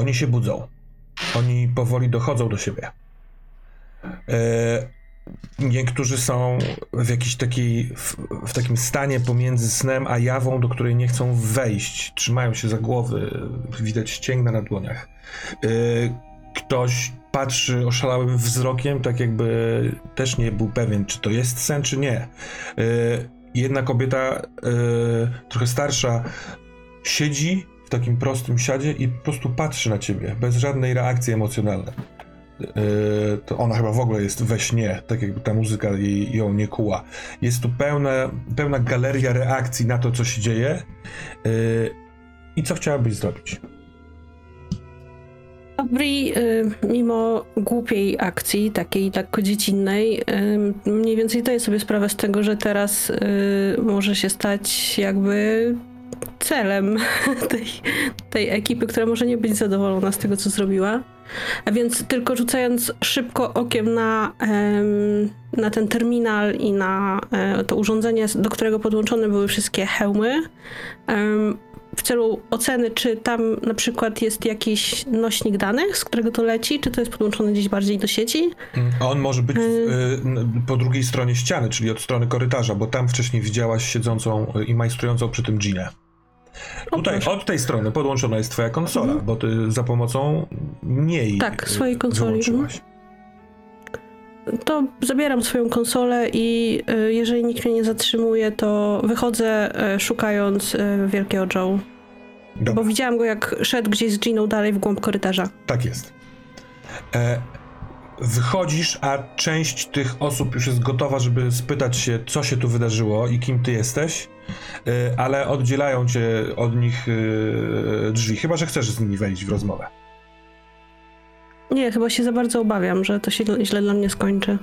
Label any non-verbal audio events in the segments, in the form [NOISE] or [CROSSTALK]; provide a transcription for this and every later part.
Oni się budzą. Oni powoli dochodzą do siebie. E, niektórzy są w jakiś takiej, w, w takim stanie pomiędzy snem a jawą, do której nie chcą wejść. Trzymają się za głowy, widać ścięgna na dłoniach. E, ktoś patrzy oszalałym wzrokiem, tak jakby też nie był pewien, czy to jest sen, czy nie. E, jedna kobieta, trochę starsza, siedzi takim prostym siadzie i po prostu patrzy na ciebie, bez żadnej reakcji emocjonalnej. E, to ona chyba w ogóle jest we śnie, tak jakby ta muzyka jej, ją nie kuła. Jest tu pełna, pełna galeria reakcji na to, co się dzieje. E, I co chciałabyś zrobić? Bri, y, mimo głupiej akcji, takiej lekko dziecinnej, mniej więcej zdaje sobie sprawę z tego, że teraz może się stać jakby celem [LAUGHS] tej, tej ekipy, która może nie być zadowolona z tego, co zrobiła. A więc tylko rzucając szybko okiem na, na ten terminal i na e, to urządzenie, do którego podłączone były wszystkie hełmy, w celu oceny, czy tam na przykład jest jakiś nośnik danych, z którego to leci, czy to jest podłączone gdzieś bardziej do sieci. A on może być y, n- po drugiej stronie ściany, czyli od strony korytarza, bo tam wcześniej widziałaś siedzącą i majstrującą przy tym Ginę. O, Tutaj proszę. od tej strony podłączona jest twoja konsola, bo ty za pomocą niej Tak, y, swojej konsoli, wyłączyłaś. To zabieram swoją konsolę i y, jeżeli nikt mnie nie zatrzymuje, to wychodzę y, szukając y, wielkiego Joe. Dobra, Bo widziałam go jak szedł gdzieś z Giną dalej w głąb korytarza. tak jest. E, wychodzisz, a część tych osób już jest gotowa, żeby spytać się, co się tu wydarzyło i kim ty jesteś, e, ale oddzielają cię od nich e, drzwi, chyba że chcesz z nimi wejść w rozmowę. Nie, chyba się za bardzo obawiam, że to się źle dla mnie skończy.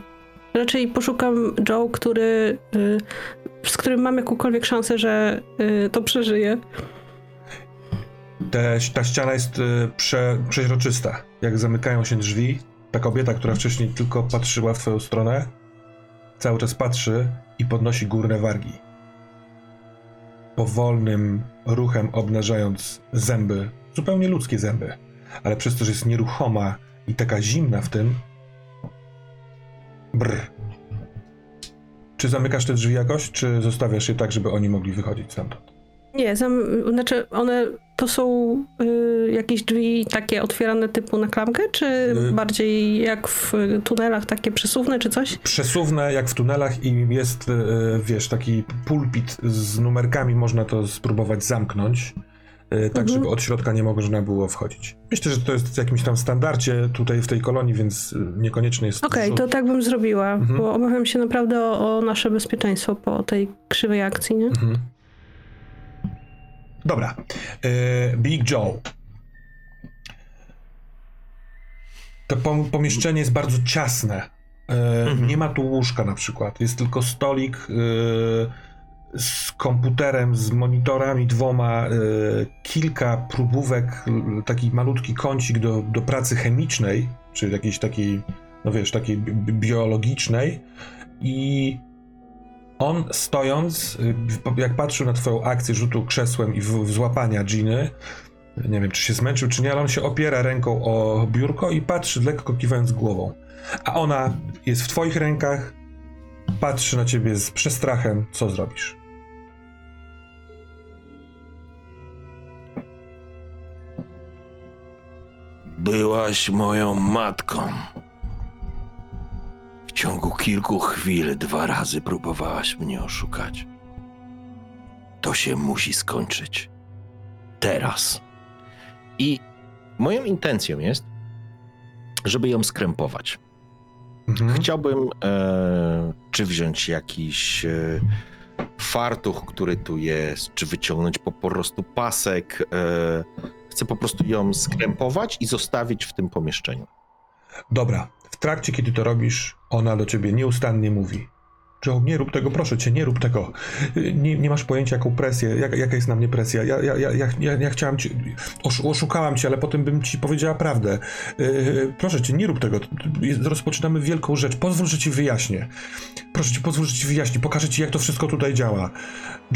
Raczej poszukam Joe, który, y, z którym mam jakąkolwiek szansę, że y, to przeżyje. Te, ta ściana jest e, prze, przeźroczysta. Jak zamykają się drzwi, ta kobieta, która wcześniej tylko patrzyła w twoją stronę, cały czas patrzy i podnosi górne wargi. Powolnym ruchem obnażając zęby, zupełnie ludzkie zęby, ale przez to, że jest nieruchoma i taka zimna w tym. Brr. Czy zamykasz te drzwi jakoś, czy zostawiasz je tak, żeby oni mogli wychodzić stamtąd? Nie, zam, znaczy one to są y, jakieś drzwi takie otwierane typu na klamkę, czy Y- bardziej jak w tunelach takie przesuwne, czy coś? przesuwne jak w tunelach i jest, e, wiesz, taki pulpit z numerkami, można to spróbować zamknąć, tak Mhm. żeby od środka nie można było wchodzić. Myślę, że to jest w jakimś tam standardzie tutaj w tej kolonii, więc e, niekoniecznie jest Okej, rzut. to tak bym zrobiła, Mhm. bo obawiam się naprawdę o, o nasze bezpieczeństwo po tej krzywej akcji, nie? Mhm. Dobra. E, Big Joe. To pom- pomieszczenie jest bardzo ciasne. E, Nie ma tu łóżka na przykład. Jest tylko stolik e, z komputerem, z monitorami dwoma, e, kilka próbówek, taki malutki kącik do, do pracy chemicznej, czy jakiejś takiej, no wiesz, takiej bi- bi- biologicznej i on stojąc, y, jak patrzył na twoją akcję rzutu krzesłem i w, w złapania Giny, nie wiem czy się zmęczył czy nie, ale on się opiera ręką o biurko i patrzy lekko kiwając głową. A ona jest w twoich rękach, patrzy na ciebie z przestrachem, co zrobisz? Byłaś moją matką. W ciągu kilku chwil dwa razy próbowałaś mnie oszukać. To się musi skończyć. Teraz. I moją intencją jest, żeby ją skrępować. Mhm. Chciałbym e, czy wziąć jakiś e, fartuch, który tu jest, czy wyciągnąć po, prostu pasek. E, chcę po prostu ją skrępować i zostawić w tym pomieszczeniu. Dobra, w trakcie kiedy to robisz, ona do ciebie nieustannie mówi. Joe, nie rób tego, proszę cię, nie rób tego. Nie, nie masz pojęcia, jaką presję, jak, jaka jest na mnie presja. Ja, ja, ja, ja, ja, chciałam oszukałam cię, ale potem bym ci powiedziała prawdę. Yy, proszę cię, nie rób tego. Rozpoczynamy wielką rzecz. Pozwól, że ci wyjaśnię. Proszę cię, pozwól, że ci wyjaśnię. Pokażę ci, jak to wszystko tutaj działa.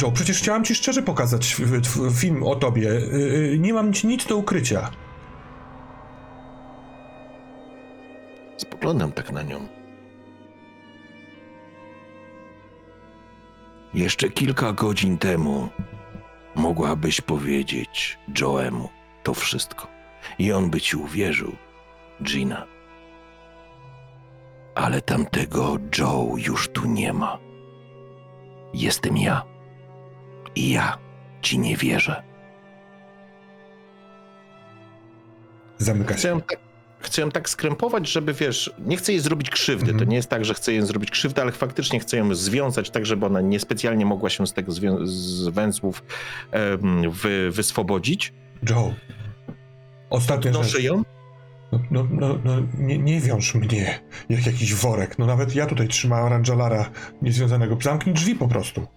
Joe, przecież chciałam ci szczerze pokazać film o tobie. Yy, nie mam ci nic do ukrycia. Spoglądam tak na nią. Jeszcze kilka godzin temu mogłabyś powiedzieć Joemu to wszystko. I on by ci uwierzył, Gina. Ale tamtego Joe już tu nie ma. Jestem ja. I ja ci nie wierzę. Zamyka się. ją tak, chcę ją tak skrępować, żeby wiesz, nie chcę jej zrobić krzywdy. Mhm. To nie jest tak, że chcę jej zrobić krzywdę, ale faktycznie chcę ją związać tak, żeby ona niespecjalnie mogła się z tego zwią- z węzłów em, wy, wyswobodzić. Joe. Ostatnia rzecz. Noszę ją. No, no, no, no nie, nie wiąż mnie jak jakiś worek. No nawet ja tutaj trzymałem Rangelara niezwiązanego. Zamknij drzwi po prostu.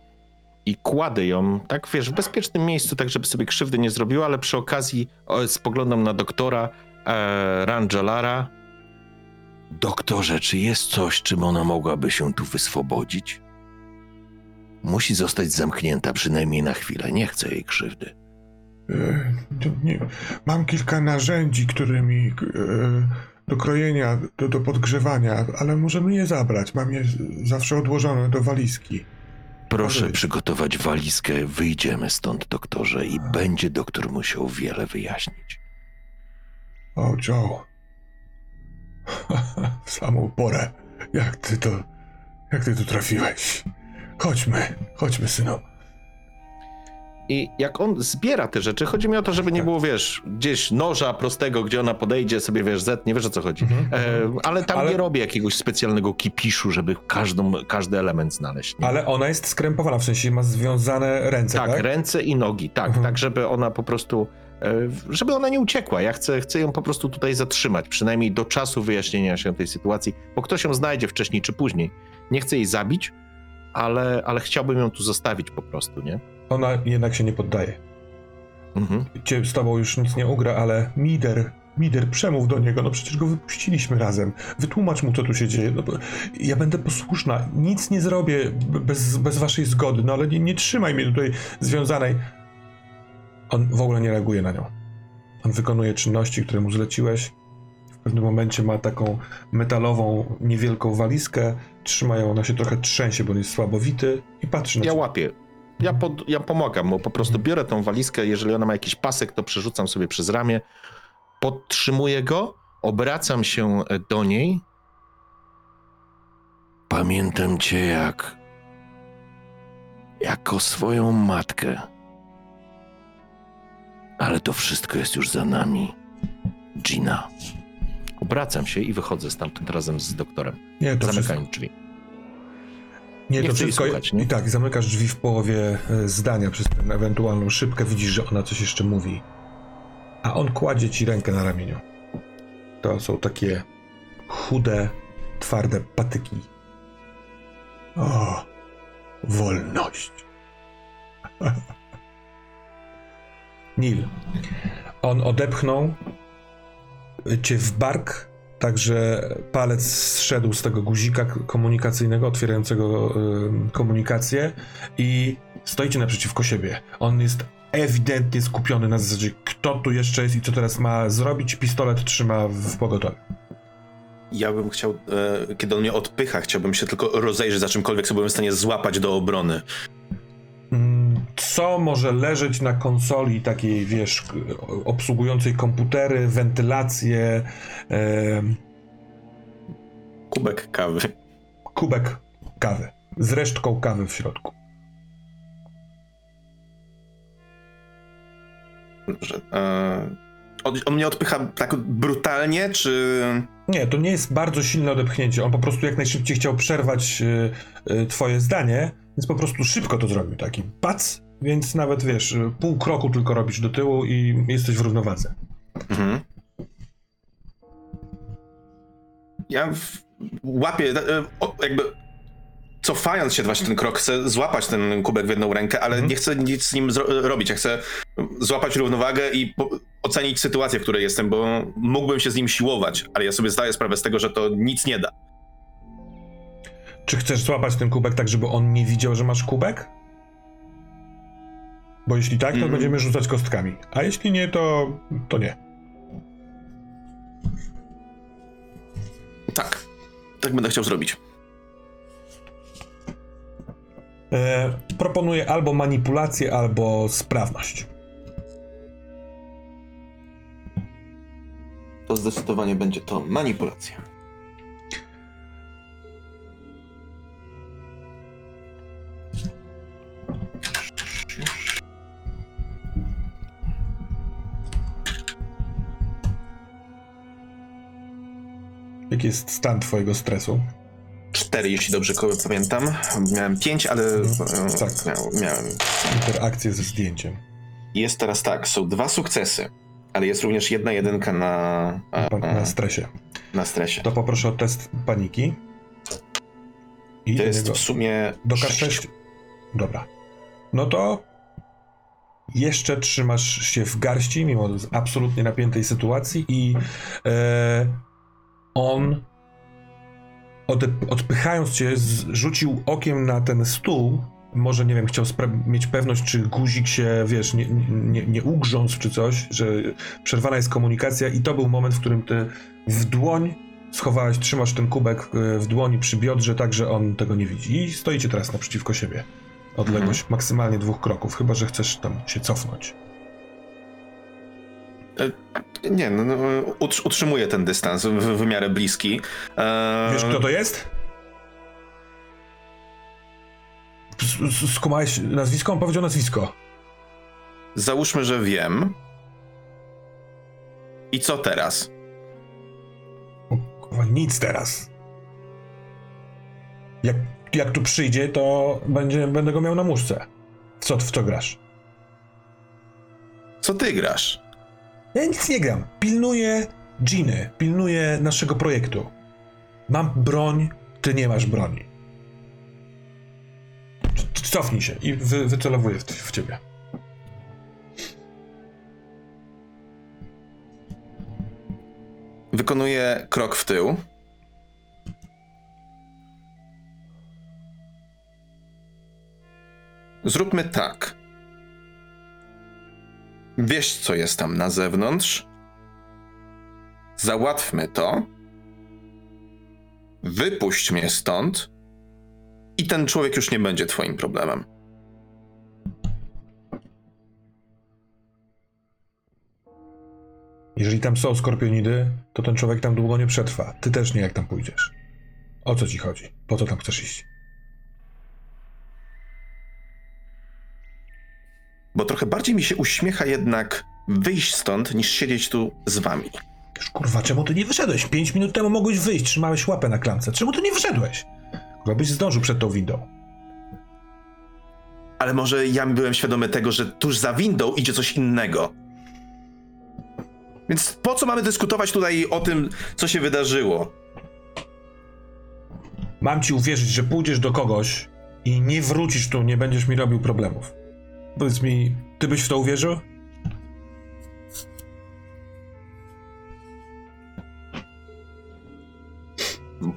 i kładę ją, tak wiesz, w bezpiecznym miejscu, tak żeby sobie krzywdy nie zrobiła, ale przy okazji o, spoglądam na doktora e, Rangelara. Doktorze, czy jest coś, czym ona mogłaby się tu wyswobodzić? Musi zostać zamknięta przynajmniej na chwilę. Nie chcę jej krzywdy. E, nie, mam kilka narzędzi, którymi e, do krojenia, do, do podgrzewania, ale możemy je zabrać. Mam je zawsze odłożone do walizki. Proszę przygotować walizkę, wyjdziemy stąd, doktorze, i będzie doktor musiał wiele wyjaśnić. O, Joe. [LAUGHS] W samą porę. Jak ty to... Jak ty tu trafiłeś? Chodźmy, chodźmy, synu. I jak on zbiera te rzeczy, chodzi mi o to, żeby nie Tak. było, wiesz, gdzieś noża prostego, gdzie ona podejdzie, sobie, wiesz, zetnie, wiesz o co chodzi. Mhm, E, ale tam Ale- nie robię jakiegoś specjalnego kipiszu, żeby każdą, każdy element znaleźć. Nie? Ale ona jest skrępowana, w sensie ma związane ręce, tak? tak, ręce i nogi, tak, Mhm. tak, żeby ona po prostu, żeby ona nie uciekła. Ja chcę, chcę ją po prostu tutaj zatrzymać, przynajmniej do czasu wyjaśnienia się tej sytuacji, bo ktoś ją znajdzie wcześniej czy później. Nie chcę jej zabić, ale, ale chciałbym ją tu zostawić po prostu, nie? Ona jednak się nie poddaje. Mhm. Cię z tobą już nic nie ugra, ale Mider, Mider, przemów do niego, no przecież go wypuściliśmy razem. Wytłumacz mu, co tu się dzieje. No, ja będę posłuszna, nic nie zrobię bez, bez waszej zgody, no ale nie, nie trzymaj mnie tutaj związanej. On w ogóle nie reaguje na nią. On wykonuje czynności, które mu zleciłeś. W pewnym momencie ma taką metalową, niewielką walizkę, trzyma ją, ona się trochę trzęsie, bo on jest słabowity i patrzy na Ja łapię. Ja, pod, ja pomagam, bo po prostu biorę tą walizkę, jeżeli ona ma jakiś pasek, to przerzucam sobie przez ramię, podtrzymuję go, obracam się e, do niej. Pamiętam cię jak... jako swoją matkę. Ale to wszystko jest już za nami. Gina. Obracam się i wychodzę stamtąd razem z doktorem, Nie, to wszystko, zamykając drzwi. Nie, Nie to wszystko. słuchać, nie? I tak, zamykasz drzwi w połowie e, zdania przez tę ewentualną szybkę, widzisz, że ona coś jeszcze mówi. A on kładzie ci rękę na ramieniu. To są takie chude, twarde patyki. O, wolność. [LAUGHS] Nil. On odepchnął cię w bark, także palec zszedł z tego guzika komunikacyjnego, otwierającego komunikację i stoicie naprzeciwko siebie. On jest ewidentnie skupiony na zasadzie, kto tu jeszcze jest i co teraz ma zrobić. Pistolet trzyma w pogotowiu. Ja bym chciał, e, kiedy on mnie odpycha, chciałbym się tylko rozejrzeć za czymkolwiek, co byłem w stanie złapać do obrony. Co może leżeć na konsoli takiej, wiesz, obsługującej komputery, wentylację, em, Kubek kawy. kubek kawy z resztką kawy w środku. Dobrze. E, on, on mnie odpycha tak brutalnie, czy... Nie, to nie jest bardzo silne odepchnięcie. On po prostu jak najszybciej chciał przerwać y, y, twoje zdanie, więc po prostu szybko to zrobił. Taki pac, więc nawet wiesz, pół kroku tylko robisz do tyłu i jesteś w równowadze. Mhm. Ja w, łapię, e, o, jakby cofając się właśnie ten krok, chcę złapać ten kubek w jedną rękę, ale Mhm. nie chcę nic z nim robić. Ja chcę złapać równowagę i ocenić sytuację, w której jestem, bo mógłbym się z nim siłować, ale ja sobie zdaję sprawę z tego, że to nic nie da. Czy chcesz złapać ten kubek tak, żeby on nie widział, że masz kubek? Bo jeśli tak, to Mhm. będziemy rzucać kostkami. A jeśli nie, to, to nie. Tak. Tak będę chciał zrobić. E, proponuję albo manipulację, albo sprawność. To zdecydowanie będzie to manipulacja. Jaki jest stan twojego stresu? Cztery, jeśli dobrze pamiętam. Miałem pięć, ale e, Tak. miał, miałem. Interakcję ze zdjęciem. Jest teraz tak, są dwa sukcesy, ale jest również jedna jedynka na, a, Pa- a, Na stresie. na stresie. To poproszę o test paniki. I To jest w sumie Do sześć. K6. Dobra. No to jeszcze trzymasz się w garści, mimo absolutnie napiętej sytuacji i e, on odpychając cię rzucił okiem na ten stół. Może, nie wiem, chciał mieć pewność, czy guzik się, wiesz, nie, nie, nie ugrzązł czy coś, że przerwana jest komunikacja i to był moment, w którym ty w dłoń schowałeś, trzymasz ten kubek e, w dłoni przy biodrze, tak, że on tego nie widzi. I stoicie teraz naprzeciwko siebie. Odległość maksymalnie dwóch kroków, chyba że chcesz tam się cofnąć. Nie, no, no, utr- utrzymuję ten dystans w, w miarę bliski. Eee, Wiesz, kto to jest? Skumałeś nazwisko? On powiedział nazwisko. Załóżmy, że wiem. I co teraz? O, kurwa, nic teraz. Jak, jak tu przyjdzie, to będzie, będę go miał na muszce. Co, w co grasz? Co ty grasz? Ja nic nie gram. Pilnuję Giny, pilnuję naszego projektu. Mam broń, ty nie masz broni. Cofnij się i wy, wycelowuję w, w ciebie. Wykonuję krok w tył. Zróbmy tak. Wiesz, co jest tam na zewnątrz. Załatwmy to. Wypuść mnie stąd. I ten człowiek już nie będzie twoim problemem. Jeżeli tam są skorpionidy, to ten człowiek tam długo nie przetrwa. Ty też nie, jak tam pójdziesz. O co ci chodzi? Po co tam chcesz iść? Bo trochę bardziej mi się uśmiecha jednak wyjść stąd, niż siedzieć tu z wami. Kurwa, czemu ty nie wyszedłeś? Pięć minut temu mogłeś wyjść, trzymałeś łapę na klamce. Czemu ty nie wyszedłeś? Chyba byś zdążył przed tą windą. Ale może ja byłem świadomy tego, że tuż za windą idzie coś innego. Więc po co mamy dyskutować tutaj o tym, co się wydarzyło? Mam ci uwierzyć, że pójdziesz do kogoś i nie wrócisz tu, nie będziesz mi robił problemów. Powiedz mi, ty byś w to uwierzył?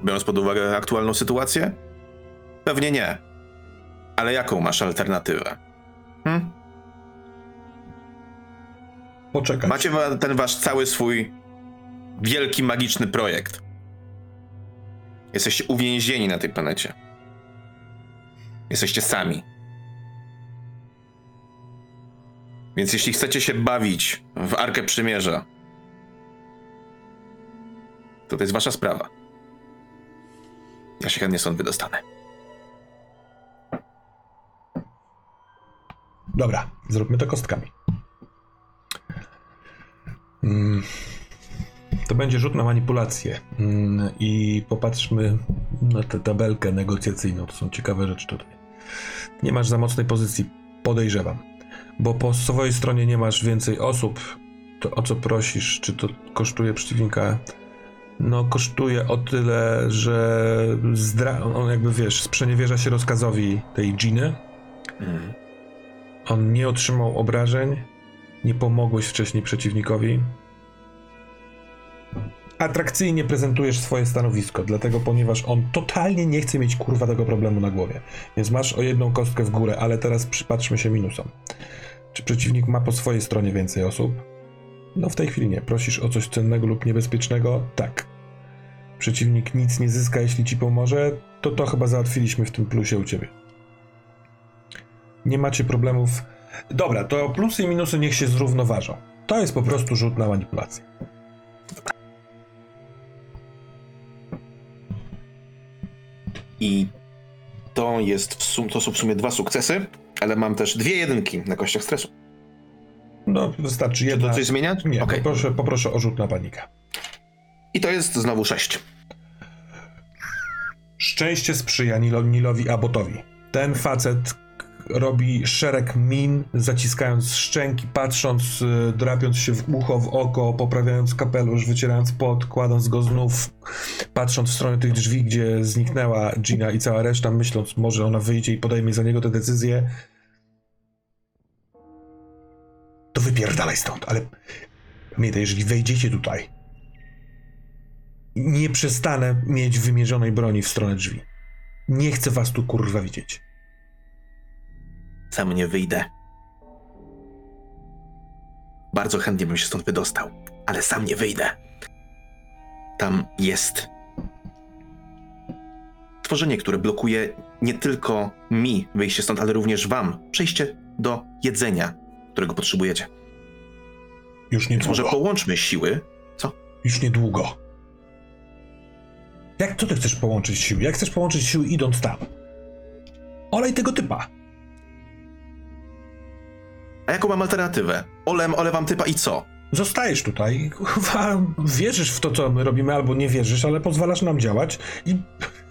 Biorąc pod uwagę aktualną sytuację? Pewnie nie. Ale jaką masz alternatywę? Hm? Poczekaj. Macie ten wasz cały swój wielki, magiczny projekt. Jesteście uwięzieni na tej planecie. Jesteście sami. Więc jeśli chcecie się bawić w Arkę Przymierza, to to jest wasza sprawa. Ja się chętnie stąd wydostanę. Dobra, zróbmy to kostkami. Mm, To będzie rzut na manipulację. Mm, I popatrzmy na tę tabelkę negocjacyjną. To są ciekawe rzeczy tutaj. Nie masz za mocnej pozycji, podejrzewam. Bo po swojej stronie nie masz więcej osób. To o co prosisz? Czy to kosztuje przeciwnika no kosztuje o tyle, że zdra- on jakby wiesz, sprzeniewierza się rozkazowi tej Giny. Mhm. On nie otrzymał obrażeń, nie pomogłeś wcześniej przeciwnikowi. Atrakcyjnie prezentujesz swoje stanowisko, dlatego ponieważ on totalnie nie chce mieć kurwa tego problemu na głowie. Więc masz o jedną kostkę w górę, ale teraz przypatrzmy się minusom. Czy przeciwnik ma po swojej stronie więcej osób? No w tej chwili nie. Prosisz o coś cennego lub niebezpiecznego? Tak. Przeciwnik nic nie zyska, jeśli ci pomoże, to to chyba załatwiliśmy w tym plusie u ciebie. Nie macie problemów. Dobra, to plusy i minusy niech się zrównoważą. To jest po prostu rzut na manipulację. I to jest w sum- to są w sumie dwa sukcesy, ale mam też dwie jedynki na kościach stresu. No, wystarczy Czy jedna. to coś zmieniać? Nie, Okej. poproszę, poproszę o rzut na panikę. I to jest znowu sześć. Szczęście sprzyja Nilo, Nilowi Abotowi. Ten facet robi szereg min, zaciskając szczęki, patrząc, y, drapiąc się w ucho, w oko, poprawiając kapelusz, wycierając pot, kładąc go znów, patrząc w stronę tych drzwi, gdzie zniknęła Gina i cała reszta, myśląc, może ona wyjdzie i podejmie za niego tę decyzję. To wypierdalaj stąd, ale pamiętaj, jeżeli wejdziecie tutaj, nie przestanę mieć wymierzonej broni w stronę drzwi. Nie chcę was tu kurwa widzieć. Sam nie wyjdę. Bardzo chętnie bym się stąd wydostał, ale sam nie wyjdę. Tam jest tworzenie, które blokuje nie tylko mi wyjście stąd, ale również wam przejście do jedzenia, którego potrzebujecie. Już Więc może niedługo. połączmy siły. Już niedługo. Jak co ty chcesz połączyć siły? Jak chcesz połączyć siły idąc tam? Olej tego typa. A jaką mam alternatywę? Olem, olewam typa i co? Zostajesz tutaj, kurwa, wierzysz w to, co my robimy, albo nie wierzysz, ale pozwalasz nam działać i...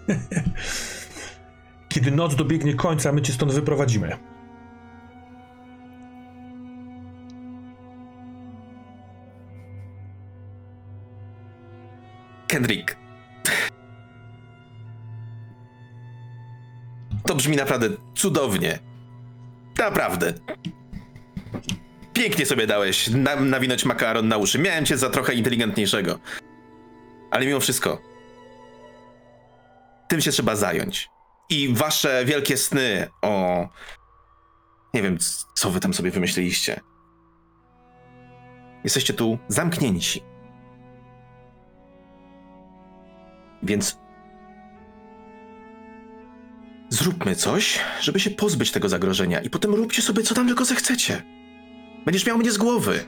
[LAUGHS] Kiedy noc dobiegnie końca, my cię stąd wyprowadzimy. Kendrick. To brzmi naprawdę cudownie. Naprawdę. Pięknie sobie dałeś na, nawinąć makaron na uszy. Miałem cię za trochę inteligentniejszego. Ale mimo wszystko. Tym się trzeba zająć. I wasze wielkie sny o. Nie wiem, co wy tam sobie wymyśliliście. Jesteście tu zamknięci. Więc zróbmy coś, żeby się pozbyć tego zagrożenia i potem róbcie sobie co tam tylko zechcecie. Będziesz miał mnie z głowy.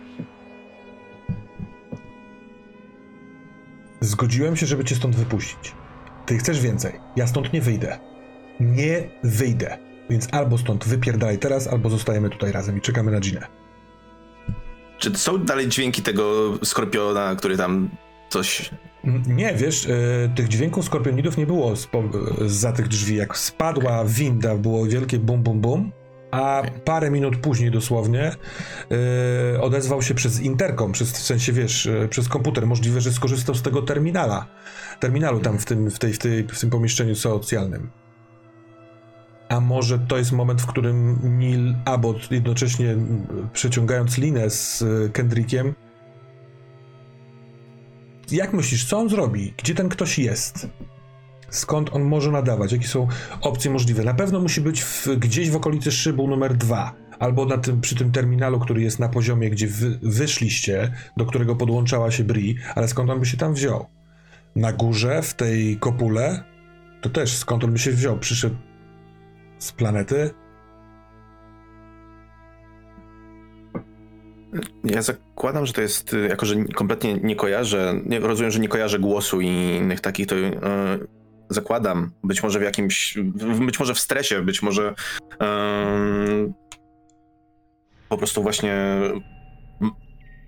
Zgodziłem się, żeby cię stąd wypuścić. Ty chcesz więcej. Ja stąd nie wyjdę. Nie wyjdę. Więc albo stąd wypierdalaj teraz, albo zostajemy tutaj razem i czekamy na Ginę. Czy są dalej dźwięki tego skorpiona, który tam coś... Nie, wiesz, e, tych dźwięków skorpionidów nie było za tych drzwi. Jak spadła winda, było wielkie bum, bum, bum, a parę minut później dosłownie e, odezwał się przez interkom, przez, w sensie, wiesz, e, przez komputer. Możliwe, że skorzystał z tego terminala, terminalu tam w tym, w tej, w tej, w tym pomieszczeniu socjalnym. A może to jest moment, w którym Neil Abbott jednocześnie przeciągając linę z e, Kendrickiem jak myślisz, co on zrobi? Gdzie ten ktoś jest? Skąd on może nadawać? Jakie są opcje możliwe? Na pewno musi być w, gdzieś w okolicy szybu numer dwa, albo na tym, przy tym terminalu, który jest na poziomie, gdzie wy, wyszliście, do którego podłączała się Bri, ale skąd on by się tam wziął? Na górze, w tej kopule? To też skąd on by się wziął? Przyszedł z planety? Ja zakładam, że to jest, jako że kompletnie nie kojarzę, nie, rozumiem, że nie kojarzę głosu i innych takich, to yy, zakładam, być może w jakimś, być może w stresie, być może yy, po prostu właśnie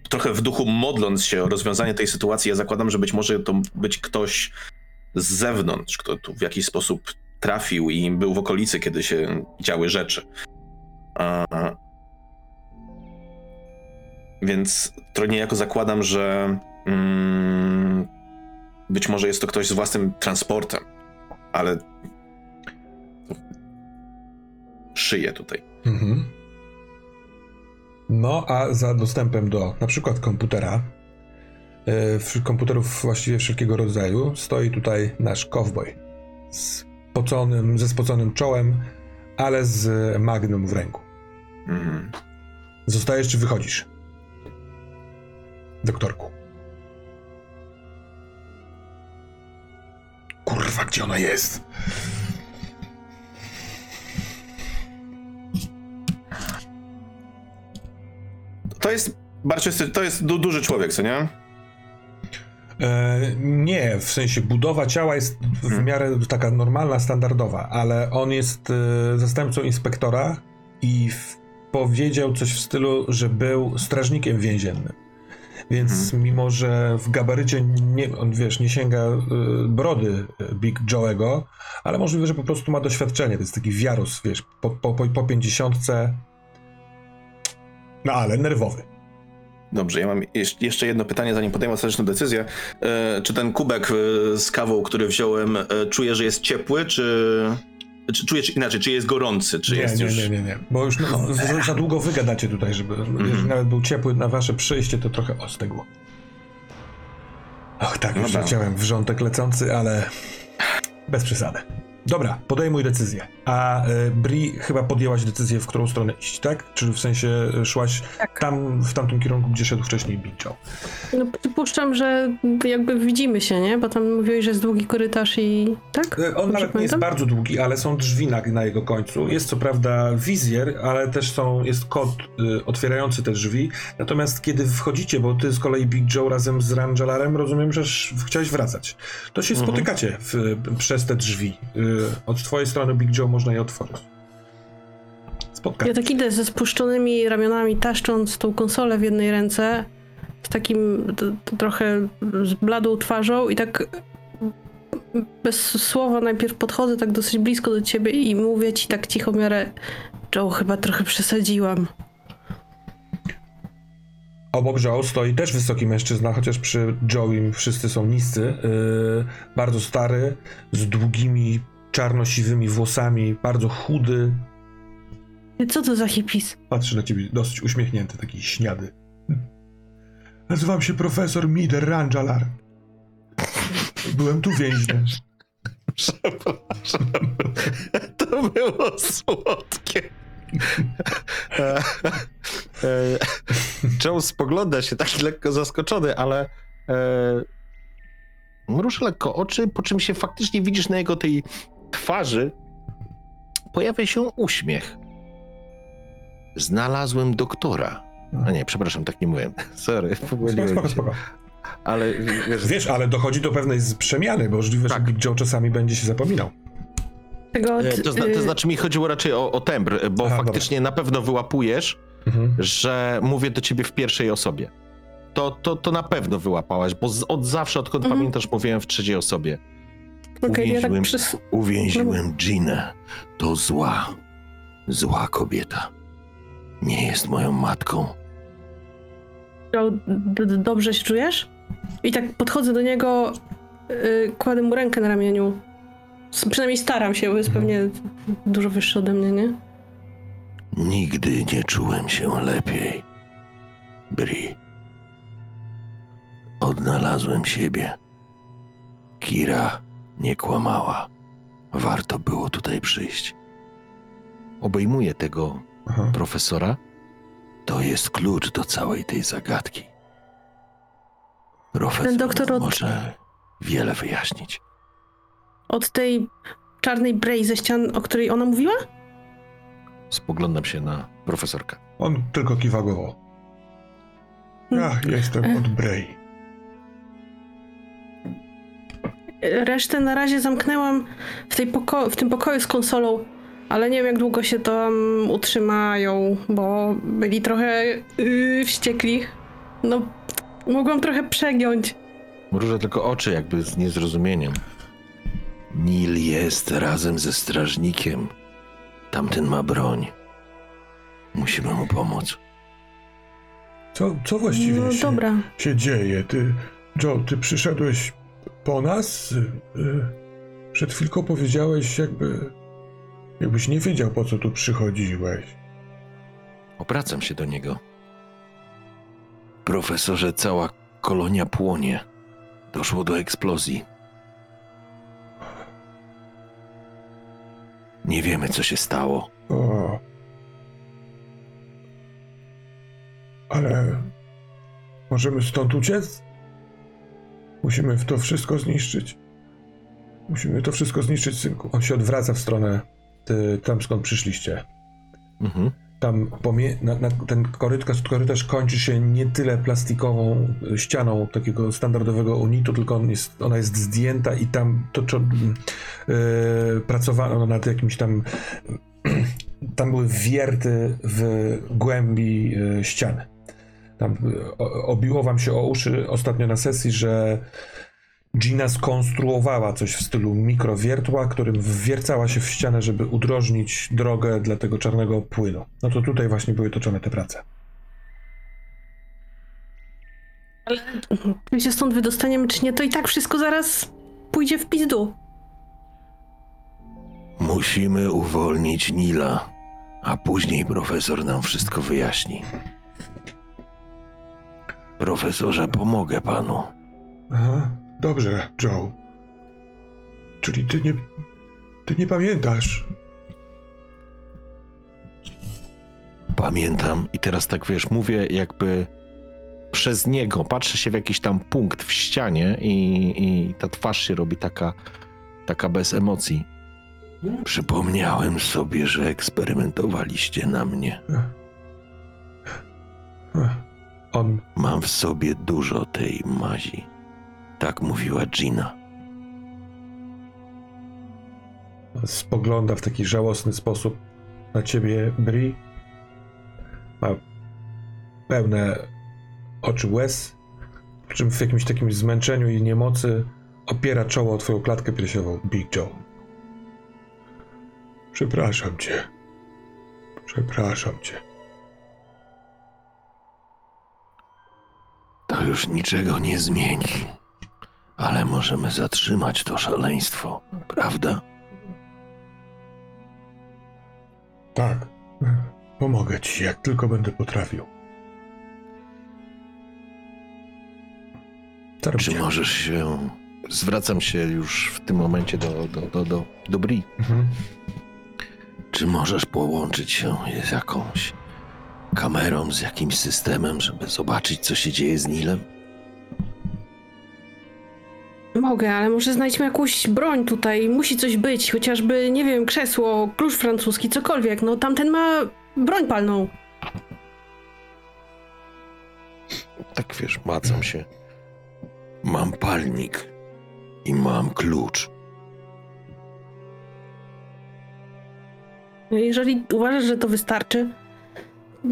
trochę w duchu modląc się o rozwiązanie tej sytuacji, ja zakładam, że być może to być ktoś z zewnątrz, kto tu w jakiś sposób trafił i był w okolicy, kiedy się działy rzeczy. A, więc to niejako zakładam, że mm, być może jest to ktoś z własnym transportem, ale szyję tutaj. Mhm. No, a za dostępem do na przykład komputera, yy, komputerów właściwie wszelkiego rodzaju, stoi tutaj nasz cowboy z poconym, ze spoconym czołem, ale z magnum w ręku. Mhm. Zostajesz czy wychodzisz? Doktorku. Kurwa, gdzie ona jest? To jest barczysty, to jest du duży człowiek, co nie? E, nie, w sensie budowa ciała jest w Mhm. miarę taka normalna, standardowa, ale on jest e, zastępcą inspektora i w, powiedział coś w stylu, że był strażnikiem więziennym. Więc Mhm. mimo, że w gabarycie nie, on wiesz, nie sięga e, brody Big Joe'ego, ale możliwe, że po prostu ma doświadczenie. To jest taki wiarus, wiesz, po, po, po, pięćdziesiątce. No ale nerwowy. Dobrze, ja mam jeszcze jedno pytanie, zanim podejmę ostateczną decyzję. E, czy ten kubek e, z kawą, który wziąłem, e, czuję, że jest ciepły, czy... czy czuję czy, inaczej, czy jest gorący, czy nie, jest nie, już... nie, nie, nie. Bo już no, za, za długo wygadacie tutaj, żeby jeżeli nawet był ciepły na wasze przyjście, to trochę ostygło. Och, tak, już Dobra. leciałem wrzątek lecący, ale bez przesady. Dobra, podejmuj decyzję. A y, Bri chyba podjęłaś decyzję, w którą stronę iść, tak? Czyli w sensie y, szłaś Tak. tam, w tamtym kierunku, gdzie szedł wcześniej Joe. No, przypuszczam, że jakby widzimy się, nie? Bo tam mówiłeś, że jest długi korytarz i... Tak? Y, On Dobrze nawet nie jest bardzo długi, ale są drzwi na, na jego końcu. Jest co prawda wizjer, ale też są, jest kod y, otwierający te drzwi. Natomiast kiedy wchodzicie, bo ty z kolei Big Joe razem z Rangelarem, rozumiem, że chciałeś wracać, to się Mhm. spotykacie w, przez te drzwi. Y, od twojej strony Big Joe można je otworzyć. Spotkać. Ja tak idę ze spuszczonymi ramionami, taszcząc tą konsolę w jednej ręce, z takim trochę z bladą twarzą i tak bez słowa najpierw podchodzę tak dosyć blisko do ciebie i mówię ci tak cicho w miarę Joe, chyba trochę przesadziłam. Obok Joe stoi też wysoki mężczyzna, chociaż przy Joe'im wszyscy są niscy. Yy, bardzo stary, z długimi, czarno-siwymi włosami, bardzo chudy, Co to za hipis? Patrzy na ciebie dosyć uśmiechnięty, taki śniady. Nazywam się profesor Mider Ranjalar. Byłem tu więźniem. Przepraszam. To było słodkie. Joe spogląda się taki lekko zaskoczony, ale e, mruży lekko oczy, po czym się faktycznie widzisz na jego tej twarzy pojawia się uśmiech. Znalazłem doktora. A nie, przepraszam, tak nie mówiłem. [LAUGHS] Sorry, Spoko, pomyliłem spoko, się. spoko. [LAUGHS] Ale wiesz, Wiesz, ale dochodzi do pewnej przemiany, bo możliwe, że Tak. Big Joe czasami będzie się zapominał. Tego, E, To, zna, to znaczy mi chodziło raczej o, o tembr, bo Aha, faktycznie na pewno wyłapujesz, Mhm. że mówię do ciebie w pierwszej osobie. To, to, to na pewno wyłapałaś, bo z, od zawsze, odkąd Mhm. pamiętasz, mówiłem w trzeciej osobie. Okej, ja tak uwięziłem- przez... Uwięziłem Ginę. To zła, zła kobieta. Nie jest moją matką. Dobrze się czujesz? I tak podchodzę do niego, yy, kładę mu rękę na ramieniu. Przynajmniej staram się, bo jest Mhm. pewnie dużo wyższy ode mnie, nie? Nigdy nie czułem się lepiej. Bri. Odnalazłem siebie. Kira nie kłamała. Warto było tutaj przyjść. Obejmuję tego Aha. profesora. To jest klucz do całej tej zagadki. Profesor Ten doktor od- może wiele wyjaśnić. Od tej czarnej brej ze ścian, o której ona mówiła? Spoglądam się na profesorkę. On tylko kiwa głową. Ach, jestem od Bray. Resztę na razie zamknęłam w, tej poko- w tym pokoju z konsolą, ale nie wiem jak długo się tam utrzymają, bo byli trochę yy, wściekli. No, mogłam trochę przegiąć. Mrużę tylko oczy, jakby z niezrozumieniem. Nil jest razem ze strażnikiem. Tamten ma broń. Musimy mu pomóc. Co, co właściwie No się, dobra. się dzieje? Ty, Joe, ty przyszedłeś Po nas? Y, y, Przed chwilką powiedziałeś, jakby. jakbyś nie wiedział, po co tu przychodziłeś. Obracam się do niego. Profesorze, cała kolonia płonie. Doszło do eksplozji. Nie wiemy, co się stało. O. Ale. możemy stąd uciec? Musimy w to wszystko zniszczyć. Musimy to wszystko zniszczyć, synku. On się odwraca w stronę ty, tam, skąd przyszliście. Mhm. Tam pomie- na, na, ten korytarz, korytarz kończy się nie tyle plastikową ścianą takiego standardowego unitu, tylko on jest, ona jest zdjęta i tam to, to yy, pracowano nad jakimś tam [CLEARS THROAT] tam były wierty w głębi y, ściany. Tam o, obiło wam się o uszy ostatnio na sesji, że Gina skonstruowała coś w stylu mikrowiertła, którym wwiercała się w ścianę, żeby udrożnić drogę dla tego czarnego płynu. No to tutaj właśnie były toczone te prace. My się stąd wydostaniemy, czy nie, to i tak wszystko zaraz pójdzie w pizdu. Musimy uwolnić Nila, a później profesor nam wszystko wyjaśni. Profesorze, pomogę panu. Aha, dobrze, Joe. Czyli ty nie. Ty nie pamiętasz. Pamiętam i teraz tak wiesz, mówię jakby przez niego, patrzę się w jakiś tam punkt w ścianie i, i ta twarz się robi taka, taka bez emocji. Przypomniałem sobie, że eksperymentowaliście na mnie. Ech. On. Mam w sobie dużo tej mazi. Tak mówiła Gina. spogląda w taki żałosny sposób na ciebie, Bri. Ma pełne oczy łez, po czym w jakimś takim zmęczeniu i niemocy opiera czoło o twoją klatkę piersiową, Big Joe. Przepraszam cię. Przepraszam cię. To już niczego nie zmieni. Ale możemy zatrzymać to szaleństwo, prawda? Tak. Pomogę ci, jak tylko będę potrafił. Co Czy możesz się. Zwracam się już w tym momencie do, do, do, do, do Bri. Mhm. Czy możesz połączyć się z jakąś kamerą, z jakimś systemem, żeby zobaczyć, co się dzieje z Nilem? Mogę, ale może znajdźmy jakąś broń tutaj. Musi coś być, chociażby, nie wiem, krzesło, klucz francuski, cokolwiek. No tamten ma broń palną. Tak wiesz, macam się. Mam palnik i mam klucz. Jeżeli uważasz, że to wystarczy,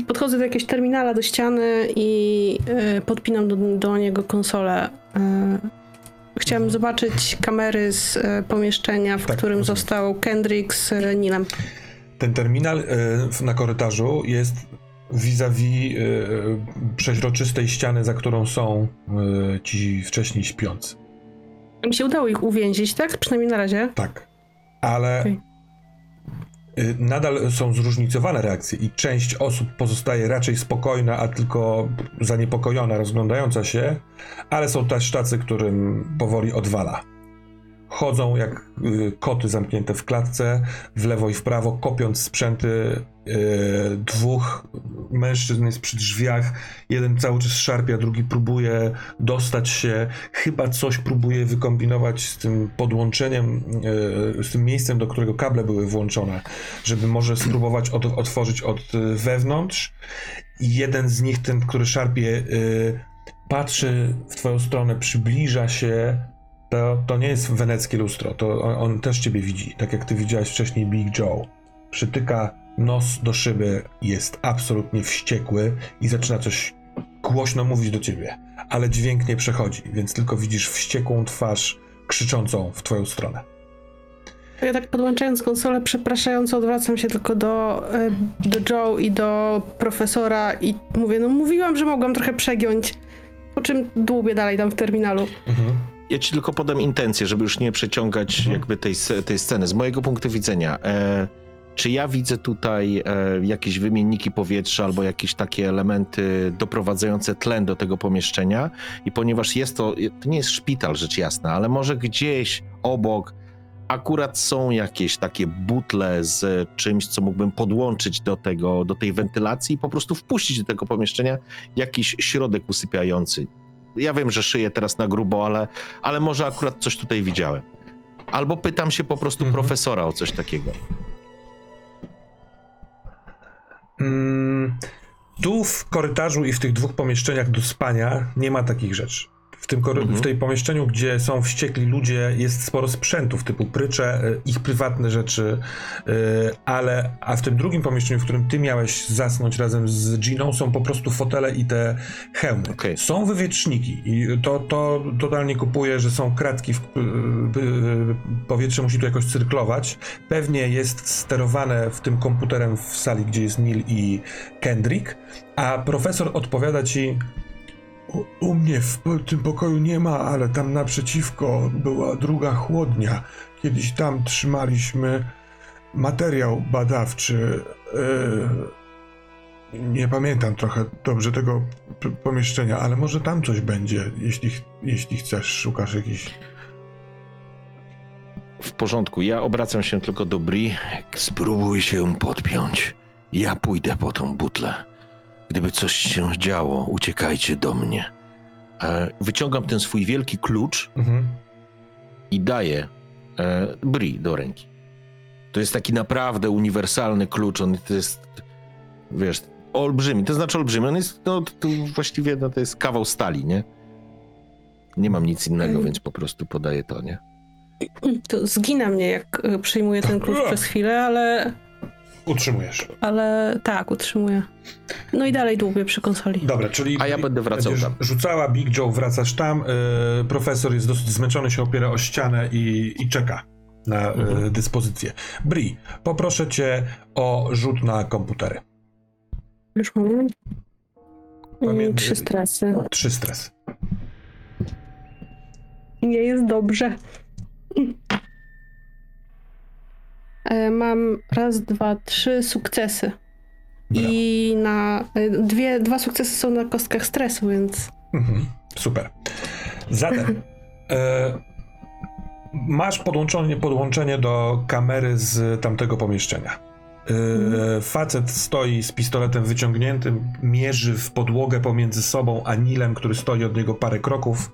podchodzę do jakiegoś terminala, do ściany i y, podpinam do, do niego konsolę. Y, chciałam zobaczyć kamery z y, pomieszczenia, w Tak, którym rozumiem. został Kendrick z y, Nilem. Ten terminal w- na korytarzu jest vis-a-vis przeźroczystej ściany, za którą są ci wcześniej śpiący. Mi się udało ich uwięzić, tak? Przynajmniej na razie. Tak. Ale Okej. Y, nadal są zróżnicowane reakcje i część osób pozostaje raczej spokojna, a tylko zaniepokojona, rozglądająca się, ale są też tacy, którym powoli odwala. Chodzą jak y, koty zamknięte w klatce, w lewo i w prawo, kopiąc sprzęty. Y, dwóch mężczyzn jest przy drzwiach. Jeden cały czas szarpie, a drugi próbuje dostać się. Chyba coś próbuje wykombinować z tym podłączeniem, y, z tym miejscem, do którego kable były włączone, żeby może spróbować otworzyć od wewnątrz. I jeden z nich, ten, który szarpie, y, patrzy w twoją stronę, przybliża się. To, to nie jest weneckie lustro, to on, on też ciebie widzi, tak jak ty widziałeś wcześniej Big Joe. Przytyka nos do szyby, jest absolutnie wściekły i zaczyna coś głośno mówić do ciebie, ale dźwięk nie przechodzi, więc tylko widzisz wściekłą twarz krzyczącą w twoją stronę. Ja tak podłączając konsolę, przepraszająco odwracam się tylko do, e, do Joe i do profesora i mówię, no mówiłam, że mogłam trochę przegiąć. Po czym dłubię dalej tam w terminalu. Mhm. ja ci tylko podam intencję, żeby już nie przeciągać Mhm. jakby tej, tej sceny. Z mojego punktu widzenia, e, czy ja widzę tutaj e, jakieś wymienniki powietrza albo jakieś takie elementy doprowadzające tlen do tego pomieszczenia? I ponieważ jest to, to nie jest szpital, rzecz jasna, ale może gdzieś obok akurat są jakieś takie butle z czymś, co mógłbym podłączyć do tego, do tej wentylacji i po prostu wpuścić do tego pomieszczenia jakiś środek usypiający. Ja wiem, że szyję teraz na grubo, ale, ale może akurat coś tutaj widziałem. Albo pytam się po prostu Mhm. profesora o coś takiego. Mm, tu w korytarzu i w tych dwóch pomieszczeniach do spania nie ma takich rzeczy. W tym Mhm. w tej pomieszczeniu, gdzie są wściekli ludzie, jest sporo sprzętów typu prycze, y, ich prywatne rzeczy, y, ale a w tym drugim pomieszczeniu, w którym ty miałeś zasnąć razem z Giną, są po prostu fotele i te hełmy. Okej. Są wywietrzniki i to, to totalnie kupuję, że są kratki, w, y, powietrze musi tu jakoś cyrklować. Pewnie jest sterowane w tym komputerem w sali, gdzie jest Neil i Kendrick, a profesor odpowiada ci u, u mnie w tym pokoju nie ma, ale tam naprzeciwko była druga chłodnia. Kiedyś tam trzymaliśmy materiał badawczy. Yy, nie pamiętam trochę dobrze tego p- pomieszczenia, ale może tam coś będzie, jeśli, jeśli chcesz, szukasz jakiś... W porządku, ja obracam się tylko do Bri. Spróbuj się podpiąć. Ja pójdę po tą butlę. Gdyby coś się działo, uciekajcie do mnie. E, wyciągam ten swój wielki klucz Mhm. i daję e, Bri do ręki. To jest taki naprawdę uniwersalny klucz. On to jest, wiesz, olbrzymi. To znaczy olbrzymi. On jest, no, to właściwie no, to jest kawał stali, nie? Nie mam nic innego, Mm. więc po prostu podaję to, nie? To zgina mnie, jak y, przyjmuję ten klucz przez chwilę, ale, Utrzymujesz. ale tak, utrzymuję. No i dalej dłubię przy konsoli. Dobra, czyli. A ja będę wracał tam. Rzucała Big Joe, wracasz tam. y, profesor jest dosyć zmęczony, się opiera o ścianę i, i czeka na y, Mhm. dyspozycję. Bri, poproszę cię o rzut na komputery. Już mam. Mm, Pamiętaj- Trzy stresy. Trzy stres. Nie jest dobrze. E, Mam raz, dwa, trzy sukcesy. I na e, dwie, dwa sukcesy są na kostkach stresu, więc Mhm, super. Zatem [LAUGHS] e, masz podłączenie, podłączenie do kamery z tamtego pomieszczenia. E, facet stoi z pistoletem wyciągniętym, mierzy w podłogę pomiędzy sobą a Nilem, który stoi od niego parę kroków.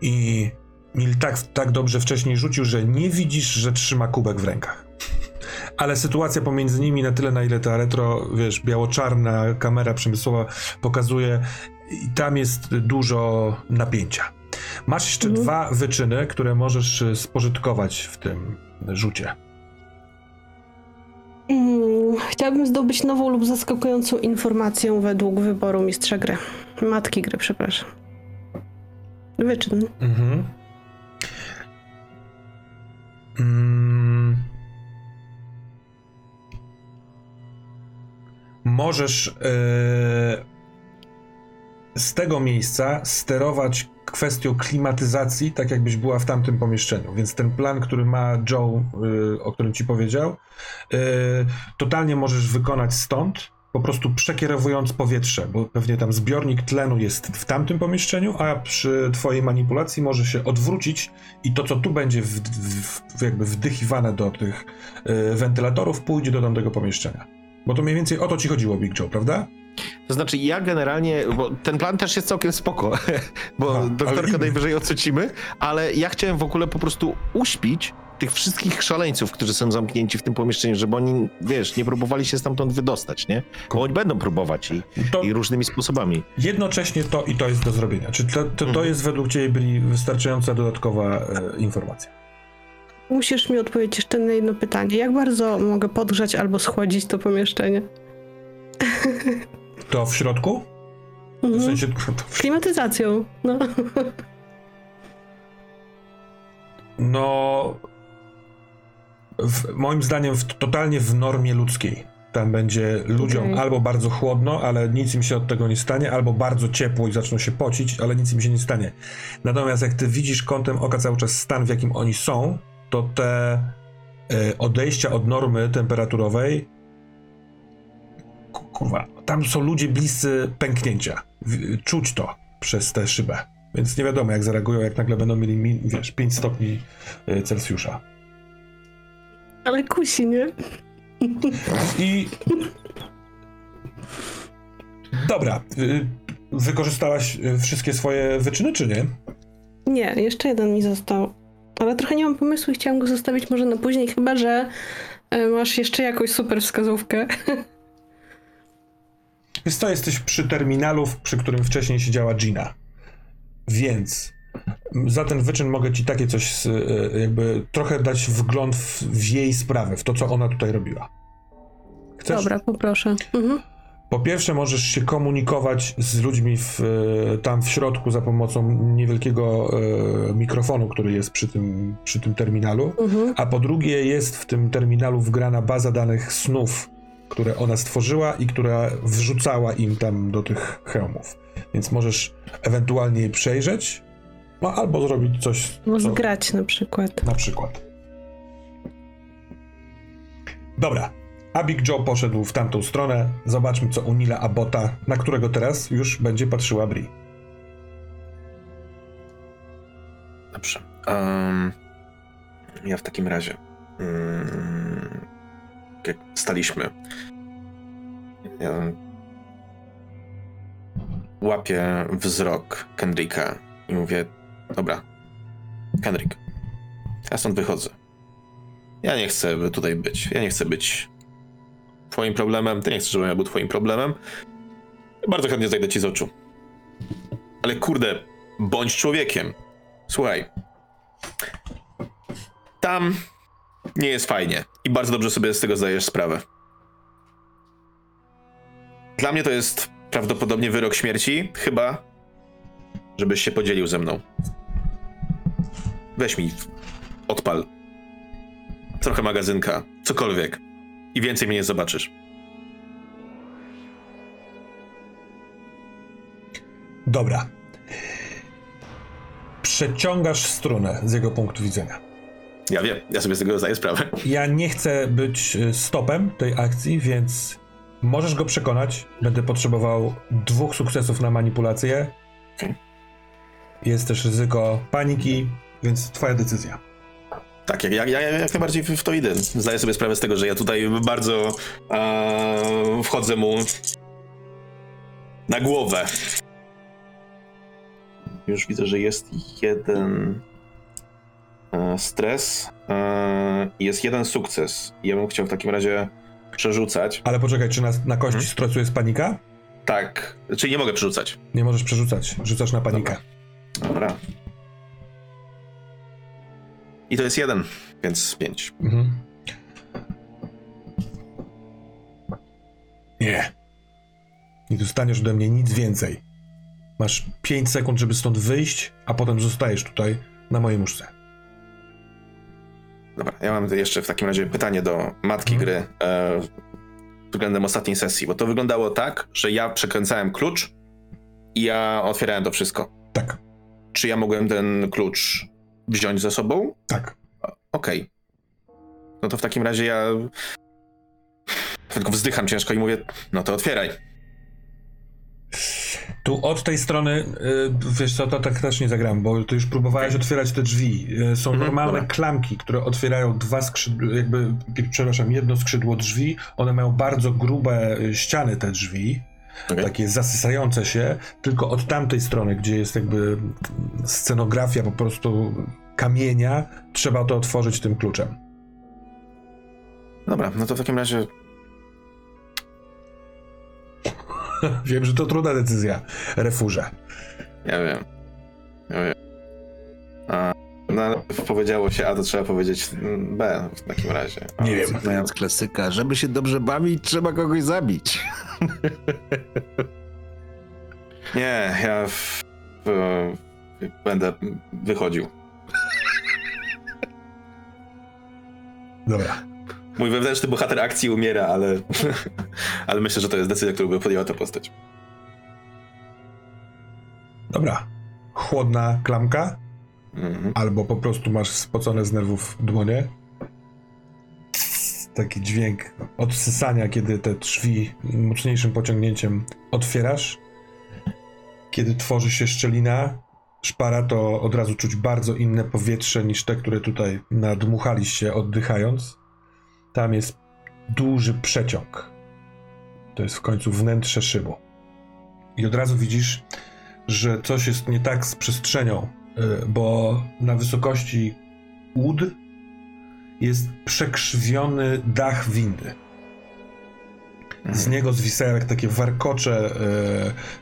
I Nil tak, tak dobrze wcześniej rzucił, że nie widzisz, że trzyma kubek w rękach. Ale sytuacja pomiędzy nimi na tyle, na ile ta retro, wiesz, biało-czarna kamera przemysłowa pokazuje, i tam jest dużo napięcia. Masz jeszcze Mhm. dwa wyczyny, które możesz y, spożytkować w tym rzucie. Mm, Chciałabym zdobyć nową lub zaskakującą informację według wyboru mistrza gry. Matki gry, przepraszam. Wyczyn. Mhm. Mm. Możesz e, z tego miejsca sterować kwestią klimatyzacji, tak jakbyś była w tamtym pomieszczeniu. Więc ten plan, który ma Joe, y, o którym ci powiedział, y, totalnie możesz wykonać stąd, po prostu przekierowując powietrze, bo pewnie tam zbiornik tlenu jest w tamtym pomieszczeniu, a przy twojej manipulacji może się odwrócić i to, co tu będzie w, w, jakby wdychiwane do tych y, wentylatorów, pójdzie do tamtego pomieszczenia. Bo to mniej więcej o to ci chodziło, Big Joe, prawda? To znaczy ja generalnie, bo ten plan też jest całkiem spoko, [LAUGHS] bo Aha, doktorka najwyżej ocecimy, ale ja chciałem w ogóle po prostu uśpić tych wszystkich szaleńców, którzy są zamknięci w tym pomieszczeniu, żeby oni, wiesz, nie próbowali się stamtąd wydostać, nie? Bo oni będą próbować i, i różnymi sposobami. jednocześnie to i to jest do zrobienia. Czy to, to, to Mhm. jest według ciebie byli wystarczająca dodatkowa e, informacja? Musisz mi odpowiedzieć jeszcze na jedno pytanie. Jak bardzo mogę podgrzać albo schłodzić to pomieszczenie? To w środku? W Mhm. sensie, to w, Klimatyzacją. No. no w, moim zdaniem w, totalnie w normie ludzkiej. Tam będzie ludziom Okej. albo bardzo chłodno, ale nic im się od tego nie stanie, albo bardzo ciepło i zaczną się pocić, ale nic im się nie stanie. Natomiast jak ty widzisz kątem oka cały czas stan, w jakim oni są, to te e, odejścia od normy temperaturowej ku- kurwa, tam są ludzie bliscy pęknięcia. Czuć to przez tę szybę. Więc nie wiadomo, jak zareagują, jak nagle będą mieli, mi- wiesz, 5 stopni e, Celsjusza. Ale kusi, nie? I. Dobra. y, Wykorzystałaś y, wszystkie swoje wyczyny, czy nie? Nie, jeszcze jeden mi został. Ale trochę nie mam pomysłu i chciałam go zostawić może na później, chyba że e, masz jeszcze jakąś super wskazówkę. Więc to jesteś przy terminalu, w- przy którym wcześniej siedziała Gina. Więc za ten wyczyn mogę ci takie coś, z, y, jakby trochę dać wgląd w, w jej sprawę, w to, co ona tutaj robiła. Chcesz? Dobra, poproszę. Mhm. Po pierwsze, możesz się komunikować z ludźmi w, e, tam w środku za pomocą niewielkiego e, mikrofonu, który jest przy tym, przy tym terminalu. Mhm. A po drugie, jest w tym terminalu wgrana baza danych snów, które ona stworzyła i która wrzucała im tam do tych hełmów. Więc możesz ewentualnie je przejrzeć, no albo zrobić coś. Bo co- zgrać na przykład. na przykład. Dobra. A Big Joe poszedł w tamtą stronę. Zobaczmy, co u Nila Abota, na którego teraz już będzie patrzyła Bri. Dobrze. Em, ja w takim razie. mm, jak staliśmy. Ja łapię wzrok Kendricka i mówię: Dobra, Kendrick, ja stąd wychodzę. Ja nie chcę tutaj być. Ja nie chcę być Twoim problemem. Ty nie chcesz, żebym ja był Twoim problemem. Bardzo chętnie zajdę Ci z oczu. Ale kurde, bądź człowiekiem. Słuchaj. Tam nie jest fajnie. I bardzo dobrze sobie z tego zdajesz sprawę. Dla mnie to jest prawdopodobnie wyrok śmierci, chyba, żebyś się podzielił ze mną. Weź mi, odpal. Trochę magazynka, cokolwiek. I więcej mnie nie zobaczysz. Dobra. Przeciągasz strunę z jego punktu widzenia. Ja wiem, ja sobie z tego zdaję sprawę. Ja nie chcę być y, stopem tej akcji, więc możesz go przekonać. Będę potrzebował dwóch sukcesów na manipulację. Okej. Jest też ryzyko paniki, więc twoja decyzja. Tak, jak, jak, ja jak najbardziej w, to idę. Zdaję sobie sprawę z tego, że ja tutaj bardzo e, wchodzę mu na głowę. Już widzę, że jest jeden e, stres e, jest jeden sukces. Ja bym chciał w takim razie przerzucać. Ale poczekaj, czy na, na kości Mhm. stresu jest panika? Tak, czyli nie mogę przerzucać. Nie możesz przerzucać, rzucasz na panikę. Dobra. I to jest jeden, więc pięć. Mhm. Nie. Nie dostaniesz ode mnie nic więcej. Masz 5 sekund, żeby stąd wyjść, a potem zostajesz tutaj na mojej muszce. Dobra, ja mam jeszcze w takim razie pytanie do matki Mhm. gry e, względem ostatniej sesji, bo to wyglądało tak, że ja przekręcałem klucz i ja otwierałem to wszystko. Tak, Czy ja mogłem ten klucz wziąć ze sobą? tak. Okej. No to w takim razie ja tylko wzdycham ciężko i mówię, no to otwieraj. Tu od tej strony, y, wiesz co, to tak też nie zagram, bo ty już próbowałeś otwierać te drzwi. Y, Są Mhm, normalne dobra. klamki, które otwierają dwa skrzydła, jakby, przepraszam, jedno skrzydło drzwi. One mają bardzo grube y, ściany, te drzwi. Okej. takie zasysające się, tylko od tamtej strony, gdzie jest jakby scenografia po prostu kamienia, trzeba to otworzyć tym kluczem. Dobra, no to w takim razie [LAUGHS] Wiem, że to trudna decyzja, refurze. ja wiem. Ja wiem. A, no ale powiedziało się A, to trzeba powiedzieć B w takim razie. Nie wiem. Znając klasyka, żeby się dobrze bawić, trzeba kogoś zabić. [LAUGHS] Nie, ja w, w, będę wychodził. Dobra. mój wewnętrzny bohater akcji umiera, ale, [LAUGHS] ale myślę, że to jest decyzja, którą by podjęła ta postać. Dobra. Chłodna klamka, Mhm. albo po prostu masz spocone z nerwów dłonie. Taki dźwięk odsysania, kiedy te drzwi mocniejszym pociągnięciem otwierasz. Kiedy tworzy się szczelina, szpara, to od razu czuć bardzo inne powietrze niż te, które tutaj nadmuchaliście oddychając. Tam jest duży przeciąg. To jest w końcu wnętrze szybu. I od razu widzisz, że coś jest nie tak z przestrzenią, bo na wysokości łód jest przekrzywiony dach windy. Z niego zwisają jak takie warkocze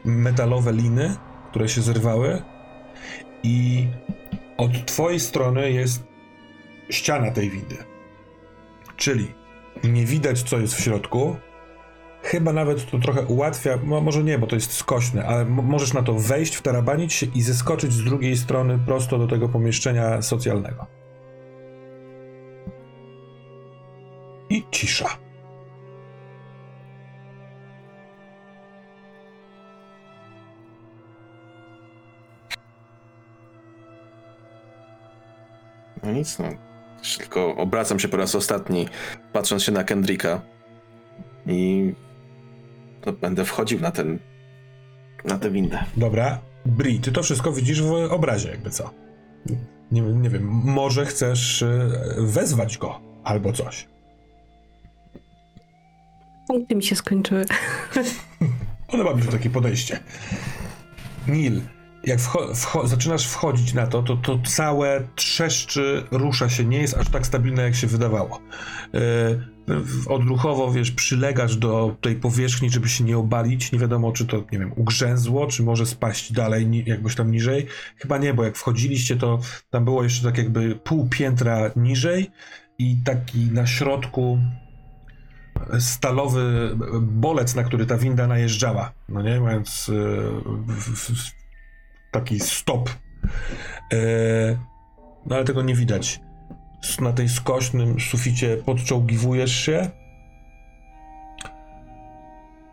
y, metalowe liny, które się zerwały i od twojej strony jest ściana tej windy. Czyli nie widać co jest w środku, Chyba nawet to trochę ułatwia, no może nie, bo to jest skośne, ale mo- możesz na to wejść, wtarabanić się i zeskoczyć z drugiej strony prosto do tego pomieszczenia socjalnego. I cisza. No nic, no. Tylko obracam się po raz ostatni, patrząc się na Kendricka i no, będę wchodził na ten, na tę windę. Dobra. Bri, ty to wszystko widzisz w obrazie, jakby co. Nie, nie wiem, może chcesz y, wezwać go albo coś. Punkty mi się skończyły. [LAUGHS] Podoba mi się takie podejście. Nil, jak wcho- wcho- zaczynasz wchodzić na to, to to całe trzeszczy, rusza się, nie jest aż tak stabilne, jak się wydawało. Yy, odruchowo, wiesz, przylegasz do tej powierzchni, żeby się nie obalić. Nie wiadomo, czy to, nie wiem, ugrzęzło, czy może spaść dalej, jakbyś tam niżej. Chyba nie, bo jak wchodziliście, to tam było jeszcze tak jakby pół piętra niżej i taki na środku stalowy bolec, na który ta winda najeżdżała, no nie, mając e, taki stop. E, no ale tego nie widać. Na tej skośnym suficie podczołgiwujesz się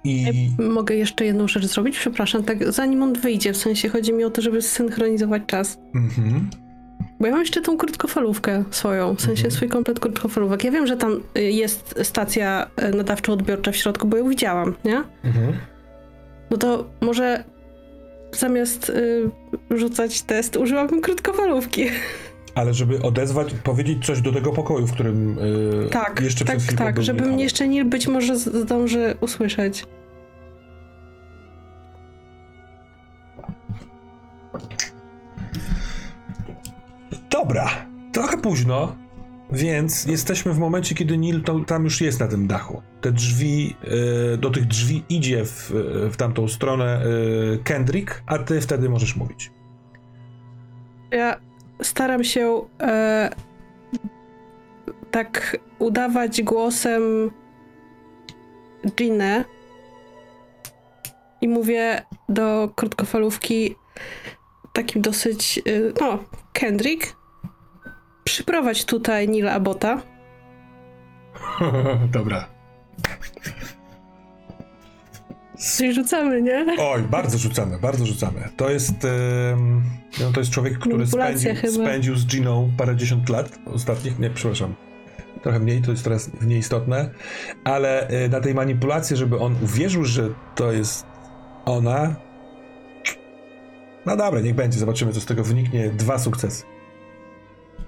i Mogę jeszcze jedną rzecz zrobić? Przepraszam, tak zanim on wyjdzie, w sensie chodzi mi o to, żeby zsynchronizować czas. mhm. Bo ja mam jeszcze tą krótkofalówkę swoją, w sensie Mhm. swój komplet krótkofalówek. Ja wiem, że tam y, jest stacja y, nadawczo-odbiorcza w środku, bo ją widziałam, nie? Mhm. No to może zamiast y, rzucać test, użyłabym krótkofalówki. [LAUGHS] ale żeby odezwać, powiedzieć coś do tego pokoju, w którym e, Tak, jeszcze tak, chwilą tak, był żeby mnie jeszcze nie być może zdąży usłyszeć. Dobra, trochę późno, więc jesteśmy w momencie, kiedy Nil to, tam już jest na tym dachu. Te drzwi, e, do tych drzwi idzie w, w tamtą stronę e, Kendrick, a ty wtedy możesz mówić. Ja staram się e, tak udawać głosem Ginę i mówię do krótkofalówki takim dosyć, y, no, Kendrick, przyprowadź tutaj Nila Abota. [LAUGHS] Dobra. Czyli rzucamy, nie? Oj, bardzo rzucamy, bardzo rzucamy. To jest, no, to jest człowiek, który spędził, spędził z Giną parędziesiąt lat ostatnich, nie, przepraszam, trochę mniej, to jest teraz nieistotne, ale e, na tej manipulacji, żeby on uwierzył, że to jest ona, no dobra, niech będzie, zobaczymy, co z tego wyniknie. Dwa sukcesy.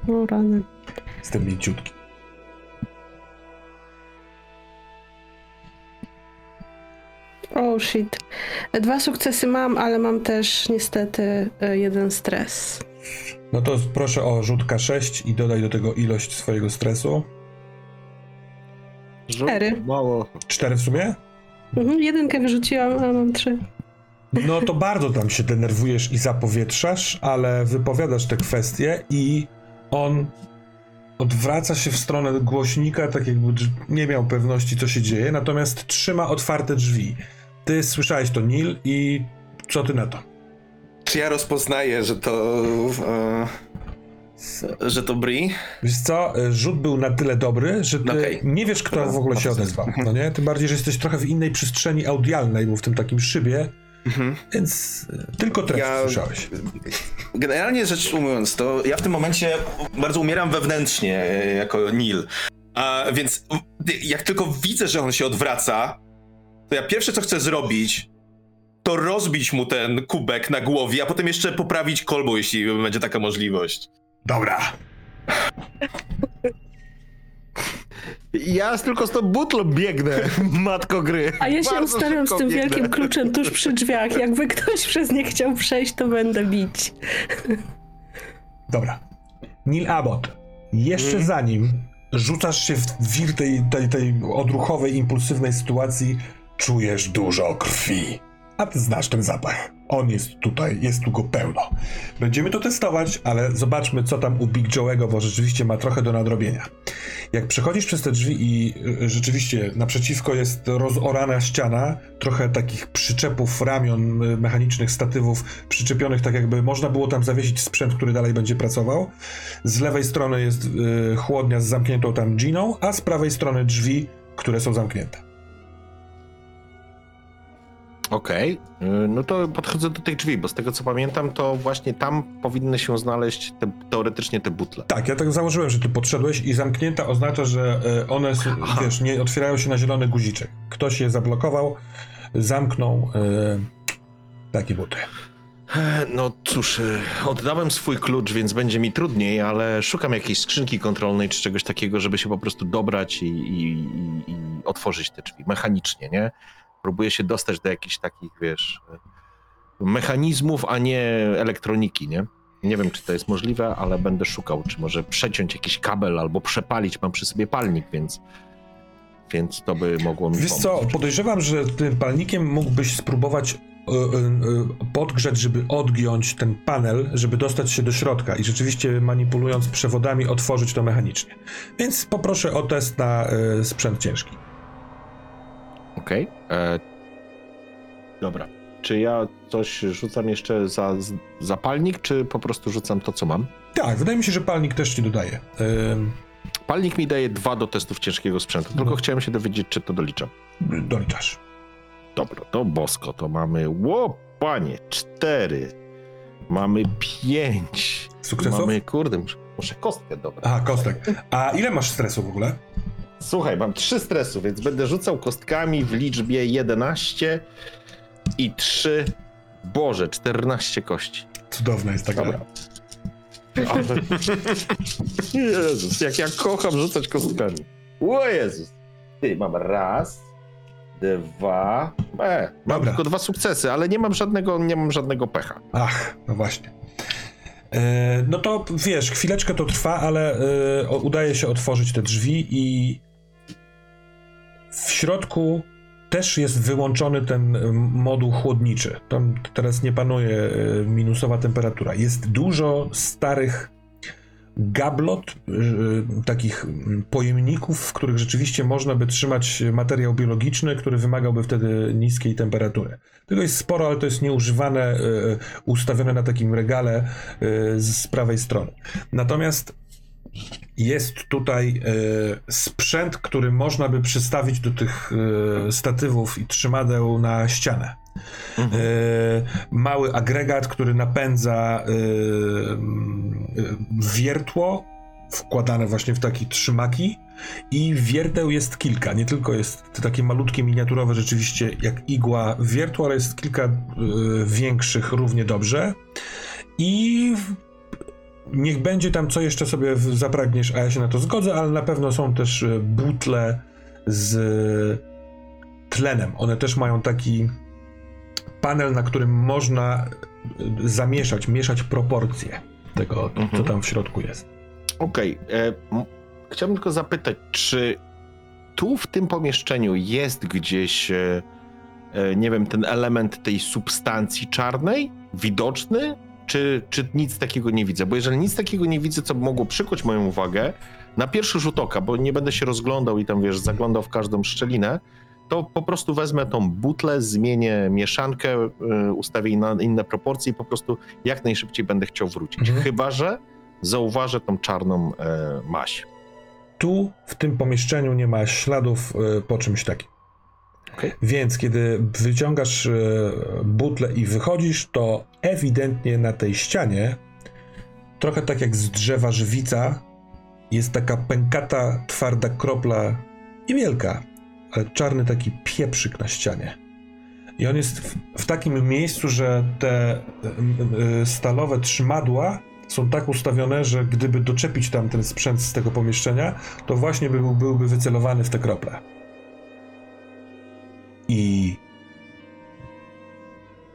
O rany. Jestem mięciutki. Oh shit. Dwa sukcesy mam, ale mam też niestety e, jeden stres. No to proszę o rzut K6 i dodaj do tego ilość swojego stresu. Cztery. Mało. Cztery w sumie? Mhm, jedynkę wyrzuciłam, a mam trzy. No to bardzo tam się denerwujesz i zapowietrzasz, ale wypowiadasz te kwestie i on odwraca się w stronę głośnika, tak jakby nie miał pewności, co się dzieje, natomiast trzyma otwarte drzwi. Ty słyszałeś to, Nil, i co ty na to? Czy ja rozpoznaję, że to... E, Że to Bri? Wiesz co, y, rzut był na tyle dobry, że ty Okej. nie wiesz, kto w ogóle się odezwał, no nie? Tym bardziej, że jesteś trochę w innej przestrzeni audialnej, bo w tym takim szybie, Mhm. więc y, tylko treść Ja- słyszałeś. Generalnie rzecz ujmując, to ja w tym momencie bardzo umieram wewnętrznie e, jako Nil. A więc jak tylko widzę, że on się odwraca, to ja pierwsze co chcę zrobić, to rozbić mu ten kubek na głowie, a potem jeszcze poprawić kolbą, jeśli będzie taka możliwość. Dobra. Ja tylko z tą butlą biegnę, [LAUGHS] matko gry. A ja się Bardzo ustawiam z tym biegnę. wielkim kluczem tuż przy drzwiach. Jakby ktoś przez nie chciał przejść, to będę bić. Dobra. Neil Abbott, jeszcze zanim rzucasz się w wir tej, tej, tej odruchowej, impulsywnej sytuacji, czujesz dużo krwi. A ty znasz ten zapach. On jest tutaj, jest tu go pełno. Będziemy to testować, ale zobaczmy, co tam u Big Joe'ego, bo rzeczywiście ma trochę do nadrobienia. Jak przechodzisz przez te drzwi i y, rzeczywiście naprzeciwko jest rozorana ściana, trochę takich przyczepów, ramion y, mechanicznych, statywów przyczepionych, tak jakby można było tam zawiesić sprzęt, który dalej będzie pracował. Z lewej strony jest y, chłodnia z zamkniętą tam giną, a z prawej strony drzwi, które są zamknięte. Okej, y, no to podchodzę do tych drzwi, bo z tego co pamiętam, to właśnie tam powinny się znaleźć te, teoretycznie te butle. Tak, ja tak założyłem, że ty podszedłeś i zamknięta oznacza, że y, one, Aha. wiesz, nie otwierają się na zielony guziczek. Ktoś je zablokował, zamknął y, takie buty. No cóż, y, oddałem swój klucz, więc będzie mi trudniej, ale szukam jakiejś skrzynki kontrolnej czy czegoś takiego, żeby się po prostu dobrać i, i, i otworzyć te drzwi mechanicznie, nie? Próbuję się dostać do jakichś takich, wiesz, mechanizmów, a nie elektroniki, nie? Nie wiem, czy to jest możliwe, ale będę szukał, czy może przeciąć jakiś kabel albo przepalić. Mam przy sobie palnik, więc, więc to by mogło mi Wiesz pomóc. co, podejrzewam, że tym palnikiem mógłbyś spróbować y, y, y, podgrzać, żeby odgiąć ten panel, żeby dostać się do środka i rzeczywiście manipulując przewodami otworzyć to mechanicznie. Więc poproszę o test na sprzęt ciężki. Okej. e, Dobra. Czy ja coś rzucam jeszcze za zapalnik, czy po prostu rzucam to, co mam? Tak, wydaje mi się, że palnik też ci dodaje. Ym, Palnik mi daje dwa do testów ciężkiego sprzętu, tylko Mhm. chciałem się dowiedzieć, czy to doliczam. doliczasz. Dobra, to bosko, to mamy, ło, panie, cztery, mamy pięć, Sukcesów? mamy, kurde, muszę, muszę kostkę dobrać. Aha, kostek. A ile masz stresu w ogóle? Słuchaj, mam trzy stresu, więc będę rzucał kostkami w liczbie 11 i 3, Boże, 14 kości. Cudowna jest taka. Dobra. Ale... [LAUGHS] Jezus, jak ja kocham rzucać kostkami. O Jezus. Ty, mam raz, dwa, e, mam Dobra. tylko dwa sukcesy, ale nie mam żadnego, nie mam żadnego pecha. Ach, no właśnie. E, no to wiesz, chwileczkę to trwa, ale e, udaje się otworzyć te drzwi i w środku też jest wyłączony ten e, moduł chłodniczy. Tam teraz nie panuje e, minusowa temperatura. Jest dużo starych gablot, e, takich pojemników, w których rzeczywiście można by trzymać materiał biologiczny, który wymagałby wtedy niskiej temperatury. Tego jest sporo, ale to jest nieużywane, ustawione na takim regale z prawej strony. Natomiast jest tutaj e, sprzęt, który można by przystawić do tych e, statywów i trzymadeł na ścianę. E, mały agregat, który napędza wiertło wkładane właśnie w takie trzymaki i wierteł jest kilka, nie tylko jest takie malutkie, miniaturowe rzeczywiście jak igła wiertło, ale jest kilka większych równie dobrze. I w- niech będzie tam co jeszcze sobie zapragniesz, a ja się na to zgodzę, ale na pewno są też e, butle z tlenem. One też mają taki panel, na którym można e, zamieszać, mieszać proporcje tego, co Mhm. tam w środku jest. Okej, e, m- chciałbym tylko zapytać, czy tu w tym pomieszczeniu jest gdzieś, e, e, nie wiem, ten element tej substancji czarnej widoczny, czy, czy nic takiego nie widzę? Bo jeżeli nic takiego nie widzę, co by mogło przykuć moją uwagę, na pierwszy rzut oka, bo nie będę się rozglądał i tam, wiesz, zaglądał w każdą szczelinę, to po prostu wezmę tą butlę, zmienię mieszankę, e, ustawię na inne proporcje i po prostu jak najszybciej będę chciał wrócić. Mhm. Chyba, że zauważę tą czarną e, maść. Tu, w tym pomieszczeniu, nie ma śladów e, po czymś takim. Okej. Więc kiedy wyciągasz e, butlę i wychodzisz, to ewidentnie na tej ścianie, trochę tak jak z drzewa żywica, jest taka pękata, twarda kropla, niewielka, ale czarny taki pieprzyk na ścianie. I on jest w, w takim miejscu, że te y, y, stalowe trzymadła są tak ustawione, że gdyby doczepić tam ten sprzęt z tego pomieszczenia, to właśnie by, był- byłby wycelowany w te krople. I.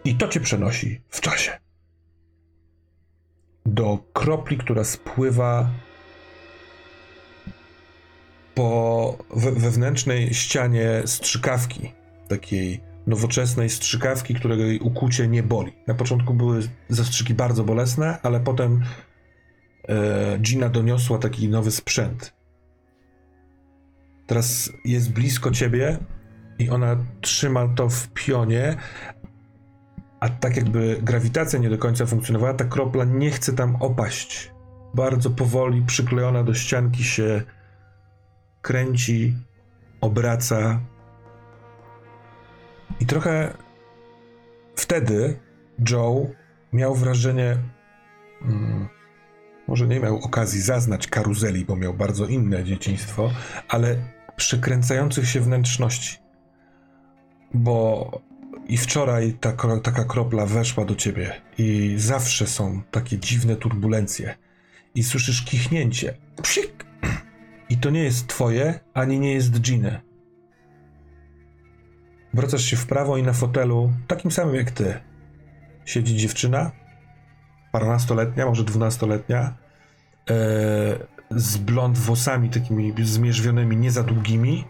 I to cię przenosi w czasie. Do kropli, która spływa po we, wewnętrznej ścianie strzykawki. Takiej nowoczesnej strzykawki, której ukucie nie boli. Na początku były zastrzyki bardzo bolesne, ale potem e, Gina doniosła taki nowy sprzęt. Teraz jest blisko ciebie i ona trzyma to w pionie, a tak jakby grawitacja nie do końca funkcjonowała, ta kropla nie chce tam opaść. Bardzo powoli przyklejona do ścianki się kręci, obraca. I trochę wtedy Joe miał wrażenie, mm, może nie miał okazji zaznać karuzeli, bo miał bardzo inne dzieciństwo, ale przekręcających się wnętrzności. Bo i wczoraj ta, taka kropla weszła do ciebie i zawsze są takie dziwne turbulencje i słyszysz kichnięcie. Psik! I to nie jest twoje, ani nie jest Giny. Wracasz się w prawo i na fotelu, takim samym jak ty, siedzi dziewczyna, parnastoletnia, może dwunastoletnia, e, z blond włosami takimi zmierzwionymi, nie za długimi,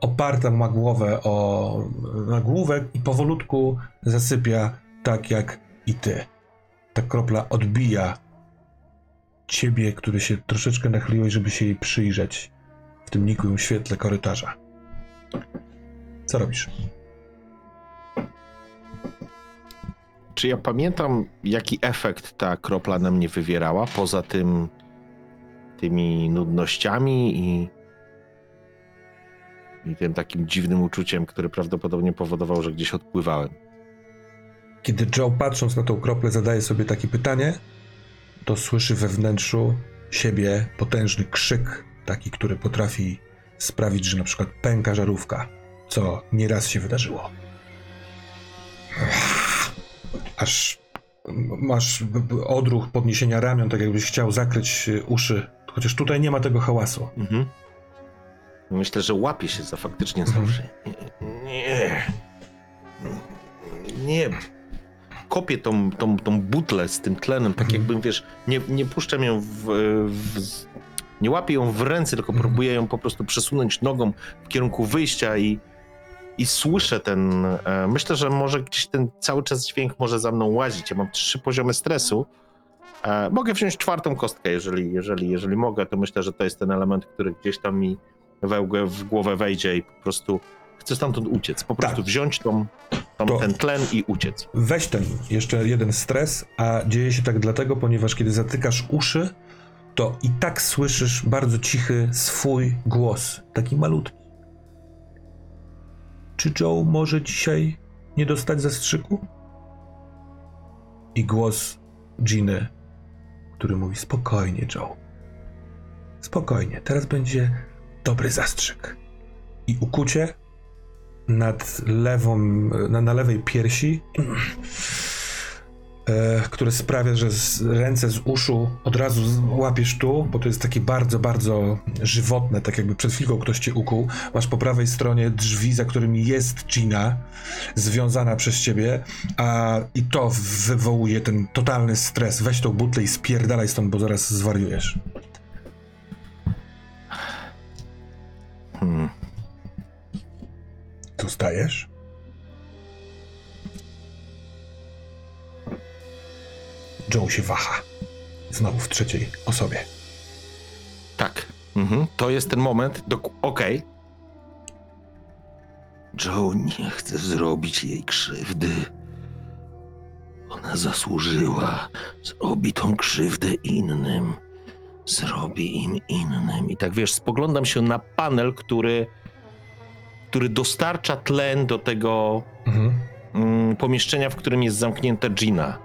oparta ma głowę o nagłówek i powolutku zasypia tak jak i ty. Ta kropla odbija ciebie, który się troszeczkę nachyliłeś, żeby się jej przyjrzeć w tym nikłym świetle korytarza. Co robisz? Czy ja pamiętam, jaki efekt ta kropla na mnie wywierała, poza tym tymi nudnościami i, i tym takim dziwnym uczuciem, które prawdopodobnie powodowało, że gdzieś odpływałem? Kiedy Joe patrząc na tą kroplę zadaje sobie takie pytanie, to słyszy we wnętrzu siebie potężny krzyk, taki, który potrafi sprawić, że na przykład pęka żarówka, co nieraz się wydarzyło. Aż masz odruch podniesienia ramion, tak jakbyś chciał zakryć uszy, chociaż tutaj nie ma tego hałasu. Mhm. Myślę, że łapie się za faktycznie za Mhm. uszy. Nie. Nie. Kopię tą, tą, tą butlę z tym tlenem, tak Mhm. jakbym, wiesz, nie, nie puszczam ją w, w... Nie łapię ją w ręce, tylko Mhm. próbuję ją po prostu przesunąć nogą w kierunku wyjścia i, i słyszę ten... E, myślę, że może gdzieś ten cały czas dźwięk może za mną łazić. Ja mam trzy poziomy stresu. E, mogę wziąć czwartą kostkę, jeżeli, jeżeli, jeżeli mogę, to myślę, że to jest ten element, który gdzieś tam mi we, w głowę wejdzie i po prostu chcę stamtąd uciec. Po prostu Tak. wziąć tą, tą, To- ten tlen i uciec. Weź ten jeszcze jeden stres, a dzieje się tak dlatego, ponieważ kiedy zatykasz uszy, to i tak słyszysz bardzo cichy swój głos, taki malutki. Czy Joe może dzisiaj nie dostać zastrzyku? I głos Giny, który mówi spokojnie, Joe. Spokojnie, teraz będzie dobry zastrzyk. I ukucie nad lewą, na, na lewej piersi, e, które sprawia, że z, ręce z uszu od razu z- łapiesz tu, bo to jest takie bardzo, bardzo żywotne, tak jakby przed chwilą ktoś cię ukuł. Masz po prawej stronie drzwi, za którymi jest Gina, związana przez ciebie, a i to wywołuje ten totalny stres. Weź tą butlę i spierdalaj stąd, bo zaraz zwariujesz. Hmm. Tu stajesz? Joe się waha. Znowu w trzeciej osobie. Tak. Mhm. To jest ten moment. Dok- Okej. Joe nie chce zrobić jej krzywdy. Ona zasłużyła. Zrobi tą krzywdę innym. Zrobi im innym. I tak wiesz, spoglądam się na panel, który, który dostarcza tlen do tego Mhm. mm, pomieszczenia, w którym jest zamknięta Gina.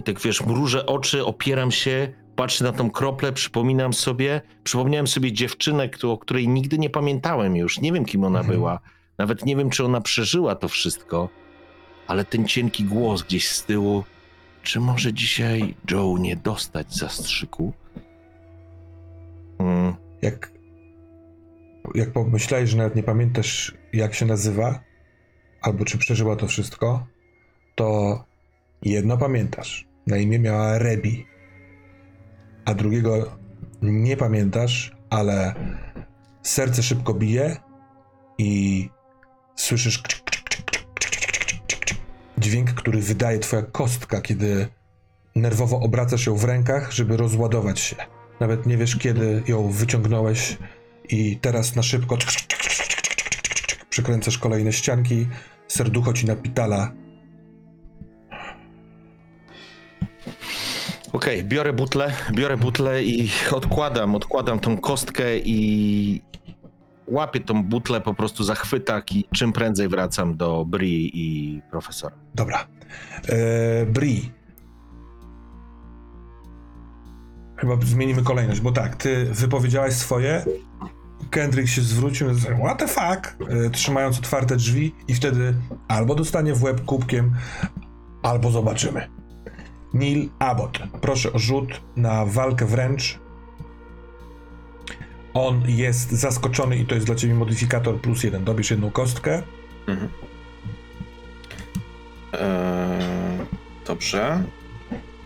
I tak wiesz, mrużę oczy, opieram się, patrzę na tą kroplę, przypominam sobie, przypomniałem sobie dziewczynę, o której nigdy nie pamiętałem już. Nie wiem, kim ona Mhm. była. Nawet nie wiem, czy ona przeżyła to wszystko. Ale ten cienki głos gdzieś z tyłu. Czy może dzisiaj Joe nie dostać zastrzyku? Mm, Jak, jak pomyślałeś, że nawet nie pamiętasz, jak się nazywa, albo czy przeżyła to wszystko, to jedno pamiętasz. Na imię miała Rebi, a drugiego nie pamiętasz, ale serce szybko bije i słyszysz dźwięk, który wydaje twoja kostka, kiedy nerwowo obracasz ją w rękach, żeby rozładować się. Nawet nie wiesz, kiedy ją wyciągnąłeś i teraz na szybko przekręcasz kolejne ścianki, serducho ci napitala. Okej, biorę butlę, biorę butlę i odkładam, odkładam tą kostkę i łapię tą butlę po prostu za chwytak i czym prędzej wracam do Bri i profesora. Dobra. Eee, Bri. Chyba zmienimy kolejność, bo tak, ty wypowiedziałaś swoje, Kendrick się zwrócił i what the fuck, e, trzymając otwarte drzwi i wtedy albo dostanie w łeb kubkiem, albo zobaczymy. Neil Abbott, proszę o rzut na walkę wręcz. On jest zaskoczony i to jest dla ciebie modyfikator plus jeden. Dobierz jedną kostkę. Mhm. Eee, dobrze.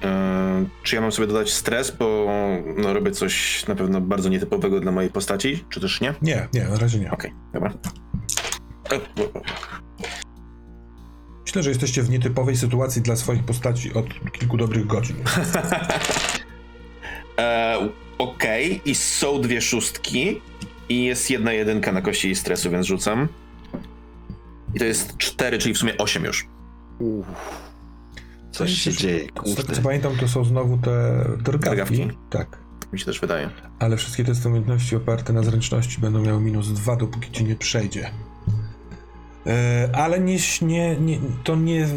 Eee, czy ja mam sobie dodać stres, bo no, robię coś na pewno bardzo nietypowego dla mojej postaci, czy też nie? Nie, nie, na razie nie. Okej, dobra. E, Myślę, że jesteście w nietypowej sytuacji dla swoich postaci od kilku dobrych godzin. [LAUGHS] Eee, Okej, i są dwie szóstki i jest jedna jedynka na kości stresu, więc rzucam. I to jest cztery, czyli w sumie osiem już. Coś się dzieje, Z tego co pamiętam, to są znowu te drgawki. Drgawki? Tak. Mi się też wydaje. Ale wszystkie te umiejętności oparte na zręczności będą miały minus dwa, dopóki ci nie przejdzie. E, ale nie, nie, nie, to nie e,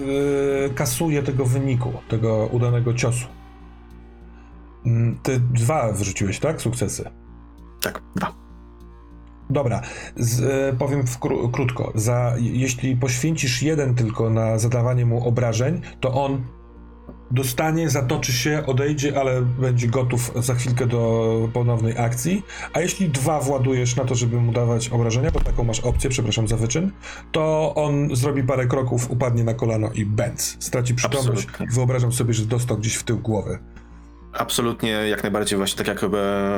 kasuje tego wyniku, tego udanego ciosu. Mm, Ty dwa wyrzuciłeś, tak? Sukcesy. Tak, dwa. Dobra, z, e, powiem kró- krótko. Za, jeśli poświęcisz jeden tylko na zadawanie mu obrażeń, to on dostanie, zatoczy się, odejdzie, ale będzie gotów za chwilkę do ponownej akcji. A jeśli dwa władujesz na to, żeby mu dawać obrażenia, bo taką masz opcję, przepraszam za wyczyn, to on zrobi parę kroków, upadnie na kolano i bęc. Straci przytomność. Absolutnie. Wyobrażam sobie, że dostał gdzieś w tył głowy. Absolutnie, jak najbardziej właśnie tak jak e,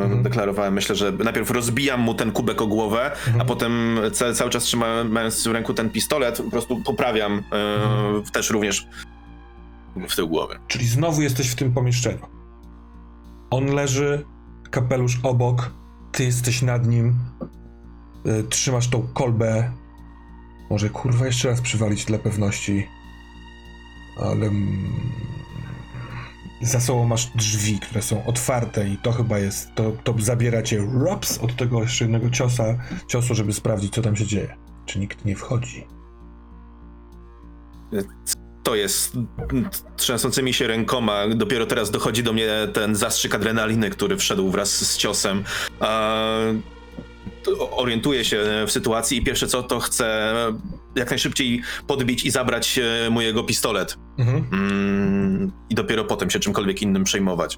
Mhm. deklarowałem. Myślę, że najpierw rozbijam mu ten kubek o głowę, Mhm. a potem ca- cały czas trzymając w ręku ten pistolet, po prostu poprawiam e, Mhm. też również w tył głowy. Czyli znowu jesteś w tym pomieszczeniu. On leży, kapelusz obok, ty jesteś nad nim, y, trzymasz tą kolbę. Może kurwa jeszcze raz przywalić dla pewności, ale za sobą masz drzwi, które są otwarte i to chyba jest, to, to zabiera cię od tego jeszcze jednego ciosa, ciosu, żeby sprawdzić co tam się dzieje. Czy nikt nie wchodzi. To jest trzęsącymi się rękoma. Dopiero teraz dochodzi do mnie ten zastrzyk adrenaliny, który wszedł wraz z ciosem. E, to orientuję się w sytuacji i pierwsze co, to chcę jak najszybciej podbić i zabrać e, mojego pistolet. Mhm. Mm, I dopiero potem się czymkolwiek innym przejmować.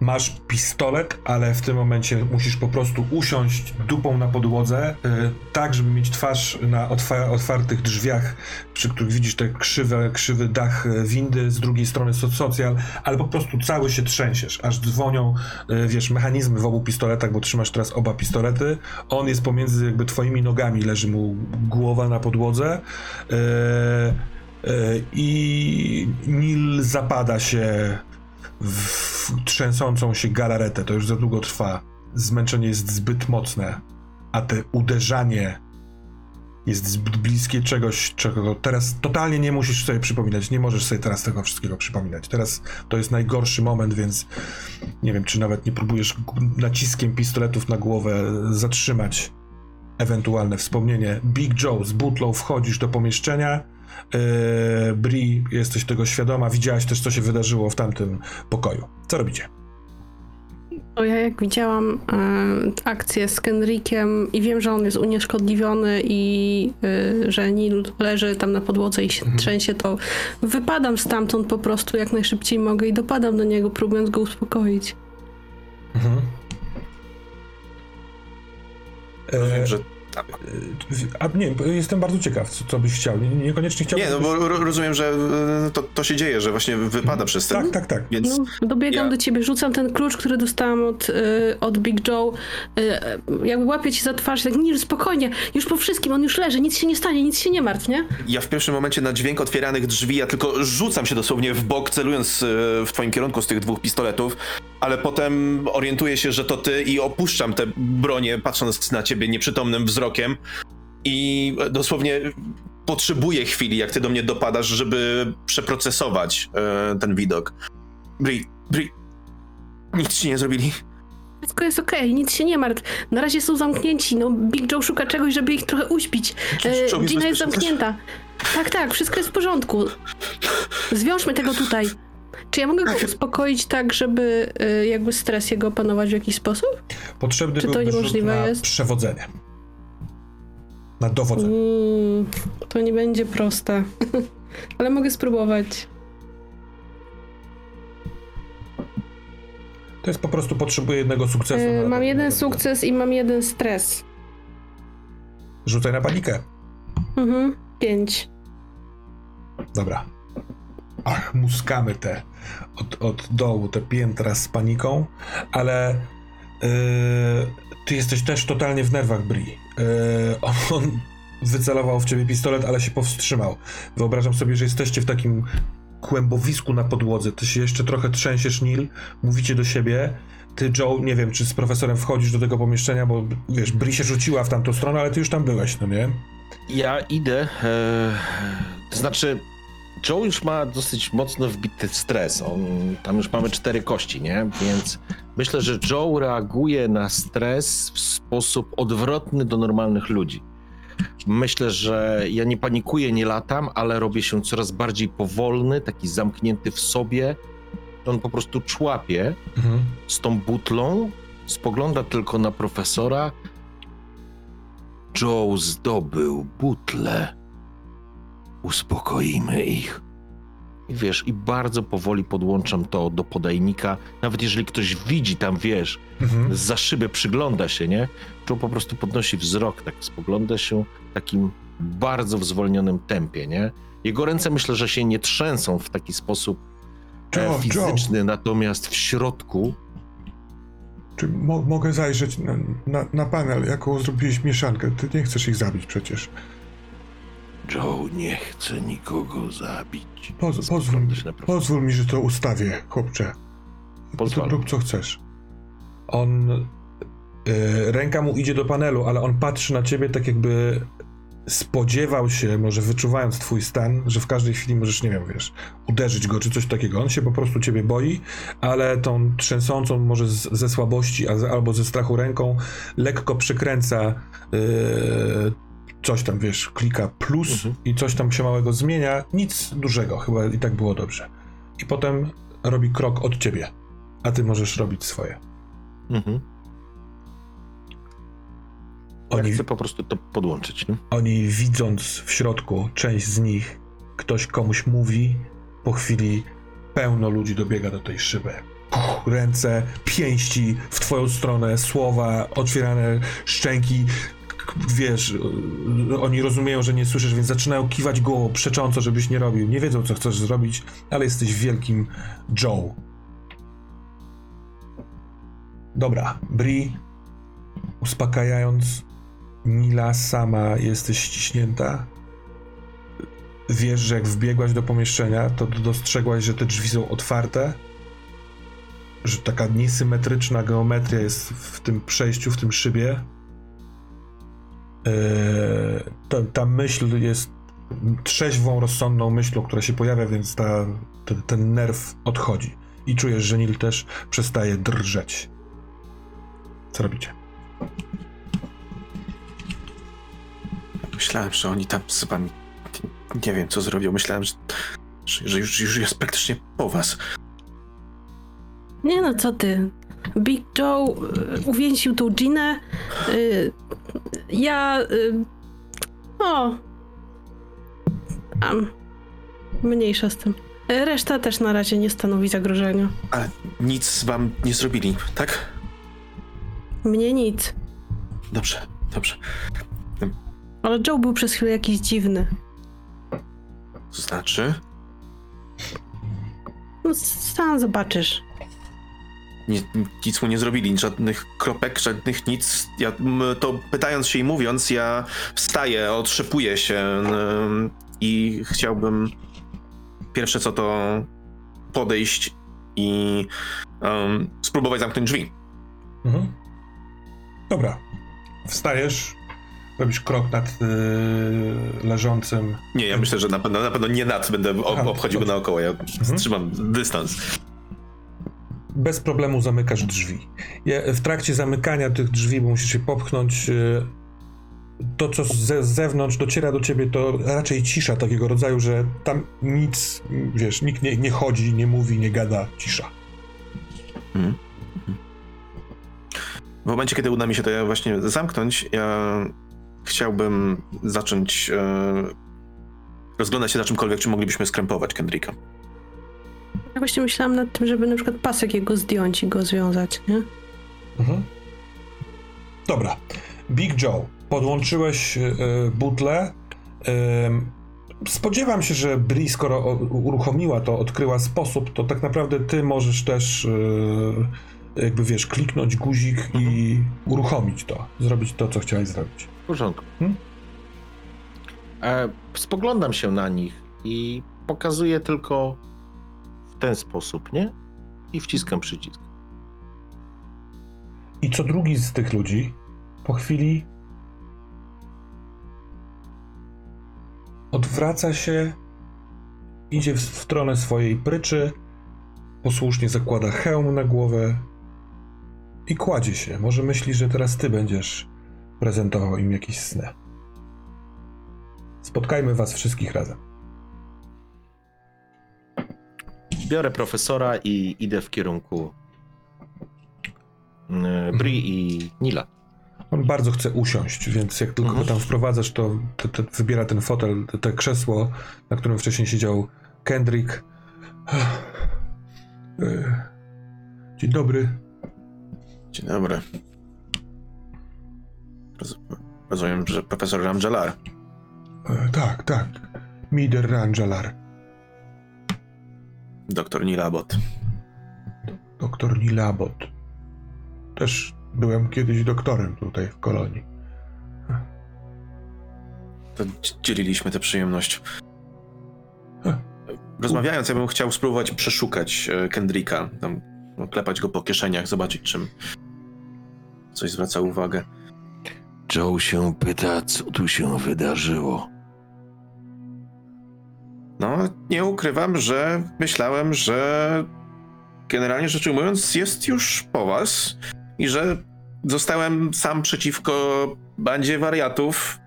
Masz pistolet, ale w tym momencie musisz po prostu usiąść dupą na podłodze, y, tak, żeby mieć twarz na otwa- otwartych drzwiach, przy których widzisz te krzywe, krzywy dach y, windy, z drugiej strony so- socjal, ale po prostu cały się trzęsiesz, aż dzwonią, y, wiesz, mechanizmy w obu pistoletach, bo trzymasz teraz oba pistolety. On jest pomiędzy jakby twoimi nogami, leży mu głowa na podłodze. y, y, I Nil zapada się w trzęsącą się galaretę. To już za długo trwa. Zmęczenie jest zbyt mocne, a te uderzanie jest zbyt bliskie czegoś, czego teraz totalnie nie musisz sobie przypominać. Nie możesz sobie teraz tego wszystkiego przypominać. Teraz to jest najgorszy moment, więc nie wiem, czy nawet nie próbujesz naciskiem pistoletów na głowę zatrzymać ewentualne wspomnienie. Big Joe z butlą wchodzisz do pomieszczenia. Yy, Bri, jesteś tego świadoma, widziałaś też, co się wydarzyło w tamtym pokoju. Co robicie? To ja jak widziałam e, akcję z Kenrickiem i wiem, że on jest unieszkodliwiony i e, że Nil leży tam na podłodze i się trzęsie, to wypadam stamtąd po prostu jak najszybciej mogę i dopadam do niego, próbując go uspokoić. Mhm. Rozumiem, E, że... A nie, jestem bardzo ciekaw, co, co byś chciał. Nie- Niekoniecznie chciałbym. Nie, no bo ro- rozumiem, że e, to, to się dzieje, że właśnie wypada przez ten. Tak, tak, tak. Więc No, dobiegam ja- do ciebie, rzucam ten klucz, który dostałam od, y, od Big Joe. Y, jakby łapię ci za twarz, tak Nil, spokojnie, już po wszystkim, on już leży, nic się nie stanie, nic się nie martw, nie? ja w pierwszym momencie na dźwięk otwieranych drzwi, ja tylko rzucam się dosłownie w bok, celując e, w twoim kierunku z tych dwóch pistoletów, ale potem orientuję się, że to ty i opuszczam te bronie, patrząc na ciebie nieprzytomnym wzrokiem i dosłownie potrzebuję chwili, jak ty do mnie dopadasz, żeby przeprocesować e, ten widok. Bri, Bri, nic ci nie zrobili. Wszystko jest okej, nic się nie martw. Na razie są zamknięci, no Big Joe szuka czegoś, żeby ich trochę uśpić. E, Gina jest zamknięta. Tak, tak, wszystko jest w porządku. Zwiążmy tego tutaj. Czy ja mogę go uspokoić tak, żeby y, jakby stres jego opanować w jakiś sposób? Potrzebny Czy to niemożliwe na jest? przewodzenie. Na dowodzenie. Mm, to nie będzie proste. [LAUGHS] Ale mogę spróbować. To jest po prostu potrzebuje jednego sukcesu. Na- mam jeden sukces i mam jeden stres. Rzucaj na panikę. Mhm, pięć. Dobra. Ach, muskamy te od, od dołu, te piętra z paniką, ale yy, ty jesteś też totalnie w nerwach, Bri. Yy, on, [LAUGHS] on wycelował w ciebie pistolet, ale się powstrzymał. Wyobrażam sobie, że jesteście w takim kłębowisku na podłodze. Ty się jeszcze trochę trzęsiesz, Nil, mówicie do siebie. Ty, Joe, nie wiem, czy z profesorem wchodzisz do tego pomieszczenia, bo wiesz, Bri się rzuciła w tamtą stronę, ale ty już tam byłeś, no nie? Ja idę, e, to znaczy Joe już ma dosyć mocno wbity stres, on, tam już mamy cztery kości, nie? Więc myślę, że Joe reaguje na stres w sposób odwrotny do normalnych ludzi. Myślę, że ja nie panikuję, nie latam, ale robię się coraz bardziej powolny, taki zamknięty w sobie. On po prostu człapie Mhm. z tą butlą, spogląda tylko na profesora. Joe zdobył butlę. Uspokoimy ich. I wiesz, i bardzo powoli podłączam to do podajnika. Nawet jeżeli ktoś widzi tam, wiesz, Mhm. za szyby przygląda się, nie? Joe po prostu podnosi wzrok, tak spogląda się w takim bardzo w zwolnionym tempie, nie? Jego ręce myślę, że się nie trzęsą w taki sposób e, Joe, Joe. fizyczny, natomiast w środku Czy mo mogę zajrzeć na, na, na panel, jaką zrobiłeś mieszankę? Ty nie chcesz ich zabić przecież. Joe nie chce nikogo zabić. Poz pozwól, mi, pozwól mi, że to ustawię, chłopcze. Pozwalam. Rób co chcesz. On. y, ręka mu idzie do panelu, ale on patrzy na ciebie tak, jakby spodziewał się, może wyczuwając twój stan, że w każdej chwili możesz, nie wiem, wiesz, uderzyć go czy coś takiego. On się po prostu ciebie boi, ale tą trzęsącą, może z, ze słabości albo ze strachu ręką, lekko przykręca y, coś tam, wiesz, klika plus Mhm. i coś tam się małego zmienia. Nic dużego, chyba i tak było dobrze. I potem robi krok od ciebie, a ty możesz robić swoje. Mhm. Oni, Ja chcę po prostu to podłączyć. Nie? oni widząc w środku część z nich, ktoś komuś mówi, po chwili pełno ludzi dobiega do tej szyby. Puch, ręce, pięści w twoją stronę, słowa, otwierane szczęki. Wiesz, y, oni rozumieją, że nie słyszysz, więc zaczynają kiwać głową przecząco, żebyś nie robił. Nie wiedzą, co chcesz zrobić, ale jesteś wielkim Joe. Dobra, Bri, uspokajając Nila sama jesteś ściśnięta. Wiesz, że jak wbiegłaś do pomieszczenia, to dostrzegłaś, że te drzwi są otwarte. Że taka niesymetryczna geometria jest w tym przejściu, w tym szybie. E, ta, ta myśl jest trzeźwą, rozsądną myślą, która się pojawia, więc ta, ten, ten nerw odchodzi. I czujesz, że Nil też przestaje drżeć. Co robicie? Myślałem, że oni tam z wami... Nie wiem, co zrobią. Myślałem, że, że, że już, już jest praktycznie po was. Nie no, co ty? Big Joe y, uwięził tą Ginę. Y, ja... Y, o... Am. Mniejsza z tym. Reszta też na razie nie stanowi zagrożenia. Ale nic wam nie zrobili, tak? Mnie nic. Dobrze, dobrze. Ale Joe był przez chwilę jakiś dziwny. Znaczy... No, sam zobaczysz. Nie, nic mu nie zrobili, żadnych kropek, żadnych nic. Ja to pytając się i mówiąc, ja wstaję, otrzepuję się ym, i chciałbym pierwsze co to podejść i ym, spróbować zamknąć drzwi. Mhm. Dobra. Wstajesz, robisz krok nad y, leżącym. Nie, ja myślę, że na pewno, na pewno nie nad będę ob, obchodził go naokoło, ja trzymam dystans. Bez problemu zamykasz drzwi. W trakcie zamykania tych drzwi, bo musisz się popchnąć, y, to co z zewnątrz dociera do ciebie, to raczej cisza takiego rodzaju, że tam nic, wiesz, nikt nie, nie chodzi, nie mówi, nie gada, cisza. W momencie, kiedy uda mi się to właśnie zamknąć, ja chciałbym zacząć e, rozglądać się za czymkolwiek, czy moglibyśmy skrępować Kendricka. Ja właśnie myślałam nad tym, żeby na przykład pasek jego zdjąć i go związać, nie? Mhm. Dobra. Big Joe, podłączyłeś y, butlę. Ym, spodziewam się, że Bri, skoro o, uruchomiła to, odkryła sposób, to tak naprawdę ty możesz też y, jakby wiesz, kliknąć guzik i uruchomić to, zrobić to, co chciałeś zrobić. W porządku. Hmm? E, spoglądam się na nich i pokazuję tylko ten sposób, nie? I wciskam przycisk. I co drugi z tych ludzi po chwili odwraca się, idzie w stronę swojej pryczy, posłusznie zakłada hełm na głowę i kładzie się. Może myśli, że teraz ty będziesz prezentował im jakieś sny. Spotkajmy was wszystkich razem. Biorę profesora i idę w kierunku e, Bri i Nila. On bardzo chce usiąść, więc jak tylko go tam wprowadzasz, to, to, to wybiera ten fotel, te, te krzesło, na którym wcześniej siedział Kendrick. Dzień dobry. Dzień dobry. Roz- Rozumiem, że profesor Ramjalar. E, tak, tak. Mider Rangelar, Doktor Nilabot. doktor Nilabot. Też byłem kiedyś doktorem tutaj w kolonii. To dz- dzieliliśmy tę przyjemność. Rozmawiając, ja bym chciał spróbować przeszukać e, Kendricka. Tam, no, klepać go po kieszeniach, zobaczyć, czym coś zwraca uwagę. Joe się pyta, co tu się wydarzyło. No, nie ukrywam, że myślałem, że generalnie rzecz ujmując, jest już po was i że zostałem sam przeciwko bandzie wariatów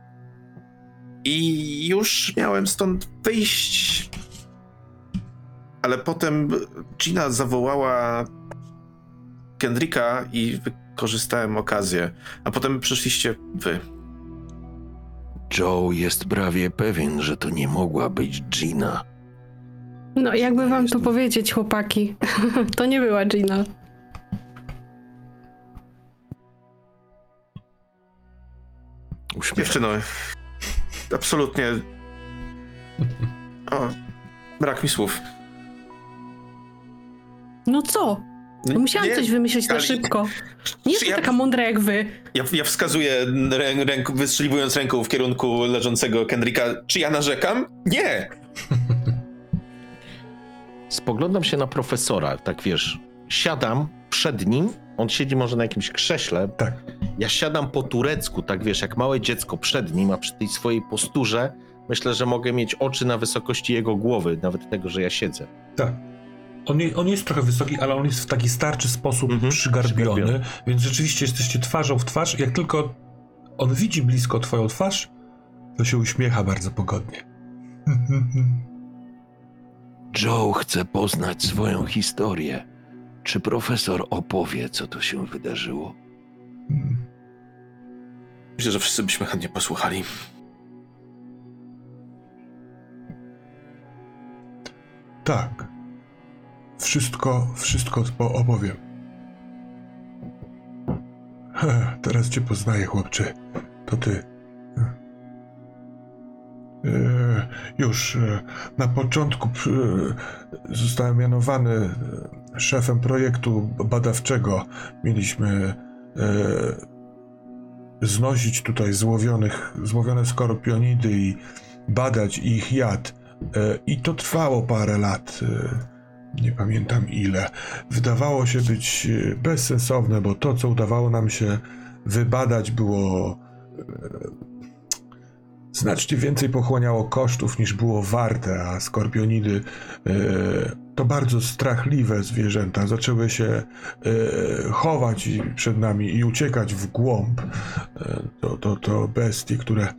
i już miałem stąd wyjść. Ale potem Gina zawołała Kendricka i wykorzystałem okazję. A potem przyszliście wy. Joe jest prawie pewien, że to nie mogła być Gina. No, jakby wam to powiedzieć, chłopaki. [LAUGHS] to nie była Gina. Uśmiech. Dziewczyno, absolutnie. O, brak mi słów. No co? No musiałam Nie, coś wymyśleć na szybko. Nie jestem ja- taka mądra jak wy. Ja, ja wskazuję, rę, ręk, wystrzeliwując ręką w kierunku leżącego Kendricka. Czy ja narzekam? Nie! [LAUGHS] Spoglądam się na profesora, tak wiesz, siadam przed nim, on siedzi może na jakimś krześle, Tak. ja siadam po turecku, tak wiesz, jak małe dziecko przed nim, a przy tej swojej posturze myślę, że mogę mieć oczy na wysokości jego głowy, nawet tego, że ja siedzę. Tak. On, je, on jest trochę wysoki, ale on jest w taki starczy sposób Mhm, przygarbiony, przygarbiony. więc rzeczywiście jesteście twarzą w twarz. Jak tylko on widzi blisko twoją twarz, to się uśmiecha bardzo pogodnie. [LAUGHS] Joe chce poznać swoją historię. Czy profesor opowie, co tu się wydarzyło? Myślę, że wszyscy byśmy chętnie posłuchali. Tak. Wszystko, wszystko po- opowiem. He, teraz cię poznaję, chłopcze. To ty. E, już e, na początku e, zostałem mianowany szefem projektu badawczego. Mieliśmy znosić tutaj złowionych, złowione skorpionidy i badać ich jad. I to trwało parę lat. Nie pamiętam ile. Wydawało się być e, bezsensowne, bo to, co udawało nam się wybadać, było e, znacznie więcej pochłaniało kosztów niż było warte, a skorpionidy e, to bardzo strachliwe zwierzęta. Zaczęły się chować przed nami i uciekać w głąb. To, to, to bestie, które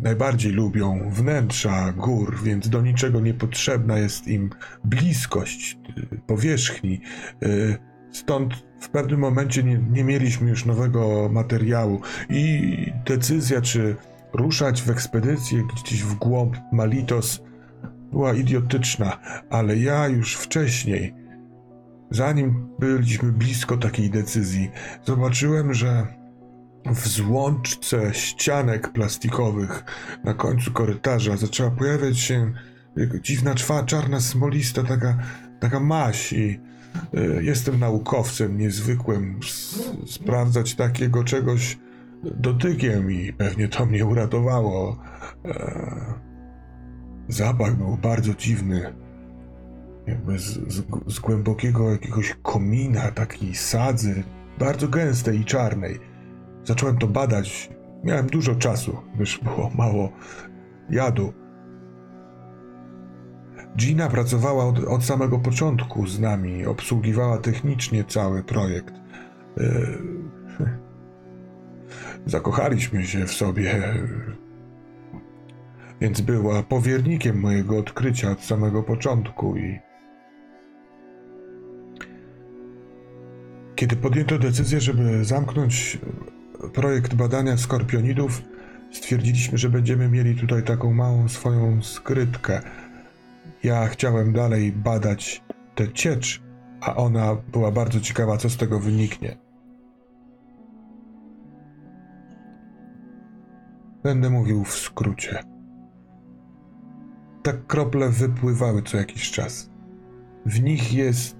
najbardziej lubią wnętrza gór, więc do niczego niepotrzebna jest im bliskość y, powierzchni. Y, Stąd w pewnym momencie nie, nie mieliśmy już nowego materiału i decyzja, czy ruszać w ekspedycję gdzieś w głąb Malitos była idiotyczna, ale ja już wcześniej, zanim byliśmy blisko takiej decyzji, zobaczyłem, że w złączce ścianek plastikowych na końcu korytarza zaczęła pojawiać się dziwna czwa, czarna, smolista taka, taka maś i y, jestem naukowcem niezwykłym s- sprawdzać takiego czegoś dotykiem i pewnie to mnie uratowało. E, zapach był bardzo dziwny. Jakby z, z, z głębokiego jakiegoś komina, takiej sadzy, bardzo gęstej i czarnej. Zacząłem to badać. Miałem dużo czasu, gdyż było mało jadu. Gina pracowała od, od samego początku z nami, obsługiwała technicznie cały projekt. Yy, [LAUGHS] Zakochaliśmy się w sobie, więc była powiernikiem mojego odkrycia od samego początku i kiedy podjęto decyzję, żeby zamknąć projekt badania skorpionidów, stwierdziliśmy, że będziemy mieli tutaj taką małą swoją skrytkę. Ja chciałem dalej badać tę ciecz, a ona była bardzo ciekawa, co z tego wyniknie. Będę mówił w skrócie. Tak krople wypływały co jakiś czas. W nich jest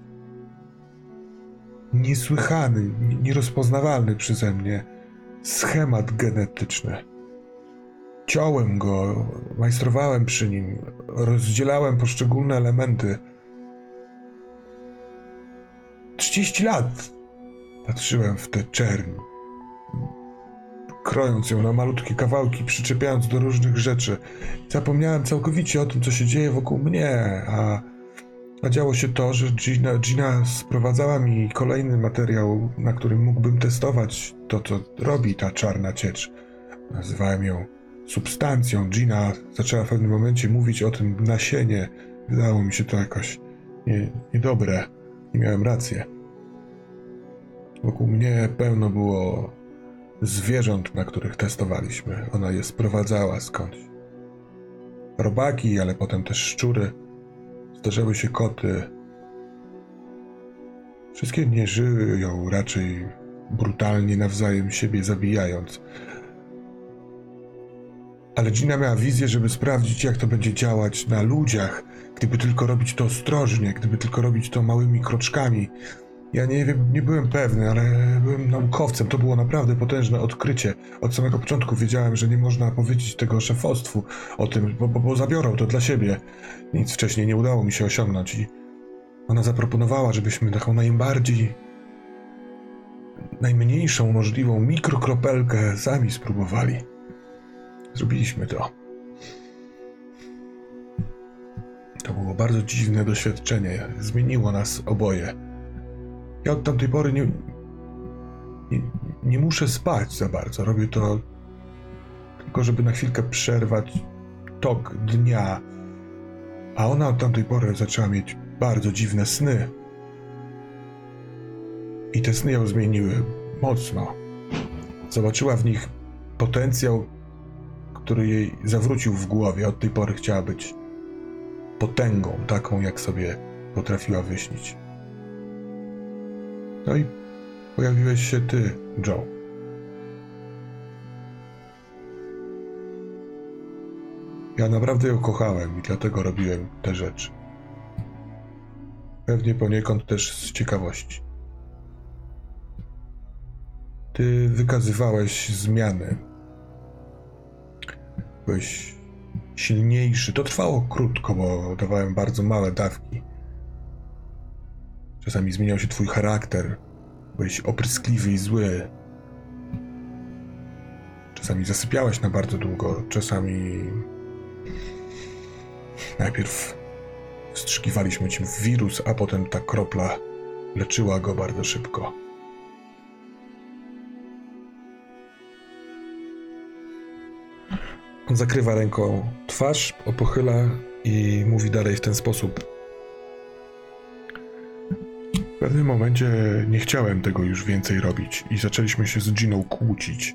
niesłychany, nierozpoznawalny przeze mnie schemat genetyczny. Ciąłem go, majstrowałem przy nim, rozdzielałem poszczególne elementy. 30 lat patrzyłem w tę czerń, krojąc ją na malutkie kawałki, przyczepiając do różnych rzeczy. Zapomniałem całkowicie o tym, co się dzieje wokół mnie, a, a działo się to, że Gina, Gina sprowadzała mi kolejny materiał, na którym mógłbym testować to, co robi ta czarna ciecz. Nazywałem ją substancją. Gina zaczęła w pewnym momencie mówić o tym nasienie. Wydało mi się to jakoś nie, niedobre i miałem rację. Wokół mnie pełno było zwierząt, na których testowaliśmy. Ona je sprowadzała skądś. Robaki, ale potem też szczury. Zdarzały się koty. Wszystkie nie żyją raczej brutalnie nawzajem siebie zabijając. Ale Gina miała wizję, żeby sprawdzić, jak to będzie działać na ludziach, gdyby tylko robić to ostrożnie, gdyby tylko robić to małymi kroczkami. Ja nie wiem, nie byłem pewny, ale byłem naukowcem. To było naprawdę potężne odkrycie. Od samego początku wiedziałem, że nie można powiedzieć tego szefostwu o tym, bo, bo, bo zabiorą to dla siebie. Nic wcześniej nie udało mi się osiągnąć i ona zaproponowała, żebyśmy taką najbardziej najmniejszą możliwą mikrokropelkę sami spróbowali. Zrobiliśmy to. To było bardzo dziwne doświadczenie. Zmieniło nas oboje. Ja od tamtej pory nie, nie, nie muszę spać za bardzo. Robię to tylko, żeby na chwilkę przerwać tok dnia. A ona od tamtej pory zaczęła mieć bardzo dziwne sny. I te sny ją zmieniły mocno. Zobaczyła w nich potencjał, który jej zawrócił w głowie. Od tej pory chciała być potęgą, taką jak sobie potrafiła wyśnić. No i pojawiłeś się ty, Joe. Ja naprawdę ją kochałem i dlatego robiłem te rzeczy. Pewnie poniekąd też z ciekawości. Ty wykazywałeś zmiany. Byłeś silniejszy. To trwało krótko, bo dawałem bardzo małe dawki. Czasami zmieniał się twój charakter. Byłeś opryskliwy i zły. Czasami zasypiałeś na bardzo długo, czasami. Najpierw wstrzykiwaliśmy ci wirus, a potem ta kropla leczyła go bardzo szybko. On zakrywa ręką twarz, opochyla i mówi dalej w ten sposób. W pewnym momencie nie chciałem tego już więcej robić i zaczęliśmy się z Giną kłócić.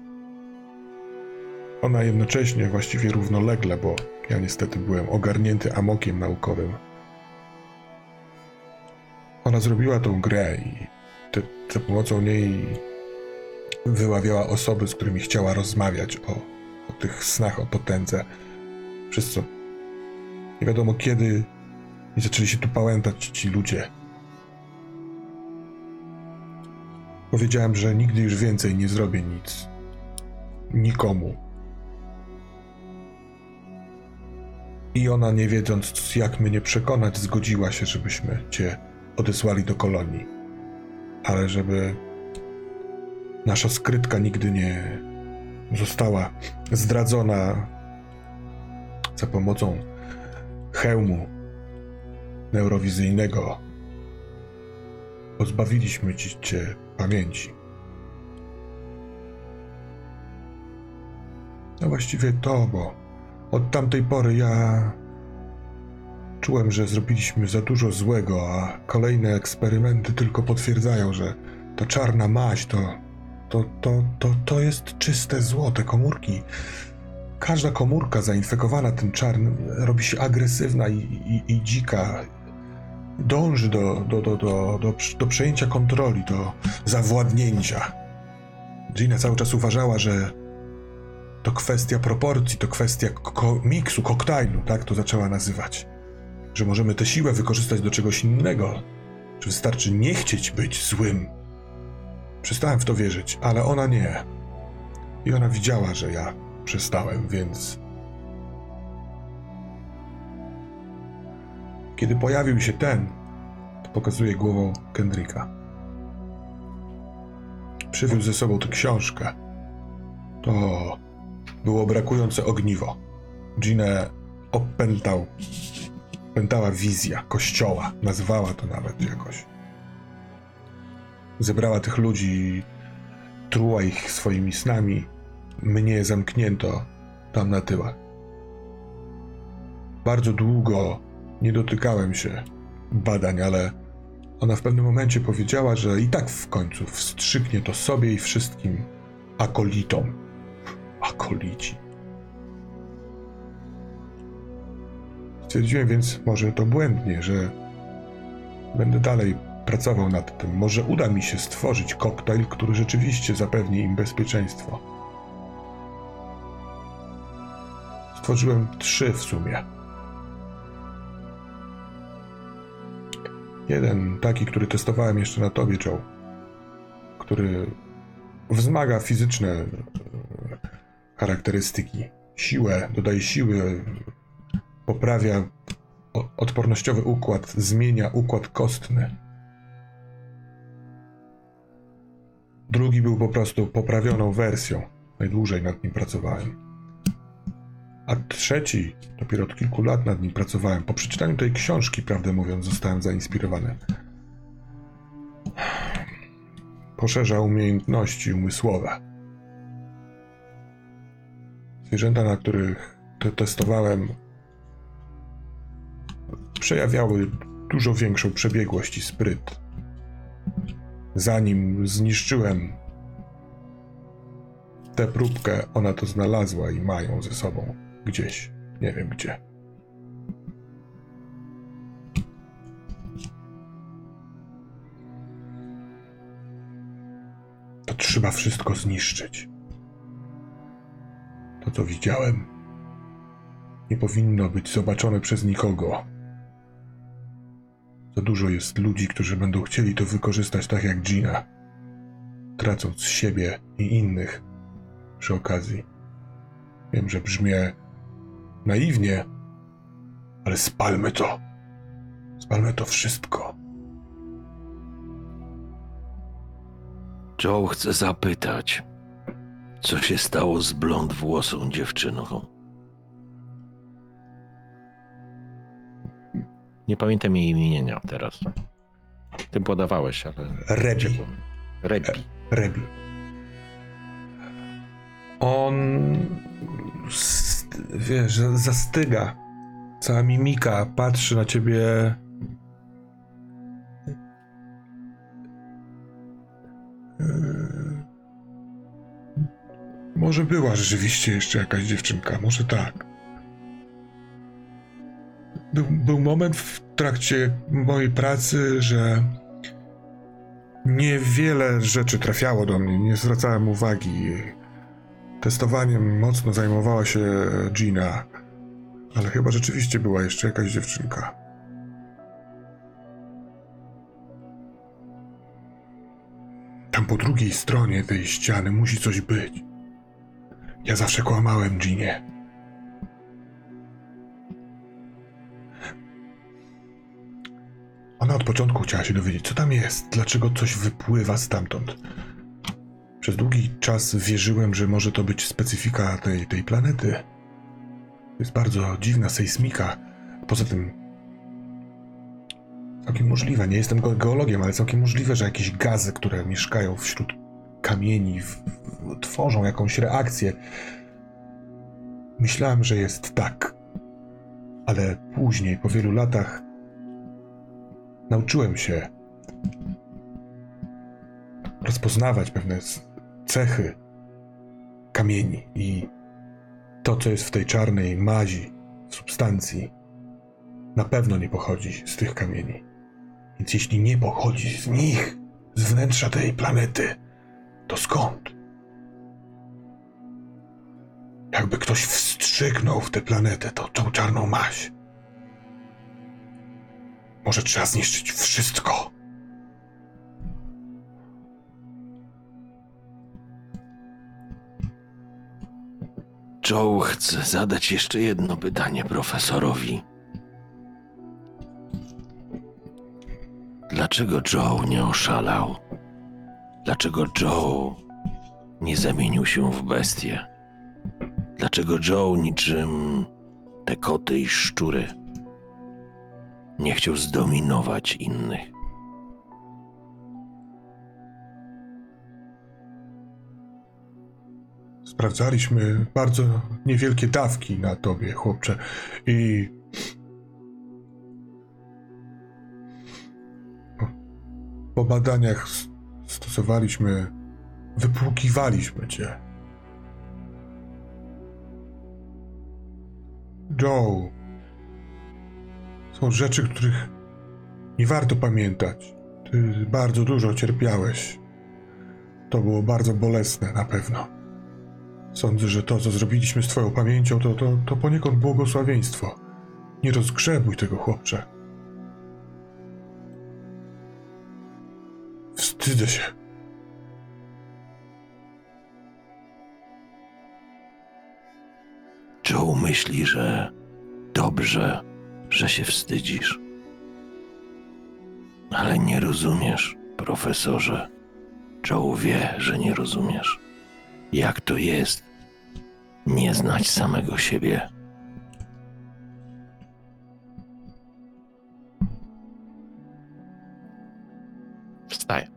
Ona jednocześnie, właściwie równolegle, bo ja niestety byłem ogarnięty amokiem naukowym. Ona zrobiła tą grę i te, za pomocą niej wyławiała osoby, z którymi chciała rozmawiać o, o tych snach o potędze. Przez co nie wiadomo kiedy i zaczęli się tu pałętać ci ludzie. Powiedziałem, że nigdy już więcej nie zrobię nic. Nikomu. I ona, nie wiedząc, jak mnie przekonać, zgodziła się, żebyśmy cię odesłali do kolonii. Ale żeby nasza skrytka nigdy nie została zdradzona za pomocą hełmu neurowizyjnego, pozbawiliśmy ci cię pamięci. No właściwie to, bo od tamtej pory ja czułem, że zrobiliśmy za dużo złego, a kolejne eksperymenty tylko potwierdzają, że ta czarna maść to, to, to, to, to jest czyste zło, te komórki. Każda komórka zainfekowana tym czarnym robi się agresywna i, i, i dzika. Dąży do, do, do, do, do, do przejęcia kontroli, do zawładnięcia. Gina cały czas uważała, że to kwestia proporcji, to kwestia ko- miksu, koktajlu, tak to zaczęła nazywać. Że możemy tę siłę wykorzystać do czegoś innego, że wystarczy nie chcieć być złym. Przestałem w to wierzyć, ale ona nie. I ona widziała, że ja przestałem, więc. Kiedy pojawił się ten, to pokazuje głową Kendricka. Przywiózł ze sobą tę książkę. To było brakujące ogniwo. Ginę opętał. Pętała wizja kościoła, nazwała to nawet jakoś. Zebrała tych ludzi, truła ich swoimi snami. Mnie zamknięto tam na tyłach. Bardzo długo nie dotykałem się badań, ale ona w pewnym momencie powiedziała, że i tak w końcu wstrzyknie to sobie i wszystkim akolitom akolici. Stwierdziłem więc może to błędnie, że będę dalej pracował nad tym. Może uda mi się stworzyć koktajl, który rzeczywiście zapewni im bezpieczeństwo. Stworzyłem trzy w sumie. Jeden taki, który testowałem jeszcze na tobie, Joe, który wzmaga fizyczne e, charakterystyki. Siłę, dodaje siły, poprawia odpornościowy układ, zmienia układ kostny. Drugi był po prostu poprawioną wersją. Najdłużej nad nim pracowałem. A trzeci, dopiero od kilku lat nad nim pracowałem. Po przeczytaniu tej książki, prawdę mówiąc, zostałem zainspirowany. Poszerza umiejętności umysłowe. Zwierzęta, na których te testowałem, przejawiały dużo większą przebiegłość i spryt. Zanim zniszczyłem tę próbkę, ona to znalazła i mają ze sobą gdzieś. Nie wiem gdzie. To trzeba wszystko zniszczyć. To, co widziałem, nie powinno być zobaczone przez nikogo. Za dużo jest ludzi, którzy będą chcieli to wykorzystać tak jak Gina, tracąc siebie i innych przy okazji. Wiem, że brzmię naiwnie, ale spalmy to. Spalmy to wszystko. Joe chce zapytać, co się stało z blond włosą dziewczyną. Nie pamiętam jej imienia teraz. Ty podawałeś, ale... Rebi. Rebi. Rebi. On, wiesz, zastyga. Cała mimika patrzy na ciebie. Eee, Może była rzeczywiście jeszcze jakaś dziewczynka, może tak. Był, był moment w trakcie mojej pracy, że niewiele rzeczy trafiało do mnie, nie zwracałem uwagi. Testowaniem mocno zajmowała się Gina, ale chyba rzeczywiście była jeszcze jakaś dziewczynka. Tam po drugiej stronie tej ściany musi coś być. Ja zawsze kłamałem Ginie. Ona od początku chciała się dowiedzieć, co tam jest, dlaczego coś wypływa stamtąd. Przez długi czas wierzyłem, że może to być specyfika tej, tej planety. To jest bardzo dziwna sejsmika. Poza tym. Całkiem możliwe, nie jestem ge- geologiem, ale całkiem możliwe, że jakieś gazy, które mieszkają wśród kamieni, w, w, tworzą jakąś reakcję. Myślałem, że jest tak. Ale później, po wielu latach, nauczyłem się rozpoznawać pewne cechy kamieni i to, co jest w tej czarnej mazi, substancji, na pewno nie pochodzi z tych kamieni. Więc jeśli nie pochodzi z nich, z wnętrza tej planety, to skąd? Jakby ktoś wstrzygnął w tę planetę to, tą czarną maź. Może trzeba zniszczyć wszystko. Joe chce zadać jeszcze jedno pytanie profesorowi. Dlaczego Joe nie oszalał? Dlaczego Joe nie zamienił się w bestię? Dlaczego Joe niczym te koty i szczury nie chciał zdominować innych? Sprawdzaliśmy bardzo niewielkie dawki na tobie, chłopcze. I. Po, badaniach stosowaliśmy. Wypłukiwaliśmy cię. Joe. Są rzeczy, których nie warto pamiętać. Ty bardzo dużo cierpiałeś. To było bardzo bolesne na pewno. Sądzę, że to, co zrobiliśmy z twoją pamięcią, to, to, to poniekąd błogosławieństwo. Nie rozgrzebuj tego, chłopcze. Wstydzę się. Joe myśli, że dobrze, że się wstydzisz. Ale nie rozumiesz, profesorze. Joe wie, że nie rozumiesz. Jak to jest nie znać samego siebie. Wstaję.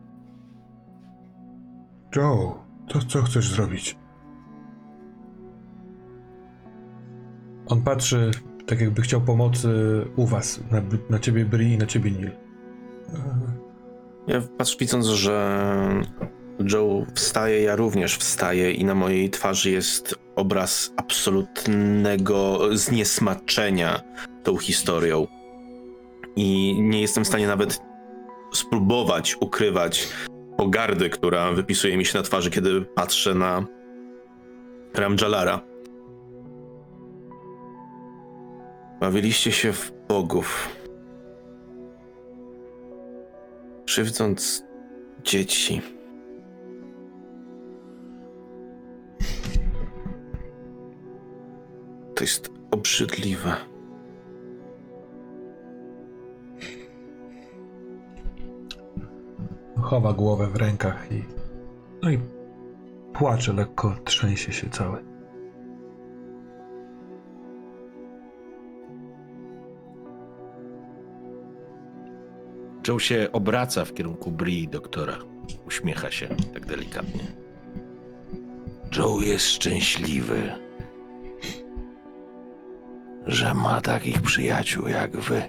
Joe, to co chcesz zrobić? On patrzy, tak jakby chciał pomocy u was, na, na ciebie Bri i na ciebie Nil. Ja patrz, widząc, że Joe wstaje, ja również wstaję i na mojej twarzy jest obraz absolutnego zniesmaczenia tą historią. I nie jestem w stanie nawet spróbować ukrywać pogardy, która wypisuje mi się na twarzy, kiedy patrzę na Ramjalara. Bawiliście się w bogów. Krzywdząc dzieci. To jest obrzydliwe. Chowa głowę w rękach i. No i płacze lekko, trzęsie się cały. Joe się obraca w kierunku Bri i doktora. Uśmiecha się tak delikatnie. Joe jest szczęśliwy, że ma takich przyjaciół jak wy.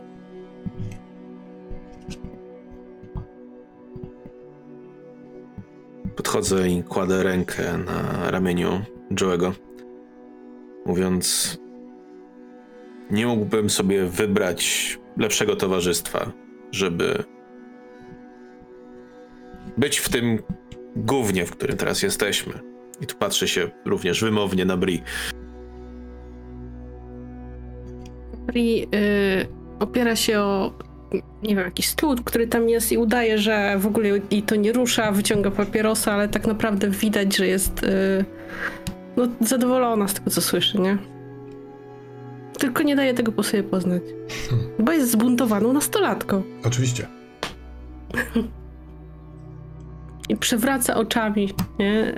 Podchodzę i kładę rękę na ramieniu Joe'ego, mówiąc: Nie mógłbym sobie wybrać lepszego towarzystwa, żeby być w tym gównie, w którym teraz jesteśmy. I tu patrzę się również wymownie na Bri. Bri y, opiera się o, nie wiem, jakiś stół, który tam jest i udaje, że w ogóle jej to nie rusza, wyciąga papierosa, ale tak naprawdę widać, że jest y, no, zadowolona z tego, co słyszy, nie? Tylko nie daje tego po sobie poznać. Bo jest zbuntowaną nastolatką. Oczywiście. [LAUGHS] I przewraca oczami, nie?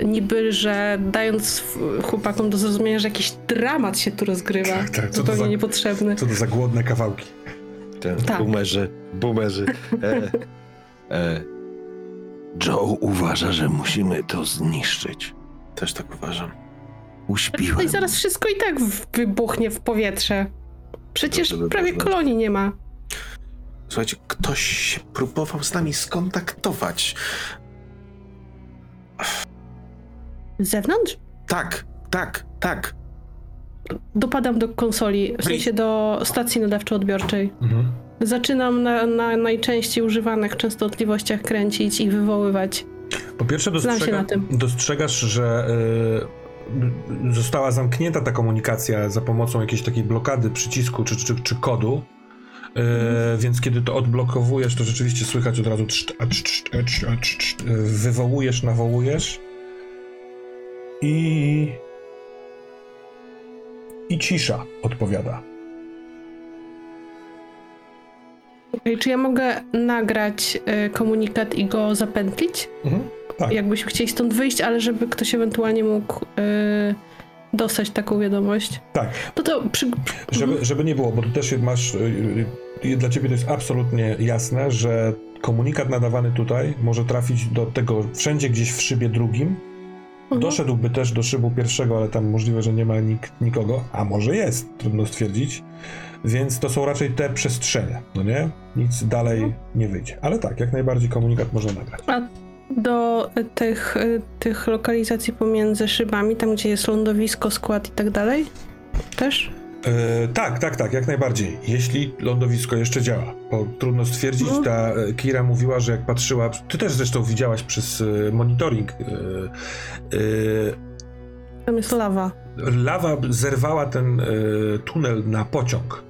Y, niby, że dając chłopakom do zrozumienia, że jakiś dramat się tu rozgrywa. Tak, tak, zupełnie za- niepotrzebny. Co to za głodne kawałki. Ten Tak. boomerzy, boomerzy. E, e. Joe uważa, że musimy to zniszczyć. Też tak uważam. No Uśpiłem. i zaraz wszystko i tak wybuchnie w powietrze. Przecież prawie kolonii nie ma. Słuchajcie, ktoś się próbował z nami skontaktować. Z zewnątrz? Tak, tak, tak. Dopadam do konsoli, w sensie do stacji nadawczo-odbiorczej. Mhm. Zaczynam na, na najczęściej używanych częstotliwościach kręcić i wywoływać. Po pierwsze Znam się dostrzega, na tym. dostrzegasz, że y, została zamknięta ta komunikacja za pomocą jakiejś takiej blokady przycisku czy, czy, czy kodu. Mhm. Więc kiedy to odblokowujesz, to rzeczywiście słychać od razu a, a, a. Y, wywołujesz, nawołujesz i i cisza odpowiada. Okej, czy ja mogę nagrać y, komunikat i go zapętlić? Mhm. Tak. Jakbyśmy chcieli stąd wyjść, ale żeby ktoś ewentualnie mógł y, dostać taką wiadomość. Tak. No to przy, Żeby, żeby nie było, bo tu też masz. y, y, Dla ciebie to jest absolutnie jasne, że komunikat nadawany tutaj może trafić do tego wszędzie gdzieś w szybie drugim. Mhm. Doszedłby też do szybu pierwszego, ale tam możliwe, że nie ma nik, nikogo, a może jest, trudno stwierdzić. Więc to są raczej te przestrzenie, no nie? Nic dalej Mhm. nie wyjdzie. Ale tak, jak najbardziej komunikat można nagrać. A do tych, y, tych lokalizacji pomiędzy szybami, tam gdzie jest lądowisko, skład i tak dalej? Też? E, tak, tak, tak, jak najbardziej. Jeśli lądowisko jeszcze działa, bo trudno stwierdzić, No. ta e, Kira mówiła, że jak patrzyła, ty też zresztą widziałaś przez e, monitoring, e, Tam jest lawa. e, lawa zerwała ten e, tunel na pociąg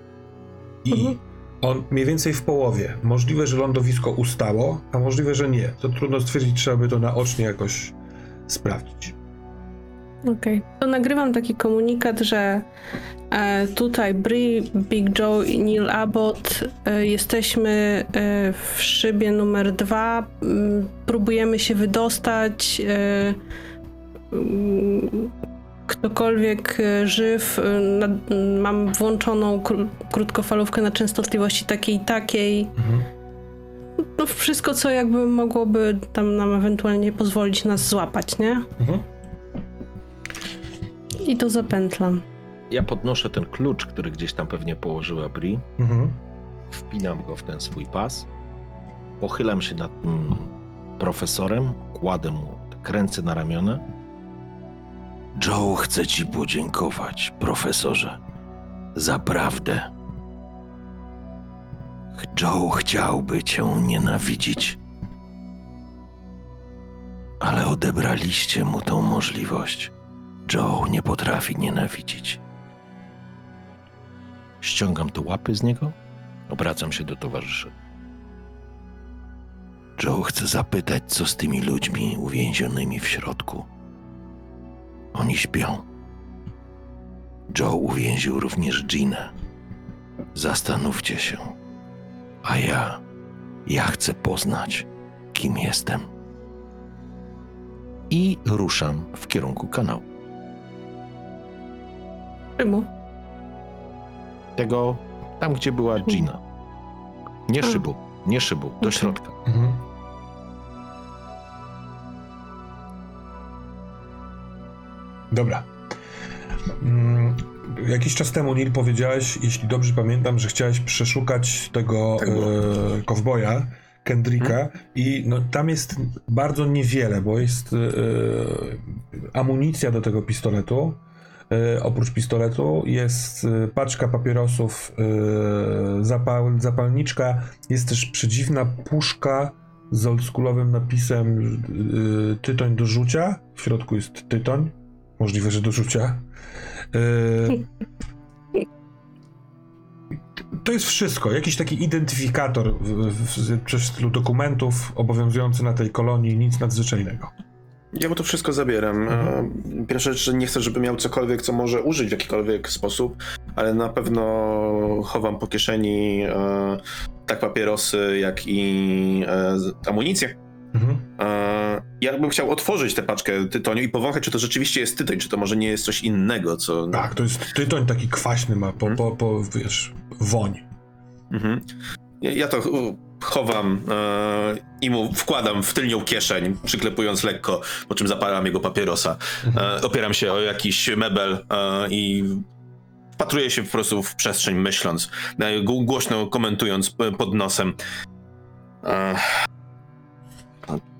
i Mhm. On mniej więcej w połowie. Możliwe, że lądowisko ustało, a możliwe, że nie. To trudno stwierdzić, trzeba by to naocznie jakoś sprawdzić. Okej. To nagrywam taki komunikat, że E, tutaj Bri, Big Joe i Neil Abbott. E, jesteśmy e, w szybie numer dwa. Mm, Próbujemy się wydostać. Ktokolwiek e, żyw, e, na, mam włączoną kró- krótkofalówkę na częstotliwości takiej i takiej. Mhm. No wszystko, co jakby mogłoby tam nam ewentualnie pozwolić nas złapać, nie? Mhm. I to zapętlam. Ja podnoszę ten klucz, który gdzieś tam pewnie położyła Bri, Mhm. wpinam go w ten swój pas, pochylam się nad tym profesorem, kładę mu ręce na ramiona. Joe chce ci podziękować, profesorze, za prawdę. Joe chciałby cię nienawidzić, ale odebraliście mu tą możliwość. Joe nie potrafi nienawidzić. Ściągam te łapy z niego, obracam się do towarzyszy. Joe chce zapytać, co z tymi ludźmi uwięzionymi w środku. Oni śpią. Joe uwięził również Ginę. Zastanówcie się. A ja, ja chcę poznać, kim jestem. I ruszam w kierunku kanału. Czemu? Tego, tam gdzie była Gina. Nie szybu, nie szybu, do środka. Mhm. Dobra. Mm, Jakiś czas temu, Neil, powiedziałeś, jeśli dobrze pamiętam, że chciałeś przeszukać tego Tak e, kowboja, Kendricka i no, tam jest bardzo niewiele, bo jest e, amunicja do tego pistoletu. E, oprócz pistoletu jest e, paczka papierosów, e, zapal, zapalniczka, jest też przedziwna puszka z oldschoolowym napisem y, tytoń do rzucia. W środku jest tytoń. Możliwe, że do rzucia. Y, to jest wszystko. Jakiś taki identyfikator w, w, w, przez stylu dokumentów obowiązujący na tej kolonii. Nic nadzwyczajnego. Ja mu to wszystko zabieram. Mhm. E, Pierwsza rzecz, nie chcę, żeby miał cokolwiek, co może użyć w jakikolwiek sposób, ale na pewno chowam po kieszeni e, tak papierosy, jak i e, amunicję. Mhm. E, ja bym chciał otworzyć tę paczkę tytoniu i powąchać, czy to rzeczywiście jest tytoń, czy to może nie jest coś innego, co... Tak, to jest tytoń taki kwaśny ma, po, po, po wiesz, woń. Mhm. Ja, to chowam e, i mu wkładam w tylnią kieszeń, przyklepując lekko, po czym zapalam jego papierosa. E, opieram się o jakiś mebel e, i wpatruję się po prostu w przestrzeń, myśląc, e, gł- głośno komentując e, pod nosem.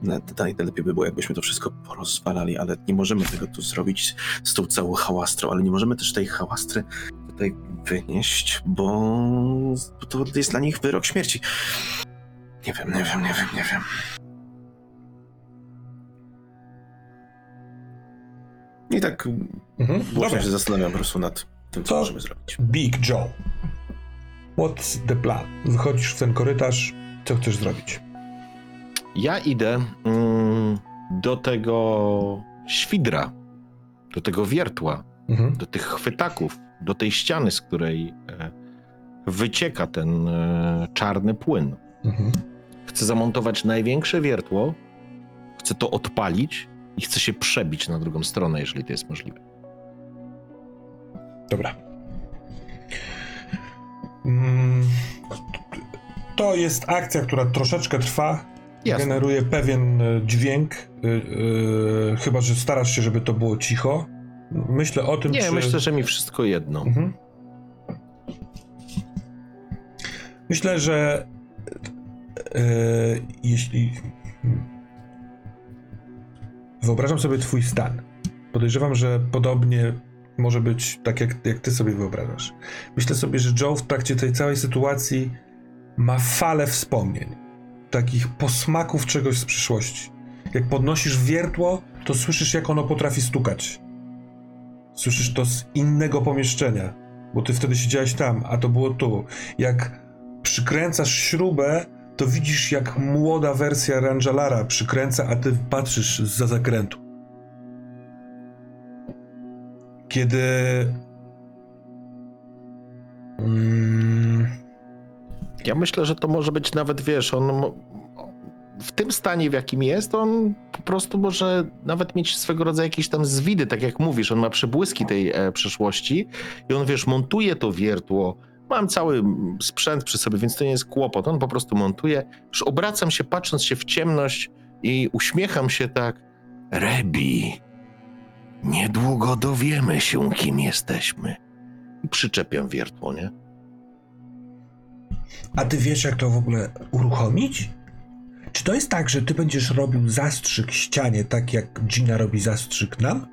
Naj- Najlepiej by było, jakbyśmy to wszystko porozwalali, ale nie możemy tego tu zrobić z tą całą hałastrą, ale nie możemy też tej hałastry tutaj wynieść, bo to jest dla nich wyrok śmierci. Nie wiem, nie wiem, nie wiem, nie wiem. I tak Mhm. Dobra. się zastanawiam po prostu nad tym, co Co? możemy zrobić. Big Joe. What's the plan? Wychodzisz w ten korytarz. Co chcesz zrobić? Ja idę mm, do tego świdra, do tego wiertła, Mhm. do tych chwytaków, do tej ściany, z której e, wycieka ten e, czarny płyn. Mhm. Chcę zamontować największe wiertło, chcę to odpalić i chcę się przebić na drugą stronę, jeżeli to jest możliwe. Dobra. Mm, To jest akcja, która troszeczkę trwa. Jasne. Generuje pewien e, dźwięk. y, y, chyba, że starasz się, żeby to było cicho. Myślę o tym, Nie, czy... myślę, że mi wszystko jedno. Mhm. Myślę, że e, jeśli. Wyobrażam sobie Twój stan. Podejrzewam, że podobnie może być tak, jak, jak Ty sobie wyobrażasz. Myślę sobie, że Joe w trakcie tej całej sytuacji ma falę wspomnień, takich posmaków czegoś z przyszłości. Jak podnosisz wiertło, to słyszysz, jak ono potrafi stukać. Słyszysz to z innego pomieszczenia, bo ty wtedy siedziałeś tam, a to było tu. Jak przykręcasz śrubę, to widzisz, jak młoda wersja Rangelara przykręca, a ty patrzysz za zakrętu. Kiedy Mm, Ja myślę, że to może być nawet, wiesz, on w tym stanie, w jakim jest, on po prostu może nawet mieć swego rodzaju jakieś tam zwidy, tak jak mówisz, on ma przebłyski tej e, przeszłości i on, wiesz, montuje to wiertło. Mam cały sprzęt przy sobie, więc to nie jest kłopot. On po prostu montuje. Już obracam się, patrząc się w ciemność i uśmiecham się tak. Rebi, niedługo dowiemy się, kim jesteśmy. I przyczepiam wiertło, nie? A ty wiesz, jak to w ogóle uruchomić? Czy to jest tak, że ty będziesz robił zastrzyk ścianie, tak jak Gina robi zastrzyk nam?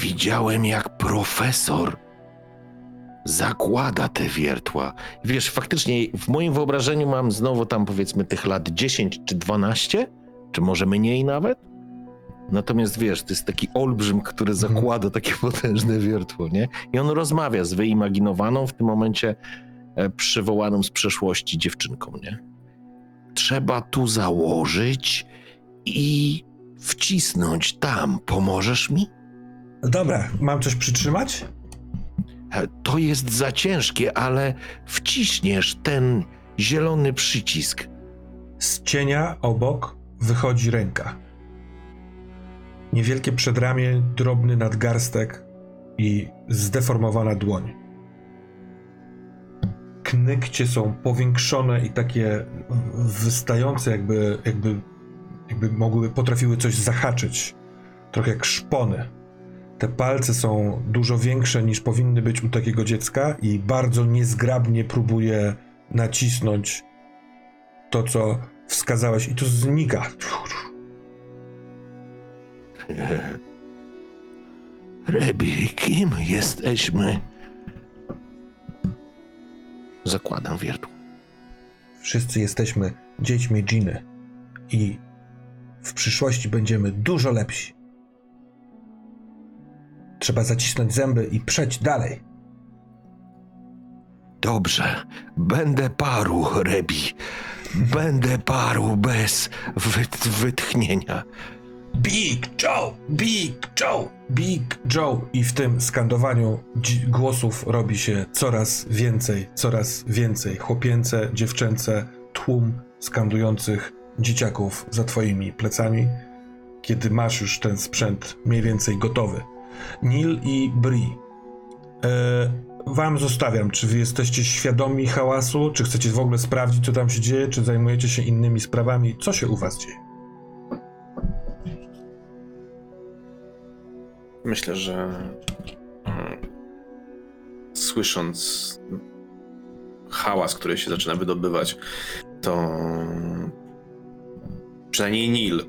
Widziałem, jak profesor zakłada te wiertła. Wiesz, faktycznie w moim wyobrażeniu mam znowu tam powiedzmy tych lat 10 czy 12, czy może mniej nawet. Natomiast wiesz, to jest taki olbrzym, który zakłada takie [LAUGHS] potężne wiertło, nie? I on rozmawia z wyimaginowaną w tym momencie e, przywołaną z przeszłości dziewczynką, nie? Trzeba tu założyć i wcisnąć tam. Pomożesz mi? Dobra, mam coś przytrzymać? E, To jest za ciężkie, ale wciśniesz ten zielony przycisk. Z cienia obok wychodzi ręka. Niewielkie przedramię, drobny nadgarstek i zdeformowana dłoń. Knykcie są powiększone i takie wystające, jakby, jakby, jakby mogły, potrafiły coś zahaczyć. Trochę jak szpony. Te palce są dużo większe niż powinny być u takiego dziecka i bardzo niezgrabnie próbuje nacisnąć to, co wskazałeś, i to znika. [LAUGHS] Rebi, kim jesteśmy? Zakładam wiertło. Wszyscy jesteśmy dziećmi Giny i w przyszłości będziemy dużo lepsi. Trzeba zacisnąć zęby i przejść dalej. Dobrze, będę parł, Rebi. Będę parł bez wyt- wytchnienia. Big Joe! Big Joe! Big Joe! I w tym skandowaniu głosów robi się coraz więcej, coraz więcej. Chłopięce, dziewczęce, tłum skandujących dzieciaków za twoimi plecami, kiedy masz już ten sprzęt mniej więcej gotowy. Nil i Bri. E, wam zostawiam, czy wy jesteście świadomi hałasu, czy chcecie w ogóle sprawdzić, co tam się dzieje, czy zajmujecie się innymi sprawami, co się u was dzieje? Myślę, że mm, słysząc hałas, który się zaczyna wydobywać, to przynajmniej Nil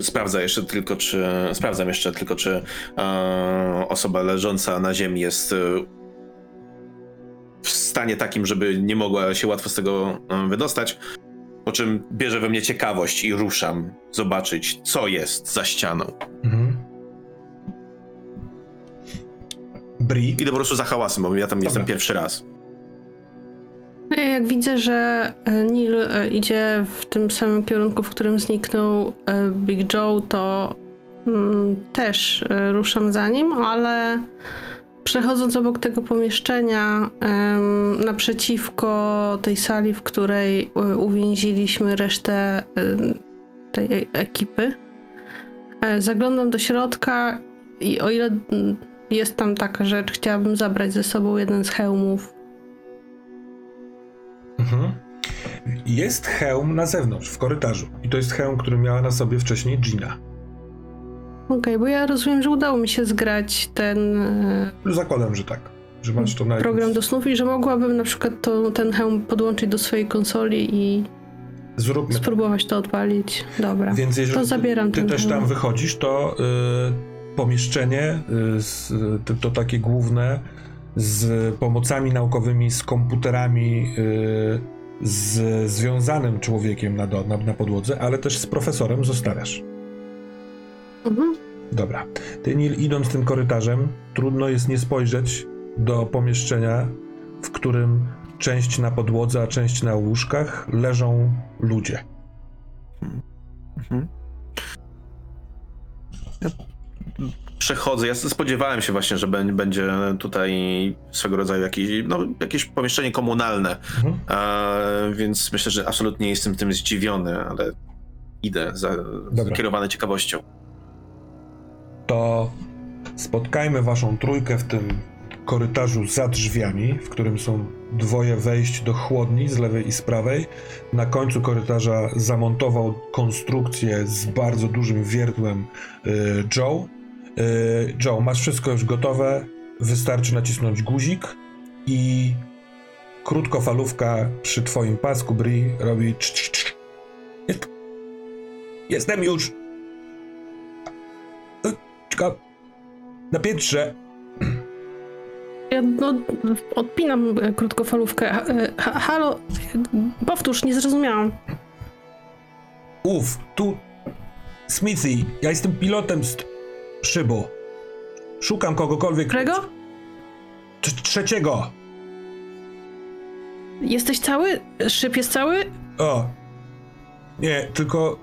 sprawdza jeszcze tylko, czy sprawdzam jeszcze tylko, czy e, osoba leżąca na ziemi jest e, w stanie takim, żeby nie mogła się łatwo z tego e, wydostać. Po czym bierze we mnie ciekawość i ruszam zobaczyć, co jest za ścianą. Mhm. Bri. Idę po prostu za hałasem, bo ja tam jestem pierwszy raz. Ja Jak widzę, że e, Neil e, idzie w tym samym kierunku, w którym zniknął e, Big Joe, to mm, też ruszam za nim, ale przechodząc obok tego pomieszczenia naprzeciwko tej sali, w której uwięziliśmy resztę tej ekipy, zaglądam do środka i o ile jest tam taka rzecz, chciałabym zabrać ze sobą jeden z hełmów Mhm. Jest hełm na zewnątrz, w korytarzu. I to jest hełm, który miała na sobie wcześniej Gina. Okej, bo ja rozumiem, że udało mi się zgrać ten e, Zakładam, że tak. Że masz to na program do snów i że mogłabym na przykład to, ten hełm podłączyć do swojej konsoli i Zróbmy spróbować to odpalić. Dobra. Więc jeżeli To zabieram ty ten też hełm. tam wychodzisz, to y, pomieszczenie, y, z, to, to takie główne, z pomocami naukowymi, z komputerami, y, z związanym człowiekiem na, do, na, na podłodze, ale też z profesorem zostawiasz. Mhm. Dobra. Ty, Nil, idąc tym korytarzem, trudno jest nie spojrzeć do pomieszczenia, w którym część na podłodze, a część na łóżkach leżą ludzie. Mhm. Ja przechodzę. Ja spodziewałem się właśnie, że bę- będzie tutaj swego rodzaju jakieś, no, jakieś pomieszczenie komunalne. Mhm. E, więc myślę, że absolutnie nie jestem tym zdziwiony, ale idę za, Dobra. kierowany ciekawością. To spotkajmy waszą trójkę w tym korytarzu za drzwiami, w którym są dwoje wejść do chłodni z lewej i z prawej. Na końcu korytarza zamontował konstrukcję z bardzo dużym wiertłem y, Joe. Y, Joe, masz wszystko już gotowe. Wystarczy nacisnąć guzik i krótkofalówka przy twoim pasku Bri robi cz, cz, cz. Jest. Jestem już. Y, Czeka. Na piętrze. Ja no, odpinam e, krótkofalówkę. E, ha, halo, powtórz, nie zrozumiałam. Uf, tu Smithy, ja jestem pilotem z szybu. Szukam kogokolwiek. Którego? Trz- trzeciego. Jesteś cały? Szyb jest cały? O. Nie, tylko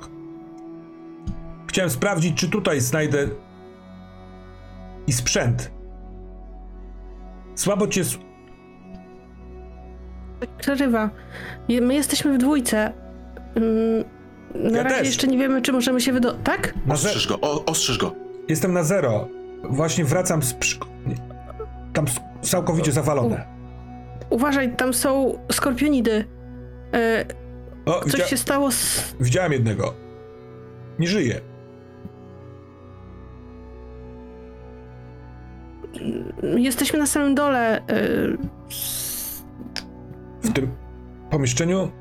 chciałem sprawdzić, czy tutaj znajdę i sprzęt. Słabo cię. s- Przerywa. Je- My jesteśmy w dwójce. Mm, Na Ja razie też. jeszcze nie wiemy, czy możemy się wydo... Tak? Na ze- Ostrzyż go, o, ostrzyż go. Jestem na zero. Właśnie wracam z. Nie, Tam s- całkowicie zawalone. Uważaj, tam są skorpionidy. E, O, coś widzia... się stało z... widziałem jednego. Nie żyje. Jesteśmy na samym dole. E, W tym pomieszczeniu?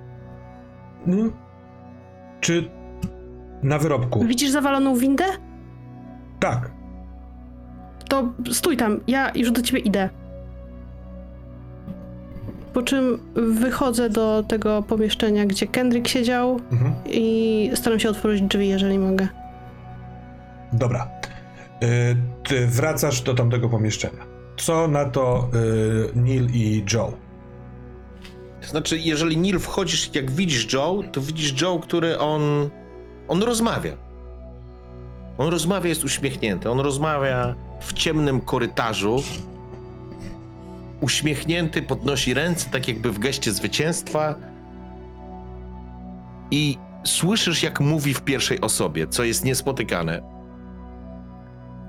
Hmm? Czy na wyrobku? widzisz zawaloną windę? Tak. To stój tam, ja już do ciebie idę. Po czym wychodzę do tego pomieszczenia, gdzie Kendrick siedział Mhm. i staram się otworzyć drzwi, jeżeli mogę. Dobra. Y, wracasz do tamtego pomieszczenia. Co na to y, Neil i Joe? To znaczy, jeżeli Neil wchodzisz, jak widzisz Joe, to widzisz Joe, który on. On rozmawia. On rozmawia, jest uśmiechnięty. On rozmawia w ciemnym korytarzu. Uśmiechnięty, podnosi ręce, tak jakby w geście zwycięstwa. I słyszysz, jak mówi w pierwszej osobie, co jest niespotykane.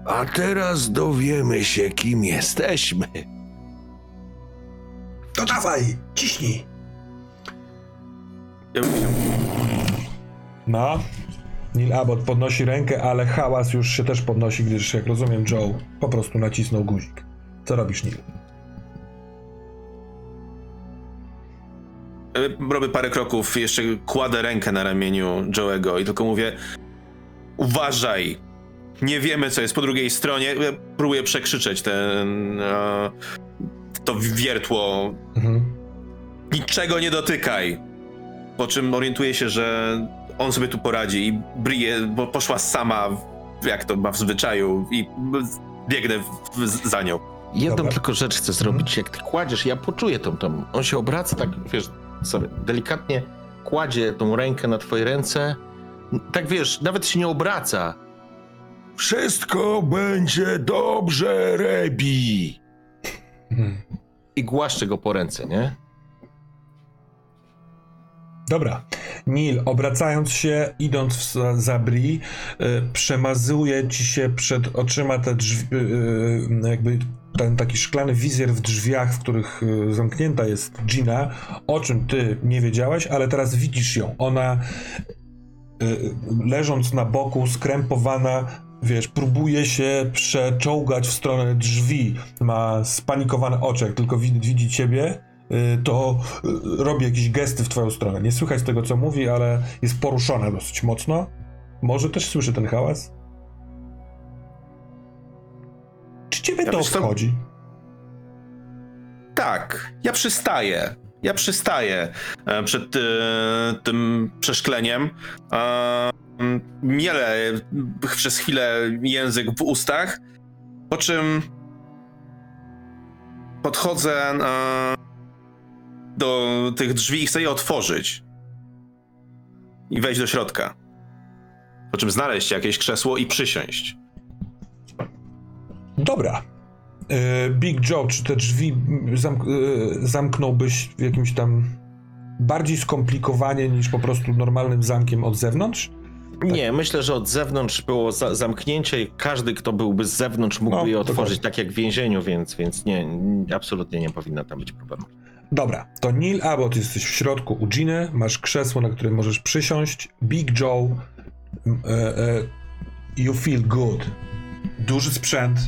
A teraz dowiemy się, kim jesteśmy. To dawaj, ciśnij. No. Neil Abbott podnosi rękę, ale hałas już się też podnosi, gdyż, jak rozumiem, Joe po prostu nacisnął guzik. Co robisz, Neil? E, Robię parę kroków, jeszcze kładę rękę na ramieniu Joe'ego i tylko mówię uważaj, nie wiemy co jest po drugiej stronie. Ja próbuję przekrzyczeć ten, e, to wiertło, Mhm. niczego nie dotykaj. Po czym orientuję się, że on sobie tu poradzi i Brie, bo poszła sama, jak to ma w zwyczaju i biegnę w, w, za nią. Jedną Dobra. tylko rzecz chcę zrobić, jak ty kładziesz, ja poczuję tą, tą, on się obraca tak, wiesz, sobie delikatnie kładzie tą rękę na twojej ręce, tak wiesz, nawet się nie obraca. Wszystko będzie dobrze, Rebi. I głaszcze go po ręce, nie? Dobra. Neil, obracając się, idąc w, za, Bri, y, przemazuje ci się przed oczyma te drzwi, y, y, jakby ten taki szklany wizjer w drzwiach, w których y, zamknięta jest Gina, o czym ty nie wiedziałaś, ale teraz widzisz ją. Ona y, leżąc na boku, skrępowana, wiesz, próbuje się przeczołgać w stronę drzwi. Ma spanikowane oczy, jak tylko widzi, widzi ciebie, y, to y, robi jakieś gesty w twoją stronę. Nie słychać tego, co mówi, ale jest poruszona dosyć mocno. Może też słyszy ten hałas? Czy ciebie Ja to obchodzi? Tak, ja przystaję. Ja przystaję e, przed e, tym przeszkleniem. E, m, mielę przez chwilę język w ustach, po czym podchodzę do tych drzwi i chcę je otworzyć. I wejść do środka. Po czym znaleźć jakieś krzesło i przysiąść. Dobra. E, Big Joe, czy te drzwi mm, zamk e, zamknąłbyś w jakimś tam bardziej skomplikowanie niż po prostu normalnym zamkiem od zewnątrz? Nie, myślę, że od zewnątrz było za zamknięcie i każdy, kto byłby z zewnątrz, mógłby No, je otworzyć tak jak w więzieniu, więc, więc nie, absolutnie nie powinno tam być problemu. Dobra, to Neil Abbott jesteś w środku u Giny, masz krzesło, na którym możesz przysiąść. Big Joe, m, e, e, you feel good. Duży sprzęt,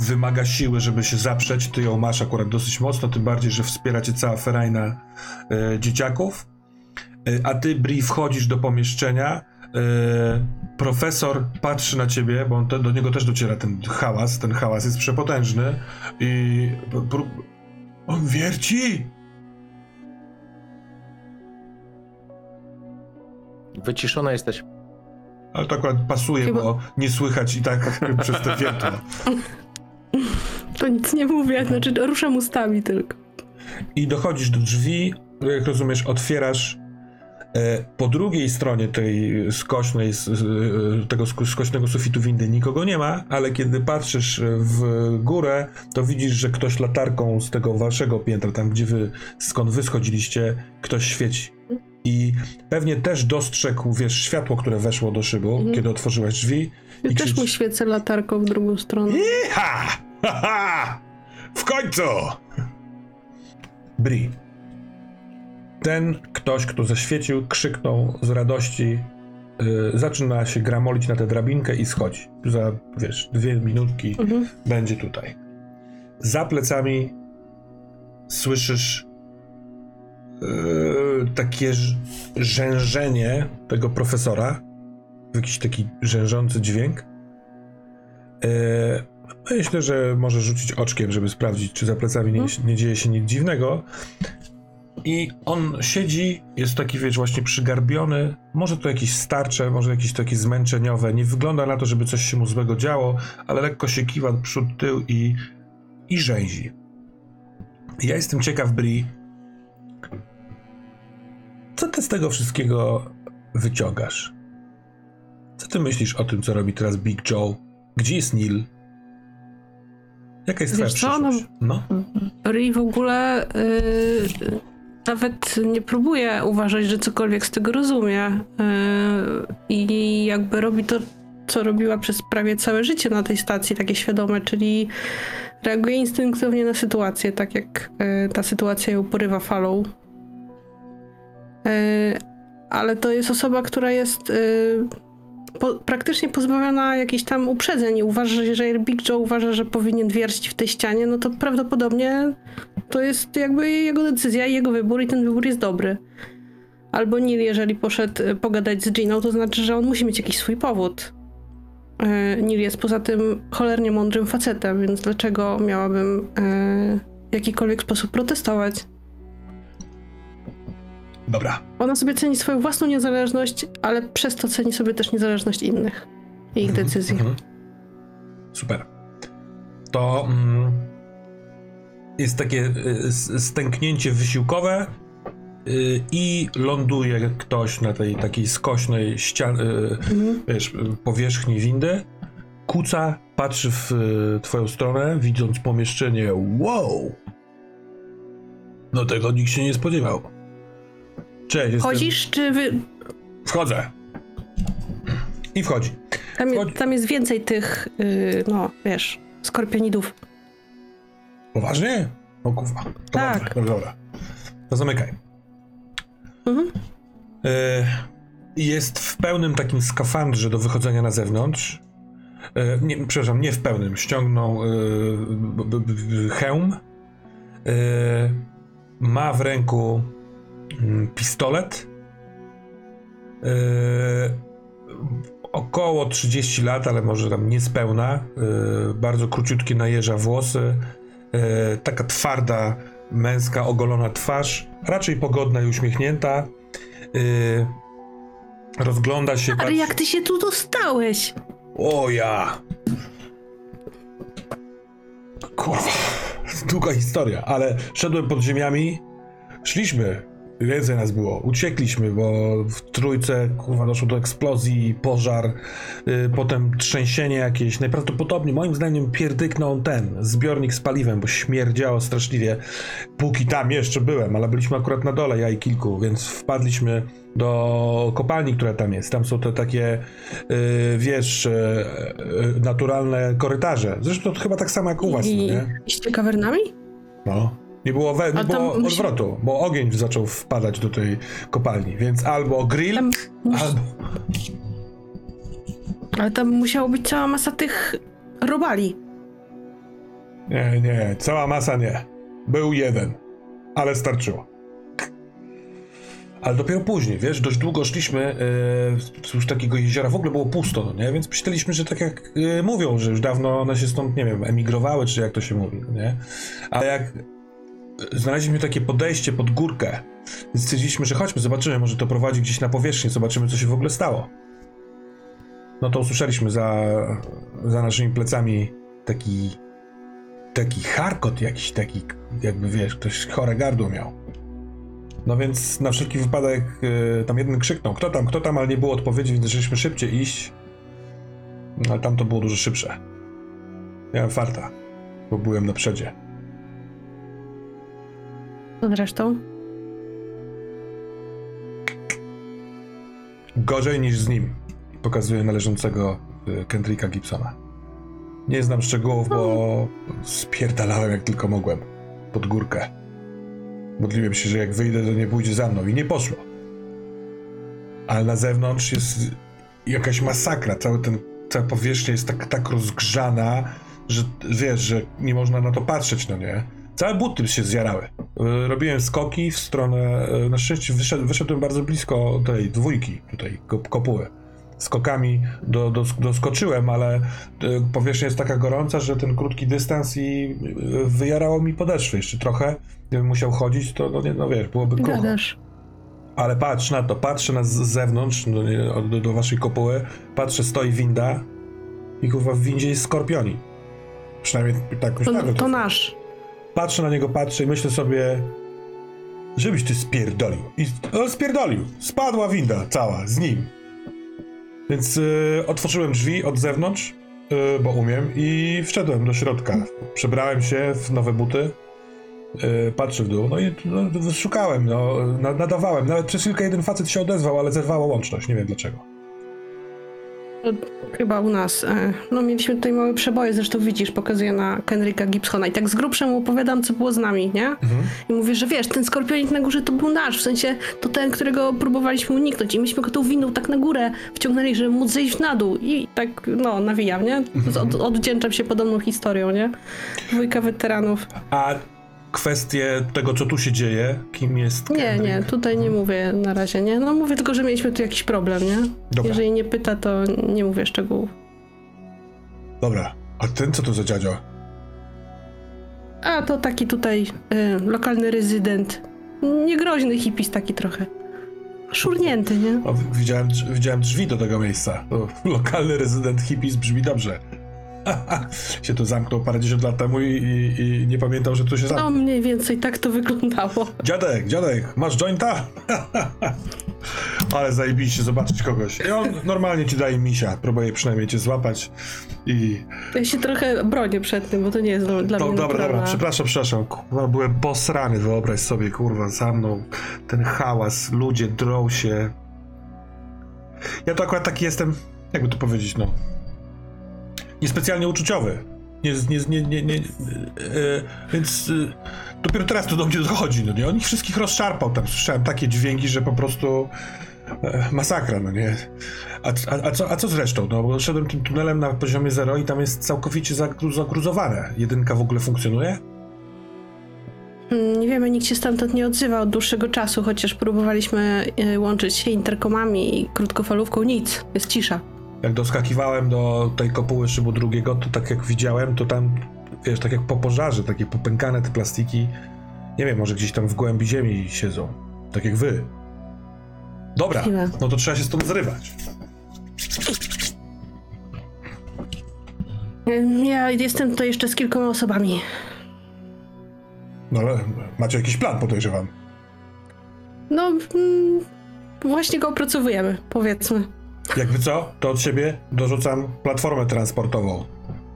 wymaga siły, żeby się zaprzeć. Ty ją masz akurat dosyć mocno, tym bardziej, że wspiera cię cała ferajna e, dzieciaków. E, a ty, Bri, wchodzisz do pomieszczenia. E, profesor patrzy na ciebie, bo on te, do niego też dociera ten hałas. Ten hałas jest przepotężny i on wierci? Wyciszona jesteś. Ale to akurat pasuje, Chyba- bo nie słychać i tak [LAUGHS] przez te wiertło. [LAUGHS] To nic nie mówię, znaczy ruszam ustami tylko. I dochodzisz do drzwi, jak rozumiesz, otwierasz. E, Po drugiej stronie tej skośnej, e, tego sk- skośnego sufitu windy nikogo nie ma, ale kiedy patrzysz w górę, to widzisz, że ktoś latarką z tego waszego piętra, tam gdzie wy, skąd wy schodziliście, ktoś świeci. I pewnie też dostrzegł, wiesz, światło, które weszło do szybu, Mhm. kiedy otworzyłeś drzwi. Ja I też krzyczy- mu świecę latarką w drugą stronę. Ha! Ha, ha! W końcu! Bri. Ten ktoś, kto zaświecił, krzyknął z radości, yy, zaczyna się gramolić na tę drabinkę i schodzi. Za, wiesz, dwie minutki Mhm. będzie tutaj. Za plecami słyszysz yy, takie rzężenie tego profesora. Jakiś taki rzężący dźwięk. Yy, Myślę, że może rzucić oczkiem, żeby sprawdzić, czy za plecami nie, nie dzieje się nic dziwnego. I on siedzi, jest taki, wiesz, właśnie przygarbiony. Może to jakieś starcze, może jakieś takie zmęczeniowe. Nie wygląda na to, żeby coś się mu złego działo, ale lekko się kiwa przód, tył i, i rzęzi. Ja jestem ciekaw, Bri, co ty z tego wszystkiego wyciągasz? Co ty myślisz o tym, co robi teraz Big Joe? Gdzie jest Neil? Jaka jest Wiesz twoja co, no- przyszłość? No. Ri w ogóle y, nawet nie próbuje uważać, że cokolwiek z tego rozumie. Y, I jakby robi to, co robiła przez prawie całe życie na tej stacji, takie świadome, czyli reaguje instynktownie na sytuację, tak jak y, ta sytuacja ją porywa falą. Y, ale to jest osoba, która jest y, po, praktycznie pozbawiona jakichś tam uprzedzeń i uważa, że jeżeli Big Joe uważa, że powinien wiercić w tej ścianie, no to prawdopodobnie to jest jakby jego decyzja i jego wybór i ten wybór jest dobry. Albo Neil, jeżeli poszedł y, pogadać z Giną, to znaczy, że on musi mieć jakiś swój powód. Y, Neil jest poza tym cholernie mądrym facetem, więc dlaczego miałabym y, w jakikolwiek sposób protestować? Dobra. Ona sobie ceni swoją własną niezależność, ale przez to ceni sobie też niezależność innych i ich Mhm, decyzji. mhm. Super. To mm, jest takie y, stęknięcie wysiłkowe y, i ląduje ktoś na tej takiej skośnej ścian, y, Mhm. wiesz, powierzchni windy. Kuca, patrzy w y, twoją stronę, widząc pomieszczenie. Wow! No tego nikt się nie spodziewał. Cześć, jestem... Chodzisz, czy wy... Wchodzę. I wchodzi. Tam, je, tam jest więcej tych, yy, no wiesz, skorpionidów. Poważnie? O kurwa. To Tak. Dobrze, dobra, dobra. To zamykaj. Mhm. E, jest w pełnym takim skafandrze do wychodzenia na zewnątrz. E, nie, przepraszam, nie w pełnym. Ściągnął b, hełm. E, ma w ręku pistolet. E, około 30 lat, ale może tam niespełna. E, bardzo króciutkie najeża włosy. E, taka twarda, męska, ogolona twarz. Raczej pogodna i uśmiechnięta. Rozgląda się. Ale patrzy- jak ty się tu dostałeś? o ja! Kurwa, długa historia, ale szedłem pod ziemiami, szliśmy Więcej nas było. Uciekliśmy, bo w trójce kurwa doszło do eksplozji, pożar, y, potem trzęsienie jakieś. Najprawdopodobniej moim zdaniem pierdyknął ten zbiornik z paliwem, bo śmierdziało straszliwie. Póki tam jeszcze byłem, ale byliśmy akurat na dole, ja i kilku, więc wpadliśmy do kopalni, która tam jest. Tam są te takie, y, wiesz, y, y, naturalne korytarze. Zresztą to chyba tak samo jak u was, no I nie? iście kawernami? No. Nie było, we, nie było musi- odwrotu, bo ogień zaczął wpadać do tej kopalni, więc albo grill, Tam albo... Ale tam musiało być cała masa tych robali. Nie, nie, cała masa nie. Był jeden, ale starczyło. Ale dopiero później, wiesz, dość długo szliśmy yy, wzdłuż takiego jeziora, w ogóle było pusto, no nie? Więc myśleliśmy, że tak jak yy, mówią, że już dawno one się stąd, nie wiem, emigrowały, czy jak to się mówi, no nie? Ale jak znaleźliśmy takie podejście pod górkę, stwierdziliśmy, że chodźmy, zobaczymy, może to prowadzi gdzieś na powierzchnię, zobaczymy, co się w ogóle stało. No to usłyszeliśmy za, za naszymi plecami taki taki charkot jakiś, taki jakby wiesz, ktoś chore gardło miał. No więc na wszelki wypadek y, tam jeden krzyknął, kto tam, kto tam, ale nie było odpowiedzi, więc zaczęliśmy szybciej iść. No, ale tam to było dużo szybsze. Miałem farta, bo byłem na przedzie. Zresztą. Gorzej niż z nim. Pokazuje należącego y, Kendricka Gibsona. Nie znam szczegółów, bo spierdalałem jak tylko mogłem. Pod górkę. Modliłem się, że jak wyjdę, to nie pójdzie za mną. I nie poszło. Ale na zewnątrz jest jakaś masakra. Cały ten, cała powierzchnia jest tak, tak rozgrzana, że wiesz, że nie można na to patrzeć, no nie? Całe buty się zjarały. Y, Robiłem skoki w stronę. y, Na szczęście wyszedł, wyszedłem bardzo blisko tej dwójki, tutaj kop- kopuły. Skokami do, do, doskoczyłem, ale y, powierzchnia jest taka gorąca, że ten krótki dystans i wyjarało mi podeszwy jeszcze trochę. Gdybym musiał chodzić, to no, nie, no wiesz, byłoby krucho. Gadasz. Ale patrz na to, patrzę na z zewnątrz, do, do, do waszej kopuły, patrzę, stoi winda i kurwa w windzie jest skorpioni. Przynajmniej tak To, myślałem. to nasz. Patrzę na niego, patrzę i myślę sobie, żebyś ty spierdolił. I o, spierdolił. Spadła winda cała z nim. Więc y, otworzyłem drzwi od zewnątrz, y, bo umiem, i wszedłem do środka. Przebrałem się w nowe buty. y, Patrzę w dół, no i no, szukałem, no, na- nadawałem. Nawet przez chwilkę jeden facet się odezwał, ale zerwała łączność, nie wiem dlaczego. Chyba u nas. e, No mieliśmy tutaj małe przeboje, zresztą widzisz, pokazuję na Kenricka Gibsona i tak z grubsza mu opowiadam, co było z nami, nie? I mówię, że wiesz, ten skorpionik na górze to był nasz, w sensie to ten, którego próbowaliśmy uniknąć i myśmy go tą windą tak na górę wciągnęli, żeby móc zejść na dół i tak, no, nawijam, nie? Z- Od, odwdzięczam się podobną historią, nie? Dwójka weteranów. A kwestie tego, co tu się dzieje, kim jest Nie, Kendrick? nie, tutaj nie mówię na razie, nie? No mówię tylko, że mieliśmy tu jakiś problem, nie? Dobra. Jeżeli nie pyta, to nie mówię szczegółów. Dobra, a ten co to za dziadzio? A to taki tutaj y, lokalny rezydent. Niegroźny hipis taki trochę. Szurnięty, nie? O, widziałem, widziałem drzwi do tego miejsca. To [LAUGHS] lokalny rezydent hippies brzmi dobrze. [LAUGHS] się tu zamknął parędziesiąt lat temu i, i, i nie pamiętał, że tu się No zamknął. mniej więcej tak to wyglądało. Dziadek, dziadek, masz jointa? [LAUGHS] Ale zajebiście zobaczyć kogoś. I on normalnie ci daje misia, próbuje przynajmniej cię złapać i... Ja się trochę bronię przed tym, bo to nie jest dla, No, mnie dobra, dobra, przepraszam, przepraszam. Kurwa, byłem posrany, wyobraź sobie, kurwa, za mną. Ten hałas, ludzie drą się. Ja to akurat taki jestem, jakby to powiedzieć, no. Niespecjalnie uczuciowy. Nie, nie, nie, nie, e, więc e, dopiero teraz to do mnie dochodzi, no nie? On ich wszystkich rozszarpał tam. Słyszałem takie dźwięki, że po prostu e, masakra, no nie? A, a, a, co, a co zresztą? No bo szedłem tym tunelem na poziomie zero i tam jest całkowicie zagru- zagruzowane. Jedynka w ogóle funkcjonuje? Mm, Nie wiemy, nikt się stamtąd nie odzywa od dłuższego czasu, chociaż próbowaliśmy łączyć się interkomami i krótkofalówką. Nic, jest cisza. Jak doskakiwałem do tej kopuły szybu drugiego, to tak jak widziałem, to tam, wiesz, tak jak po pożarze, takie popękane te plastiki, nie wiem, może gdzieś tam w głębi ziemi siedzą. Tak jak wy. Dobra, no to trzeba się stąd zrywać. Ja jestem tutaj jeszcze z kilkoma osobami. No ale macie jakiś plan, podejrzewam. No, mm, właśnie go opracowujemy, powiedzmy. Jakby co, to od siebie dorzucam platformę transportową.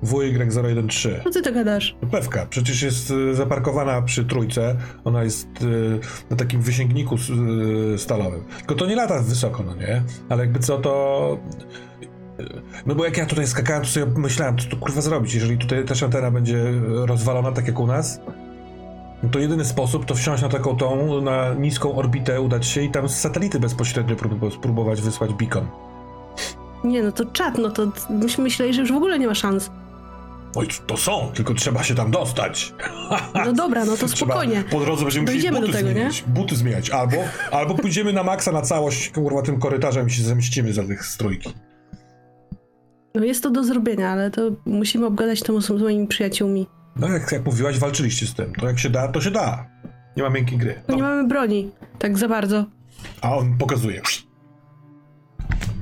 WY013. Co ty to gadasz? Pewka, przecież jest y, zaparkowana przy trójce. Ona jest y, na takim wysięgniku y, stalowym. Tylko to nie lata wysoko, no nie? Ale jakby co to. No bo jak ja tutaj skakałem, to sobie myślałem, co tu kurwa zrobić, jeżeli tutaj też antena będzie rozwalona tak jak u nas. No to jedyny sposób to wsiąść na taką tą, na niską orbitę, udać się i tam z satelity bezpośrednio prób- spróbować wysłać beacon. Nie, no to czad, no to myśmy myśleli, że już w ogóle nie ma szans. Oj, to są, tylko trzeba się tam dostać. No dobra, no to Trzeba- spokojnie. Po drodze będziemy musieli buty do tego, nie? zmieniać. Buty zmieniać. Albo, albo pójdziemy na maksa na całość, kurwa, tym korytarzem i się zemścimy za tych strójki. No jest to do zrobienia, ale to musimy obgadać to z moimi przyjaciółmi. No jak, jak mówiłaś, walczyliście z tym. To jak się da, to się da. Nie ma miękkiej gry. No nie mamy broni, tak za bardzo. A on pokazuje.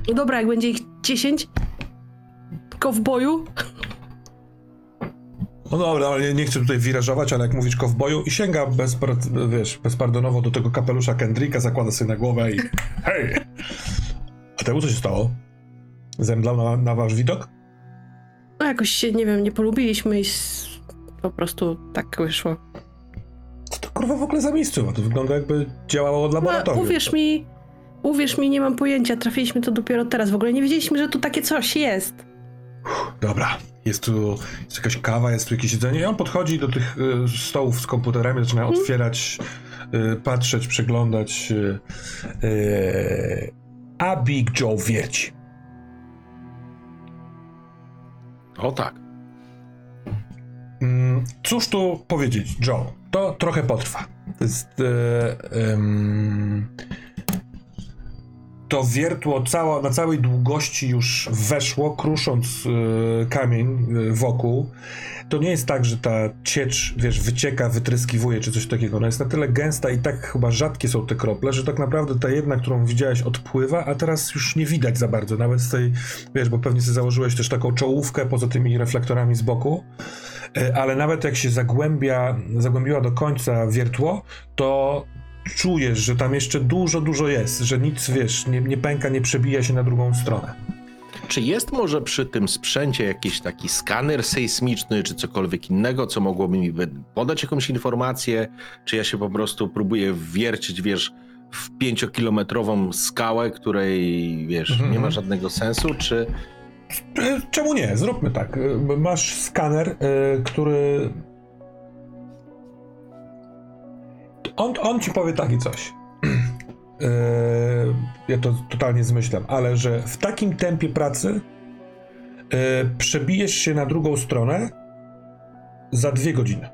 No dobra, jak będzie ich 10 kowboju, No dobra, ale nie, nie chcę tutaj wirażować, ale jak mówisz kowboju i sięga bezpar, wiesz, bezpardonowo do tego kapelusza Kendricka, zakłada sobie na głowę i hej! A temu co się stało? Zemdlał na, na wasz widok? no jakoś się, nie wiem, nie polubiliśmy i s- po prostu tak wyszło. Co to kurwa w ogóle za miejscowa? To wygląda jakby działało od No, laboratorium. uwierz mi, uwierz mi, nie mam pojęcia, trafiliśmy to dopiero teraz. W ogóle nie wiedzieliśmy, że tu takie coś jest. Dobra, jest tu jest jakaś kawa, jest tu jakieś jedzenie i on podchodzi do tych y, stołów z komputerami, zaczyna otwierać, y, patrzeć, przeglądać. Y, y, a Big Joe wierci. O tak. Mm, cóż tu powiedzieć, Joe? To trochę potrwa. To jest. E, em, to wiertło cała, na całej długości już weszło, krusząc e, kamień e, wokół. To nie jest tak, że ta ciecz, wiesz, wycieka, wytryskiwuje czy coś takiego. Ona jest na tyle gęsta i tak chyba rzadkie są te krople, że tak naprawdę ta jedna, którą widziałeś, odpływa, a teraz już nie widać za bardzo. Nawet z tej, wiesz, bo pewnie sobie założyłeś też taką czołówkę poza tymi reflektorami z boku. E, ale nawet jak się zagłębia, zagłębiła do końca wiertło, to czujesz, że tam jeszcze dużo, dużo jest, że nic, wiesz, nie, nie pęka, nie przebija się na drugą stronę. Czy jest może przy tym sprzęcie jakiś taki skaner sejsmiczny, czy cokolwiek innego, co mogłoby mi podać jakąś informację? Czy ja się po prostu próbuję wiercić, wiesz, w pięciokilometrową skałę, której, wiesz, Mhm. nie ma żadnego sensu, czy... E, Czemu nie? Zróbmy tak. E, Masz skaner, e, który. On, on ci powie takie coś. E, [CLEARS THROAT] Ja to totalnie zmyślam, ale że w takim tempie pracy e, przebijesz się na drugą stronę za dwie godziny.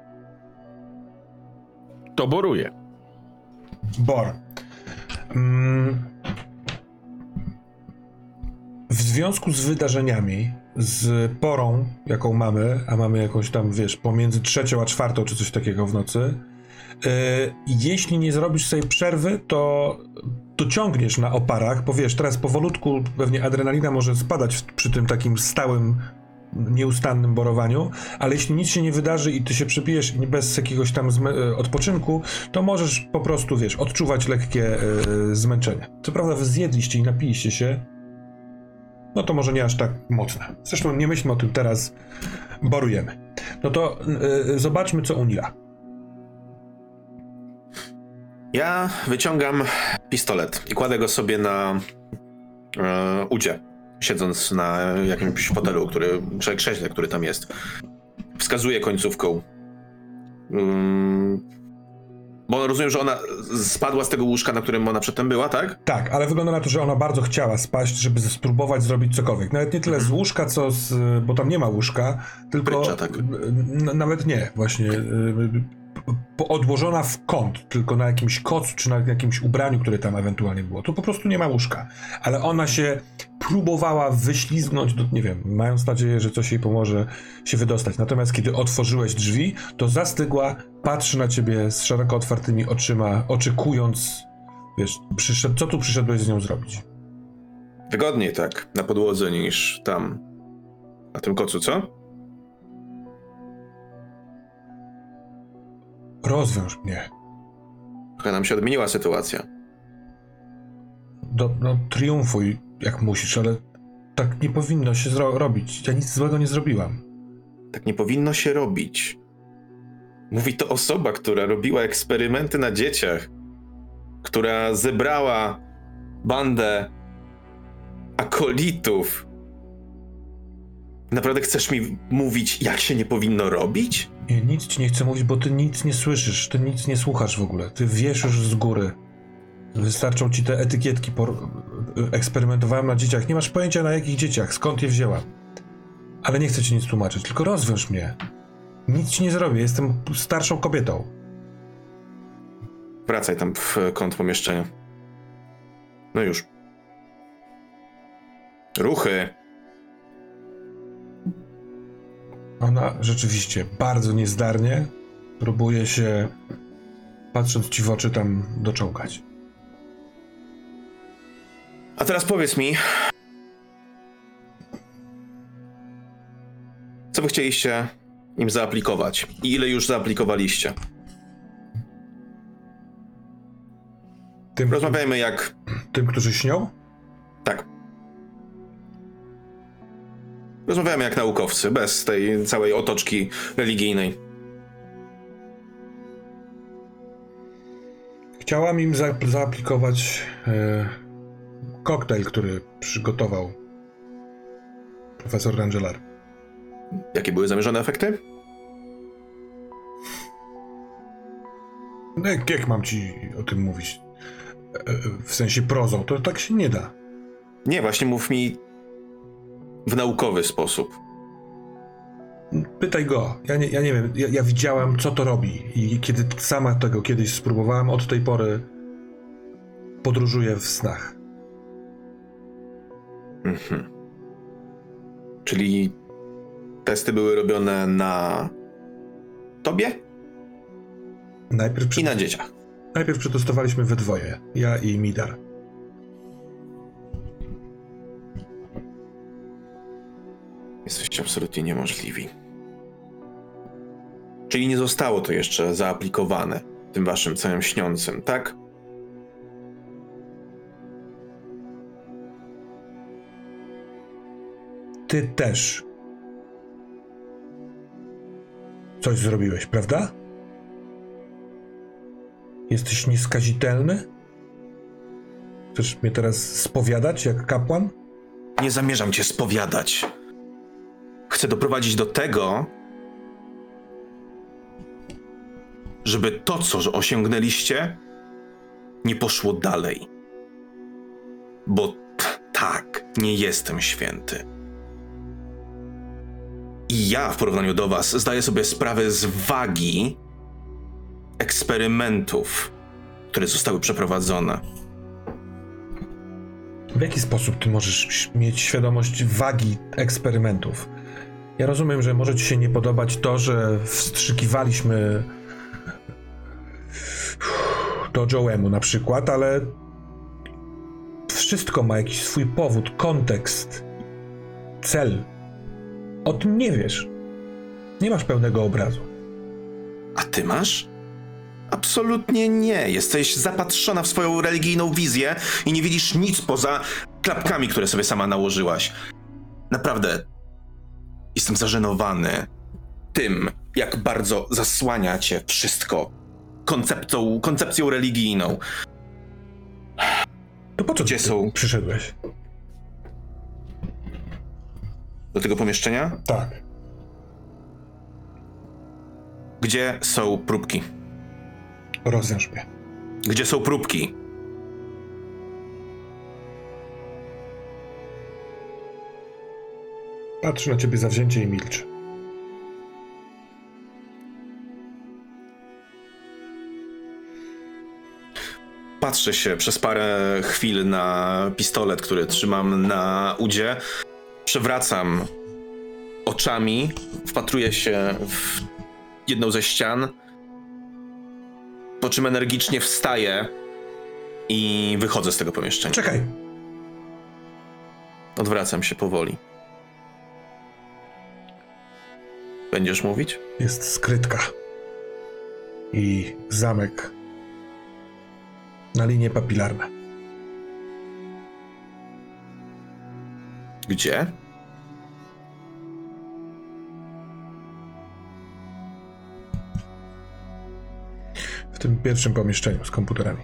To boruję. Bor. Mm. W związku z wydarzeniami, z porą, jaką mamy, a mamy jakąś tam, wiesz, pomiędzy trzecią a czwartą, czy coś takiego w nocy, yy, jeśli nie zrobisz sobie przerwy, to dociągniesz na oparach, bo wiesz, teraz powolutku pewnie adrenalina może spadać przy tym takim stałym, nieustannym borowaniu, ale jeśli nic się nie wydarzy i ty się przebijesz bez jakiegoś tam e, odpoczynku, to możesz po prostu, wiesz, odczuwać lekkie e, zmęczenie. Co prawda wy zjedliście i napiliście się, no to może nie aż tak mocne. Zresztą nie myślmy o tym teraz, borujemy. No to e, zobaczmy, co u Nila. Ja wyciągam pistolet i kładę go sobie na e, udzie, siedząc na jakimś fotelu, który, czy krześle, który tam jest. Wskazuję końcówką. Mm, bo rozumiem, że ona spadła z tego łóżka, na którym ona przedtem była, tak? Tak, ale wygląda na to, że ona bardzo chciała spaść, żeby spróbować zrobić cokolwiek. Nawet nie tyle z łóżka, co z. bo tam nie ma łóżka, tylko. Prycza, tak. nawet nie, właśnie. Odłożona w kąt, tylko na jakimś kocu, czy na jakimś ubraniu, które tam ewentualnie było. To po prostu nie ma łóżka. Ale ona się próbowała wyślizgnąć, do, nie wiem, mając nadzieję, że coś jej pomoże się wydostać. Natomiast kiedy otworzyłeś drzwi, to zastygła, patrzy na ciebie z szeroko otwartymi oczyma, oczekując, wiesz, co tu przyszedłeś z nią zrobić? Wygodniej tak na podłodze niż tam na tym kocu, co? Rozwiąż mnie. Trochę nam się odmieniła sytuacja. do, no, triumfuj jak musisz, ale tak nie powinno się robić. Ja nic złego nie zrobiłam. Tak nie powinno się robić. Mówi to osoba, która robiła eksperymenty na dzieciach, która zebrała bandę akolitów. Naprawdę chcesz mi mówić, jak się nie powinno robić? Nie, nic ci nie chcę mówić, bo ty nic nie słyszysz, ty nic nie słuchasz w ogóle. Ty wiesz już z góry. Wystarczą ci te etykietki. Por... Eksperymentowałem na dzieciach. Nie masz pojęcia na jakich dzieciach, skąd je wzięłam. Ale nie chcę ci nic tłumaczyć, tylko rozwiąż mnie. Nic ci nie zrobię, jestem starszą kobietą. Wracaj tam w kąt pomieszczenia. No już. Ruchy. Ona rzeczywiście bardzo niezdarnie próbuje się, patrząc ci w oczy, tam doczołgać. A teraz powiedz mi. Co wy chcieliście im zaaplikować? I ile już zaaplikowaliście? Tym, Rozmawiajmy jak. tym którzy śnią? Rozmawiamy jak naukowcy, bez tej całej otoczki religijnej. Chciałam im za zaaplikować e, koktajl, który przygotował profesor Rangelar. Jakie były zamierzone efekty? No jak, jak mam ci o tym mówić? E, e, w sensie prozą, to tak się nie da. Nie, właśnie mów mi w naukowy sposób. Pytaj go. Ja nie, ja nie wiem, ja, ja widziałam, co to robi. I kiedy sama tego kiedyś spróbowałam, od tej pory podróżuję w snach. Mhm. Czyli testy były robione na tobie Najpierw, i na dzieciach. najpierw przetestowaliśmy we dwoje. Ja i Midar. Jesteście absolutnie niemożliwi. Czyli nie zostało to jeszcze zaaplikowane tym waszym całym śniącym, tak? Ty też. Coś zrobiłeś, prawda? Jesteś nieskazitelny? Chcesz mnie teraz spowiadać jak kapłan? Nie zamierzam cię spowiadać. Chcę doprowadzić do tego, żeby to, co osiągnęliście, nie poszło dalej. Bo tak, nie jestem święty. I ja w porównaniu do was zdaję sobie sprawę z wagi eksperymentów, które zostały przeprowadzone. W jaki sposób ty możesz mieć świadomość wagi eksperymentów? Ja rozumiem, że może ci się nie podobać to, że wstrzykiwaliśmy do Joe'emu na przykład, ale wszystko ma jakiś swój powód, kontekst, cel. O tym nie wiesz. Nie masz pełnego obrazu. A ty masz? Absolutnie nie. Jesteś zapatrzona w swoją religijną wizję i nie widzisz nic poza klapkami, które sobie sama nałożyłaś. Naprawdę. Jestem zażenowany tym, jak bardzo zasłania cię wszystko koncepcją, koncepcją religijną. To po co Gdzie są? przyszedłeś? Do tego pomieszczenia? Tak. Gdzie są próbki? Rozwiąż mnie. Gdzie są próbki? Patrzę na ciebie zawzięcie i milczę. Patrzę się przez parę chwil na pistolet, który trzymam na udzie. Przewracam oczami, wpatruję się w jedną ze ścian, po czym energicznie wstaję i wychodzę z tego pomieszczenia. Czekaj. Odwracam się powoli. Będziesz mówić? jest skrytka i zamek na linie papilarne. Gdzie? W tym pierwszym pomieszczeniu z komputerami.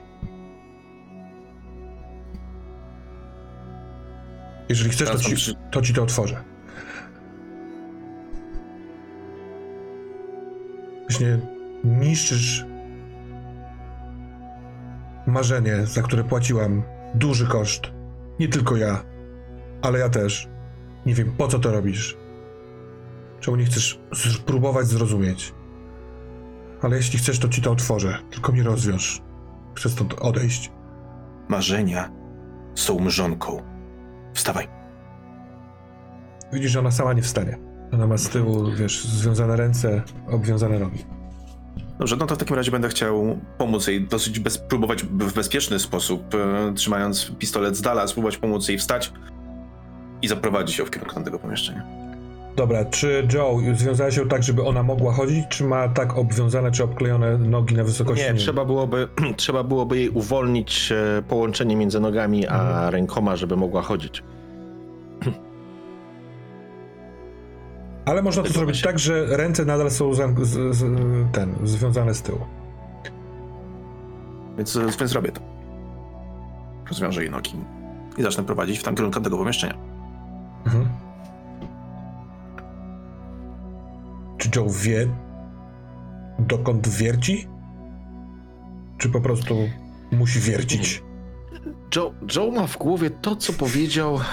Jeżeli chcesz, to ci, to ci to otworzę. Właśnie niszczysz marzenie, za które płaciłam duży koszt. Nie tylko ja, ale ja też. Nie wiem, po co to robisz. Czemu nie chcesz spróbować zrozumieć? Ale jeśli chcesz, to ci to otworzę. Tylko mnie rozwiąż. Chcę stąd odejść. Marzenia są mrzonką. Wstawaj. Widzisz, że ona sama nie wstanie. Ona ma z tyłu, wiesz, związane ręce, obwiązane nogi. Dobrze, no to w takim razie będę chciał pomóc jej dosyć bez, próbować w bezpieczny sposób, e, trzymając pistolet z dala, spróbować pomóc jej wstać i zaprowadzić ją w kierunku tamtego pomieszczenia. Dobra, czy Joe związała się tak, żeby ona mogła chodzić, czy ma tak obwiązane, czy obklejone nogi na wysokości? Nie, trzeba byłoby, [CLEARS THROAT] trzeba byłoby jej uwolnić e, połączenie między nogami a Mhm. rękoma, żeby mogła chodzić. Ale można to zrobić tak, że ręce nadal są za, z, z, ten, związane z tyłu. Więc, więc zrobię to. Rozwiążę jej nogi i zacznę prowadzić w tam kierunku tego pomieszczenia. Mhm. Czy Joe wie, dokąd wierci? Czy po prostu musi wiercić? Joe, Joe ma w głowie to, co powiedział. [LAUGHS]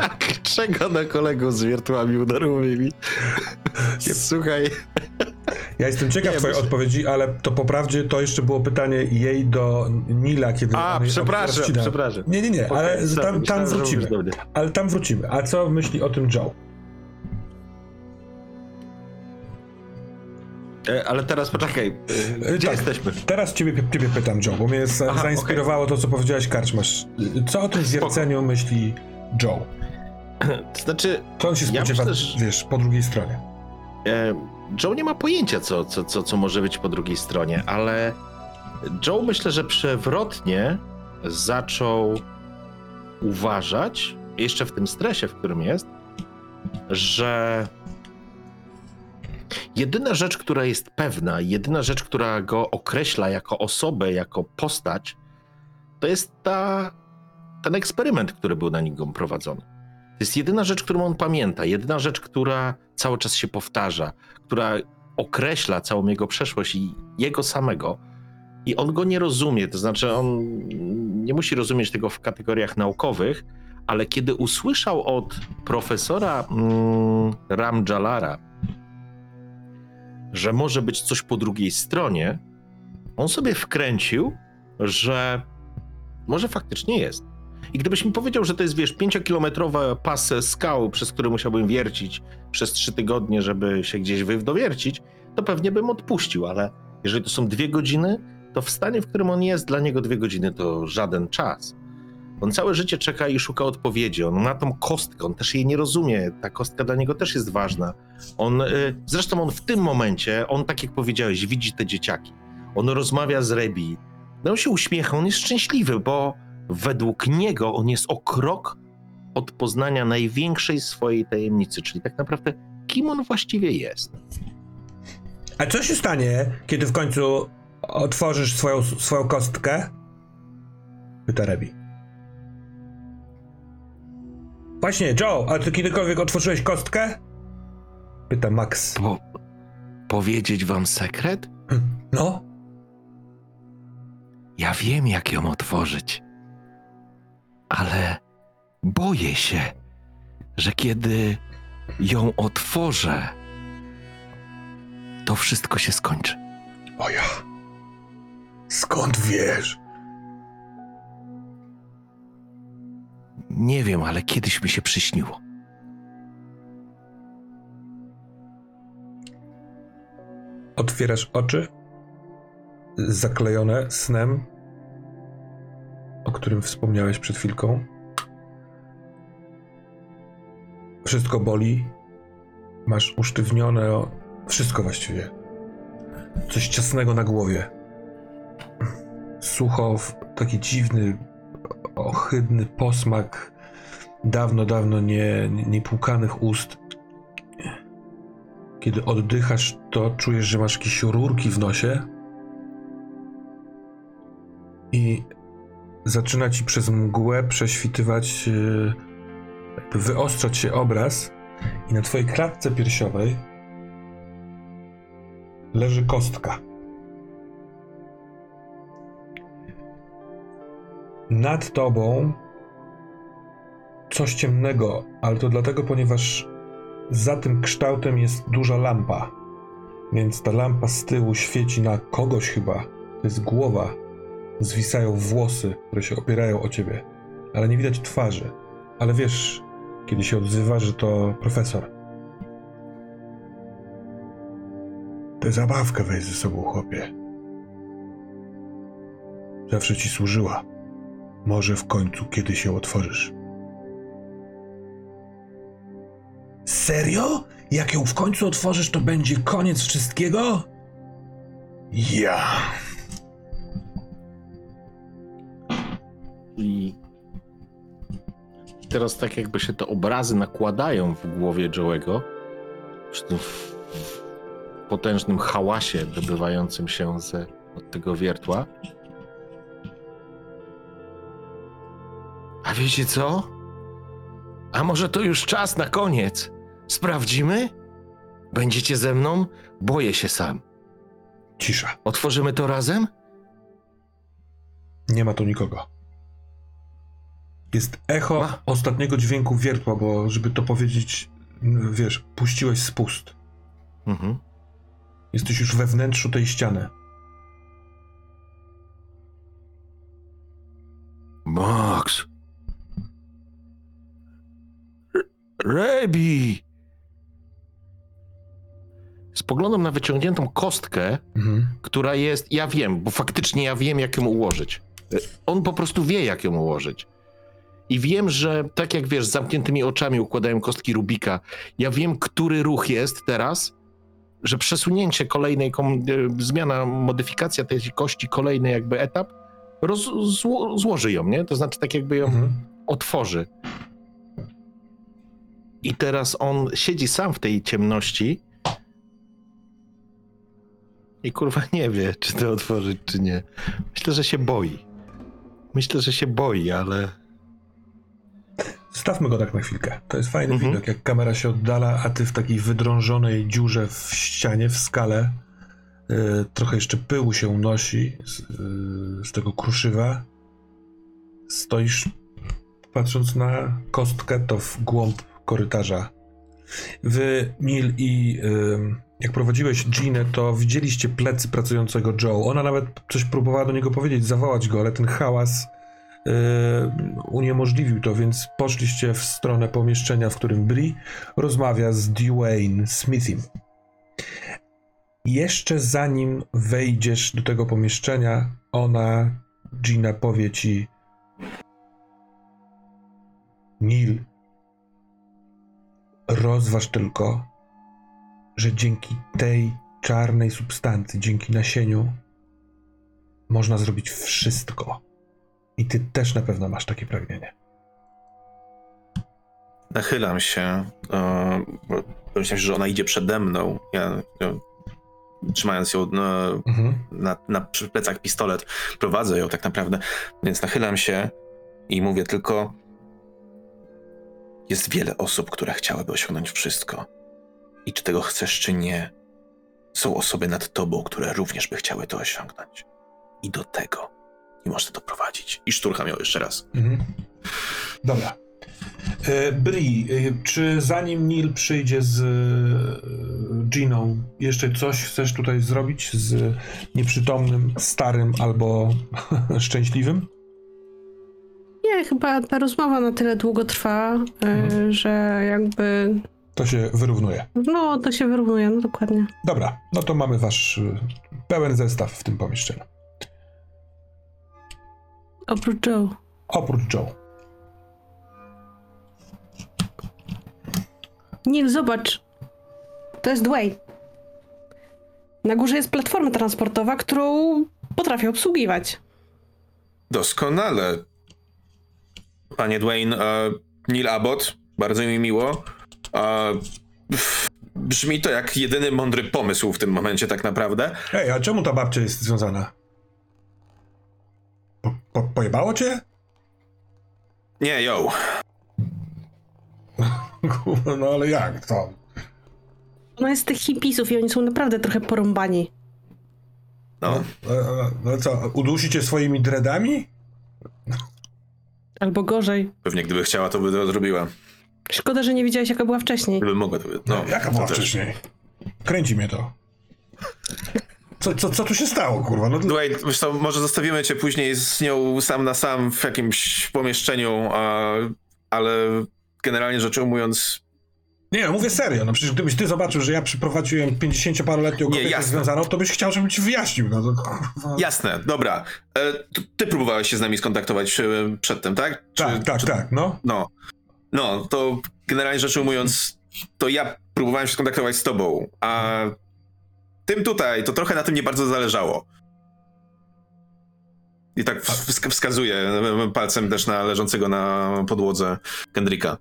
tak, czego na kolego z wiertłami udarowymi. Słuchaj, Ja jestem ciekaw Nie, twojej bo- odpowiedzi, ale to po prawdzie to jeszcze było pytanie jej do Nila, kiedy... a przepraszam, przepraszam. Nie, nie, nie, ale Okej, sorry, tam, tam wrócimy. Ale tam wrócimy. A co myśli o tym Joe? E, Ale teraz poczekaj, e, gdzie tak. jesteśmy? Teraz ciebie, ciebie pytam, Joe, bo mnie za, Aha, zainspirowało to, co powiedziałeś Karczmasz. Co o tym zwierceniu myśli Joe? [CLEARS THROAT] To znaczy, Co on się Ja spodziewa, myślę, że- wiesz, po drugiej stronie? E, Joe nie ma pojęcia, co, co, co, co może być po drugiej stronie, ale Joe myślę, że przewrotnie zaczął uważać, jeszcze w tym stresie, w którym jest, że jedyna rzecz, która jest pewna, jedyna rzecz, która go określa jako osobę, jako postać, to jest ta, ten eksperyment, który był na niego prowadzony. To jest jedyna rzecz, którą on pamięta, jedyna rzecz, która cały czas się powtarza, która określa całą jego przeszłość i jego samego. I on go nie rozumie, to znaczy on nie musi rozumieć tego w kategoriach naukowych, ale kiedy usłyszał od profesora mm, Ramjalara, że może być coś po drugiej stronie, on sobie wkręcił, że może faktycznie jest. I gdybyś mi powiedział, że to jest, wiesz, pięciokilometrowy pas skał, przez który musiałbym wiercić przez trzy tygodnie, żeby się gdzieś wywdowiercić, to pewnie bym odpuścił, ale jeżeli to są dwie godziny, to w stanie, w którym on jest, dla niego dwie godziny to żaden czas. On całe życie czeka i szuka odpowiedzi. On ma tą kostkę, on też jej nie rozumie. Ta kostka dla niego też jest ważna. On, y, zresztą on w tym momencie, on tak jak powiedziałeś, widzi te dzieciaki. On rozmawia z Rebi. No on się uśmiecha, on jest szczęśliwy, bo według niego on jest o krok od poznania największej swojej tajemnicy, czyli tak naprawdę kim on właściwie jest. A co się stanie, kiedy w końcu otworzysz swoją, swoją kostkę? Pyta Rebi. Właśnie, Joe, a ty kiedykolwiek otworzyłeś kostkę? Pyta Max. Po, powiedzieć wam sekret? No? Ja wiem, jak ją otworzyć. Ale boję się, że kiedy ją otworzę, to wszystko się skończy. O ja. Skąd wiesz? Nie wiem, ale kiedyś mi się przyśniło. Otwierasz oczy, zaklejone snem, o którym wspomniałeś przed chwilką. Wszystko boli. Masz usztywnione wszystko właściwie. Coś ciasnego na głowie. Sucho, taki dziwny ohydny posmak dawno, dawno nie, nie, niepłukanych ust. Kiedy oddychasz, to czujesz, że masz jakieś rurki w nosie i zaczyna ci przez mgłę prześwitywać, yy, jakby wyostrzać się obraz i na twojej klatce piersiowej leży kostka. Nad tobą coś ciemnego, ale to dlatego, ponieważ za tym kształtem jest duża lampa. Więc ta lampa z tyłu świeci na kogoś chyba. To jest głowa. Zwisają włosy, które się opierają o ciebie. Ale nie widać twarzy. Ale wiesz, kiedy się odzywa, że to profesor. Tę zabawkę weź ze sobą, chłopie. Zawsze ci służyła. Może w końcu kiedy się otworzysz. Serio? Jak ją w końcu otworzysz, to będzie koniec wszystkiego? Ja. I teraz tak jakby się te obrazy nakładają w głowie Joe'ego przy tym w- w potężnym hałasie dobywającym się z, od tego wiertła. A wiecie co? A może to już czas na koniec? Sprawdzimy? Będziecie ze mną? Boję się sam. Cisza. Otworzymy to razem? Nie ma tu nikogo. Jest echo Ma. ostatniego dźwięku wiertła, bo żeby to powiedzieć, wiesz, puściłeś spust. Mhm. Jesteś już we wnętrzu tej ściany. Max. Rebi. Spoglądam na wyciągniętą kostkę, Mhm. która jest. Ja wiem, bo faktycznie ja wiem, jak ją ułożyć. On po prostu wie, jak ją ułożyć. I wiem, że tak jak wiesz, z zamkniętymi oczami układają kostki Rubika. Ja wiem, który ruch jest teraz, że przesunięcie kolejnej, kom, y, zmiana, modyfikacja tej kości, kolejny jakby etap, roz, zło, złoży ją, nie? To znaczy tak jakby ją Mhm. otworzy. I teraz on siedzi sam w tej ciemności i kurwa nie wie, czy to otworzyć, czy nie. Myślę, że się boi. Myślę, że się boi, ale Stawmy go tak na chwilkę. To jest fajny Mhm. widok, jak kamera się oddala, a ty w takiej wydrążonej dziurze w ścianie, w skale. y, trochę jeszcze pyłu się unosi z, y, z tego kruszywa. Stoisz patrząc na kostkę, to w głąb korytarza. Wy, Neil i jak prowadziłeś Ginę, to widzieliście plecy pracującego Joe. Ona nawet coś próbowała do niego powiedzieć, zawołać go, ale ten hałas y, uniemożliwił to, więc poszliście w stronę pomieszczenia, w którym Bri rozmawia z Dwayne Smithim. Jeszcze zanim wejdziesz do tego pomieszczenia, ona, Gina, powie ci: Neil, rozważ tylko, że dzięki tej czarnej substancji, dzięki nasieniu, można zrobić wszystko. I ty też na pewno masz takie pragnienie. Nachylam się, e, myślałem, że ona idzie przede mną. Ja, ja trzymając ją na, Mhm. na, na plecach pistolet, prowadzę ją tak naprawdę, więc nachylam się i mówię tylko: Jest wiele osób, które chciałyby osiągnąć wszystko. I czy tego chcesz, czy nie, są osoby nad tobą, które również by chciały to osiągnąć. I do tego nie można doprowadzić. I szturcham ją jeszcze raz. Mhm. Dobra. E, Bri, e, czy zanim Neil przyjdzie z e, Giną, jeszcze coś chcesz tutaj zrobić z nieprzytomnym, starym albo [LAUGHS] szczęśliwym? Chyba ta rozmowa na tyle długo trwa, y, Mhm. że jakby. To się wyrównuje. No, to się wyrównuje, no dokładnie. Dobra, no to mamy wasz e, pełen zestaw w tym pomieszczeniu. Oprócz Joe. Oprócz Joe. Neil, zobacz. To jest Dwayne. Na górze jest platforma transportowa, którą potrafię obsługiwać. Doskonale. Panie Dwayne. Neil Abbott, bardzo mi miło. Pff, brzmi to jak jedyny mądry pomysł w tym momencie, tak naprawdę. Ej, a czemu ta babcia jest związana? Po, po, pojebało cię? Nie. [LAUGHS] Kurwa, no ale jak to? Ona jest z tych hipisów i oni są naprawdę trochę porąbani. No. E, e, No co, udusicie swoimi dreadami? Albo gorzej. Pewnie gdyby chciała, to by to zrobiła. Szkoda, że nie widziałeś, jaka była wcześniej. Gdyby mogła, to by... No, Jaka była to też. wcześniej? Kręci mnie to. Co, co, co tu się stało, kurwa? No, Dwayne, wiesz co, może zostawimy cię później z nią sam na sam w jakimś pomieszczeniu, a, ale generalnie rzecz ujmując, nie, no mówię serio. No przecież gdybyś ty zobaczył, że ja przyprowadziłem 50-paroletnią Nie, kobietę związaną, to byś chciał, żebym ci wyjaśnił. No to kurwa. jasne, dobra. E, ty próbowałeś się z nami skontaktować e, przedtem, tak? Czy- Tak, tak, czy- tak, no. No. No, to generalnie rzecz ujmując, to ja próbowałem się skontaktować z tobą, a tym tutaj, to trochę na tym nie bardzo zależało. I tak wsk- wskazuję e, palcem też na leżącego na podłodze Kendricka.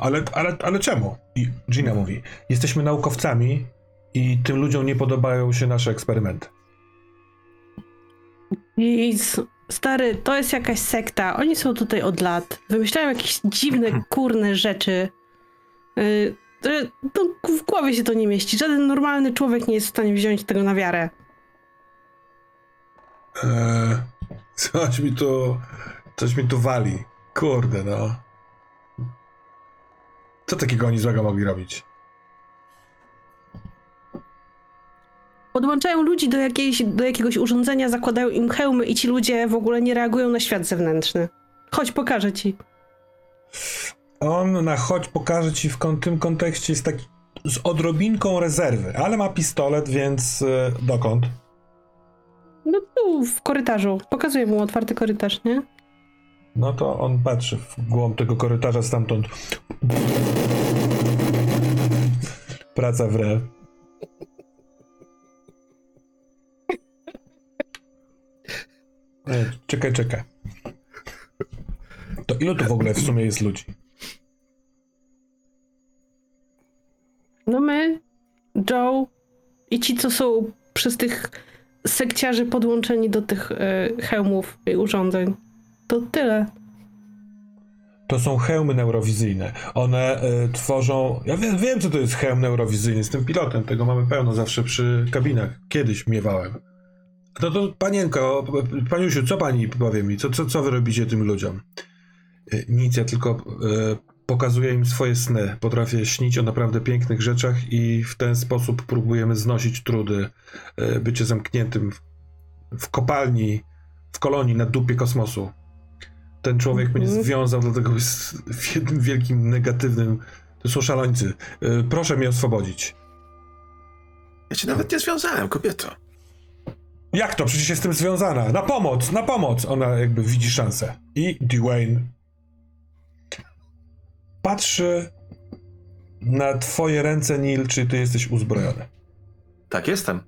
Ale, ale, ale czemu? I Gina mówi, jesteśmy naukowcami i tym ludziom nie podobają się nasze eksperymenty. S- stary, to jest jakaś sekta. Oni są tutaj od lat. Wymyślają jakieś dziwne, kurne rzeczy. Yy, to w głowie się to nie mieści. Żaden normalny człowiek nie jest w stanie wziąć tego na wiarę. Eee, coś mi tu, coś mi tu wali. Kurde, no. Co takiego oni złego mogli robić? Podłączają ludzi do, jakiejś, do jakiegoś urządzenia, zakładają im hełmy i ci ludzie w ogóle nie reagują na świat zewnętrzny. Chodź, pokażę ci. On na chodź pokaże ci w kon- tym kontekście jest taki z odrobinką rezerwy, ale ma pistolet, więc e, dokąd? No tu, w korytarzu. Pokazuję mu otwarty korytarz, nie? No to on patrzy w głąb tego korytarza stamtąd. Praca w re. E, Czekaj, czekaj. To ilu tu w ogóle w sumie jest ludzi? No my, Joe i ci, co są przez tych sekciarzy podłączeni do tych e, hełmów i urządzeń. To tyle. To są hełmy neurowizyjne. One e, tworzą. Ja wiem, wiem, co to jest hełm neurowizyjny. Jestem pilotem, tego mamy pełno zawsze przy kabinach. Kiedyś miewałem. To, to panienko, paniusiu, co pani powie mi? Co, co, co wy robicie tym ludziom? E, Nic, ja tylko e, pokazuję im swoje sny. Potrafię śnić o naprawdę pięknych rzeczach i w ten sposób próbujemy znosić trudy. E, bycie zamkniętym w, w kopalni, w kolonii na dupie kosmosu. Ten człowiek mnie Mhm. związał, dlatego jest w jednym wielkim negatywnym. To są szalońcy. E, Proszę mnie oswobodzić. Ja cię nawet nie związałem, kobieto. Jak to? Przecież jestem związana. Na pomoc, na pomoc! Ona jakby widzi szansę. I Dwayne patrzy na twoje ręce, Neil, czy ty jesteś uzbrojony. Tak, jestem.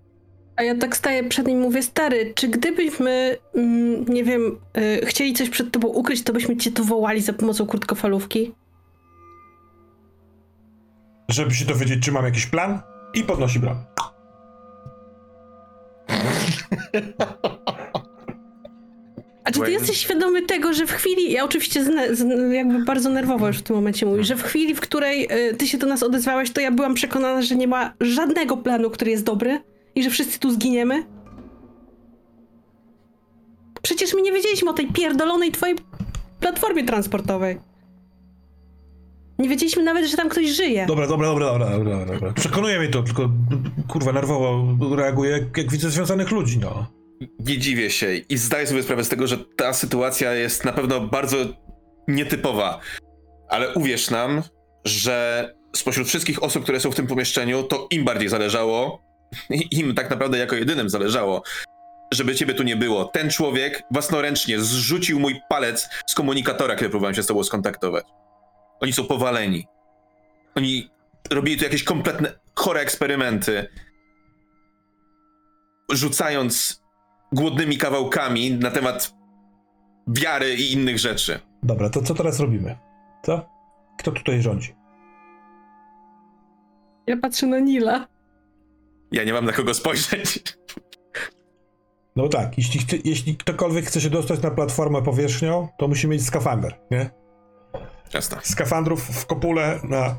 A ja tak staję przed nim i mówię, stary, czy gdybyśmy, mm, nie wiem, y, chcieli coś przed tobą ukryć, to byśmy cię tu wołali za pomocą krótkofalówki? Żeby się dowiedzieć, czy mam jakiś plan i podnosi broń. A czy ty jesteś świadomy tego, że w chwili, ja oczywiście zne, z, jakby bardzo nerwowo już w tym momencie mówię, że w chwili, w której y, ty się do nas odezwałeś, to ja byłam przekonana, że nie ma żadnego planu, który jest dobry i że wszyscy tu zginiemy? Przecież my nie wiedzieliśmy o tej pierdolonej twojej platformie transportowej. Nie wiedzieliśmy nawet, że tam ktoś żyje. Dobra, dobra, dobra, dobra, dobra, dobra. Przekonuje mnie to, tylko kurwa nerwowo reaguję, jak, jak widzę związanych ludzi, no. Nie dziwię się i zdaję sobie sprawę z tego, że ta sytuacja jest na pewno bardzo nietypowa. Ale uwierz nam, że spośród wszystkich osób, które są w tym pomieszczeniu, to im bardziej zależało, [LAUGHS] im tak naprawdę jako jedynym zależało, żeby ciebie tu nie było. Ten człowiek własnoręcznie zrzucił mój palec z komunikatora, kiedy próbowałem się z tobą skontaktować. Oni są powaleni. Oni robili tu jakieś kompletne, chore eksperymenty. Rzucając głodnymi kawałkami na temat wiary i innych rzeczy. Dobra, to co teraz robimy? Co? Kto tutaj rządzi? Ja patrzę na Nila. Ja nie mam na kogo spojrzeć. No tak, jeśli, chce, jeśli ktokolwiek chce się dostać na platformę powierzchnią, to musi mieć skafander, nie? Jasne. Skafandrów w kopule na,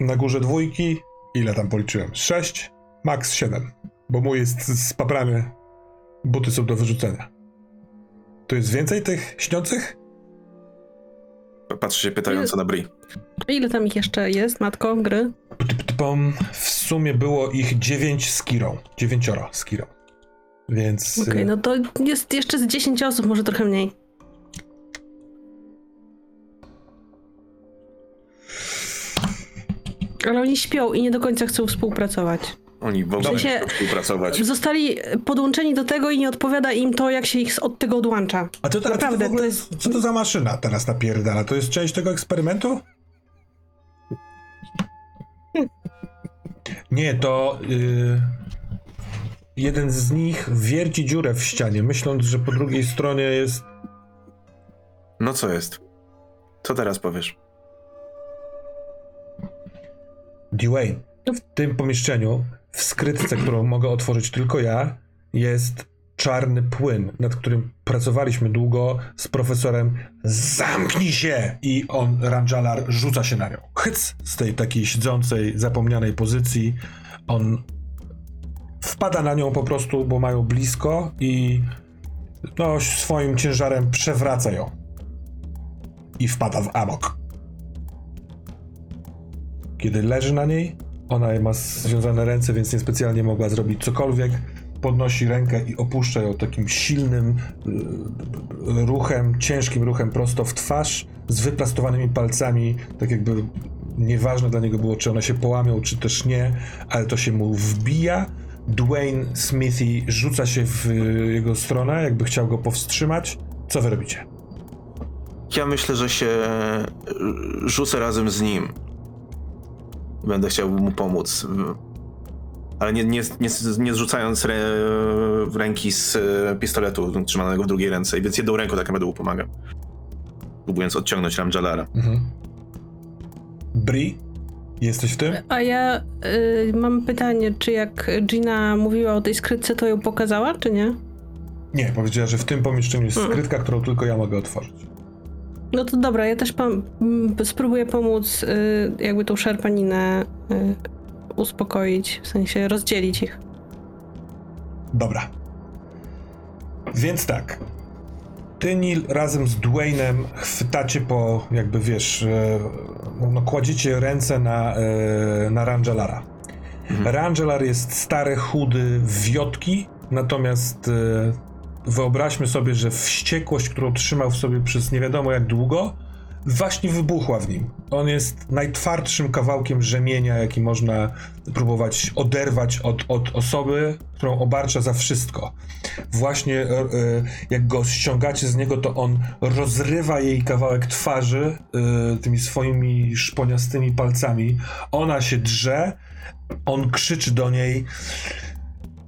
na górze dwójki. Ile tam policzyłem? Sześć, max siedem. Bo mój jest z papramy. Buty są do wyrzucenia. Tu jest więcej tych śniących? Patrzę się pytająco na Bri. Ile tam ich jeszcze jest, matko, gry? Typom, W sumie było ich dziewięć z kirą. Dziewięcioro z kirą. Więc. Okej, y, no to jest jeszcze z 10 osób, może trochę mniej. Ale oni śpią i nie do końca chcą współpracować. Oni w ogóle chcą współpracować. Zostali podłączeni do tego i nie odpowiada im to, jak się ich od tego odłącza. A to teraz Naprawdę, to w ogóle, to jest- Co to za maszyna teraz napierdala? To jest część tego eksperymentu? Nie, to y, jeden z nich wierci dziurę w ścianie, myśląc, że po drugiej stronie jest. No co jest? Co teraz powiesz? Dwayne. W tym pomieszczeniu, w skrytce, którą mogę otworzyć tylko ja, jest czarny płyn, nad którym pracowaliśmy długo z profesorem. Zamknij się! I on, Ranjalar, rzuca się na nią. Hyc! Z tej takiej siedzącej, zapomnianej pozycji. On wpada na nią po prostu, bo mają blisko i no, swoim ciężarem przewraca ją. I wpada w amok. Kiedy leży na niej, ona ma związane ręce, więc niespecjalnie mogła zrobić cokolwiek. Podnosi rękę i opuszcza ją takim silnym y, ruchem, ciężkim ruchem prosto w twarz, z wyplastowanymi palcami, tak jakby nieważne dla niego było, czy one się połamią, czy też nie, ale to się mu wbija. Dwayne Smithy rzuca się w y, jego stronę, jakby chciał go powstrzymać. Co wy robicie? Ja myślę, że się e, rzucę razem z nim. Będę chciał mu pomóc. Ale nie, nie, nie, nie zrzucając re, ręki z e, pistoletu trzymanego w drugiej ręce, więc jedną ręką tak naprawdę mu pomagam. Próbując odciągnąć Ramjalara. Mhm. Bri, jesteś w tym? A ja y, mam pytanie, czy jak Gina mówiła o tej skrytce, to ją pokazała, czy nie? Nie, powiedziała, że w tym pomieszczeniu jest Mm. skrytka, którą tylko ja mogę otworzyć. No to dobra, ja też pom- spróbuję pomóc y, jakby tą szarpaninę y, uspokoić, w sensie rozdzielić ich. Dobra. Więc tak. Ty, Neil, razem z Dwaynem chwytacie po, jakby wiesz, e, no, no, kładziecie ręce na, e, na Rangelara. Rangelar jest stary, chudy, wiotki, natomiast e, wyobraźmy sobie, że wściekłość, którą trzymał w sobie przez nie wiadomo jak długo, właśnie wybuchła w nim. On jest najtwardszym kawałkiem rzemienia, jaki można próbować oderwać od, od osoby, którą obarcza za wszystko. Właśnie e, jak go ściągacie z niego, to on rozrywa jej kawałek twarzy e, tymi swoimi szponiastymi palcami. Ona się drze, on krzyczy do niej.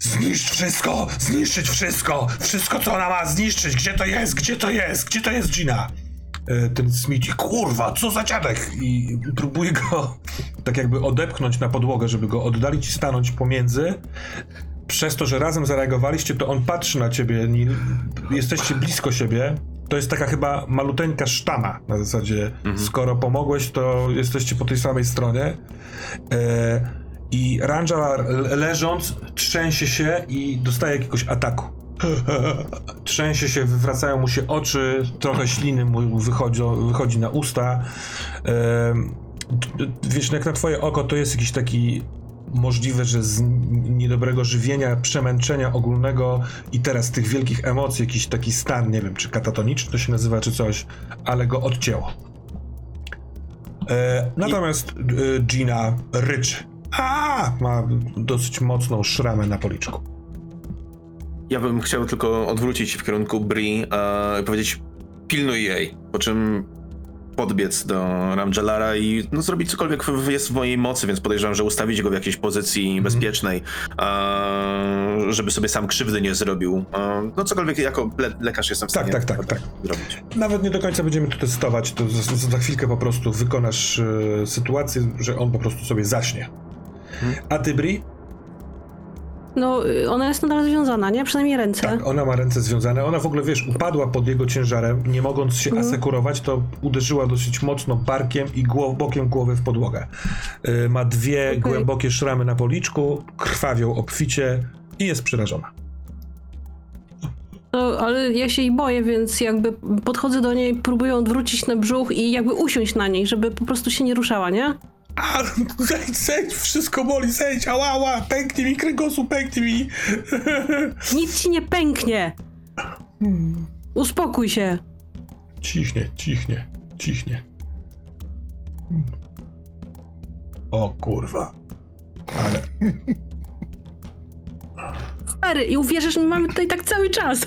Zniszcz wszystko! Zniszczyć wszystko! Wszystko, co ona ma zniszczyć! Gdzie to jest? Gdzie to jest? Gdzie to jest Gina? E, Ten Smith, kurwa, co za dziadek! I próbuje go tak jakby odepchnąć na podłogę, żeby go oddalić i stanąć pomiędzy. Przez to, że razem zareagowaliście, to on patrzy na ciebie, Nil. Jesteście blisko siebie. To jest taka chyba maluteńka sztama. Na zasadzie, skoro pomogłeś, to jesteście po tej samej stronie. E, I Ranjar l- leżąc trzęsie się i dostaje jakiegoś ataku. [LAUGHS] Trzęsie się, wywracają mu się oczy, trochę śliny mu wychodzi, wychodzi na usta. Wiesz, jak na twoje oko to jest jakiś taki możliwe, że z niedobrego żywienia, przemęczenia ogólnego i teraz tych wielkich emocji, jakiś taki stan, nie wiem, czy katatoniczny to się nazywa, czy coś, ale go odcięło. E, natomiast e, Gina ryczy. A, ma dosyć mocną szramę na policzku. Ja bym chciał tylko odwrócić się w kierunku Bri e, i powiedzieć pilnuj jej, po czym podbiec do Ramjalara i no, zrobić cokolwiek w- jest w mojej mocy, więc podejrzewam, że ustawić go w jakiejś pozycji bezpiecznej, a, żeby sobie sam krzywdy nie zrobił. A, no cokolwiek jako le lekarz jestem w Tak, stanie tak, tak, tak. zrobić. Nawet nie do końca będziemy to testować, to za, za chwilkę po prostu wykonasz e, sytuację, że on po prostu sobie zaśnie. A ty, Bri? No, y, ona jest nadal związana, nie? Przynajmniej ręce. Tak, ona ma ręce związane. Ona w ogóle, wiesz, upadła pod jego ciężarem, nie mogąc się asekurować, to uderzyła dosyć mocno barkiem i głow, bokiem głowy w podłogę. Y, ma dwie Okej. głębokie szramy na policzku, krwawią obficie i jest przerażona. No, ale ja się jej boję, więc jakby podchodzę do niej, próbuję odwrócić na brzuch i jakby usiąść na niej, żeby po prostu się nie ruszała, nie? A, zejdź, zejdź, wszystko boli, zejdź, ała, ała, pęknie mi kręgosłup, pęknie mi. [LAUGHS] Nic ci nie pęknie! Uspokój się. Cichnie, cichnie, cichnie. O kurwa. Ale Stary, i uwierzysz, my mamy tutaj tak cały czas.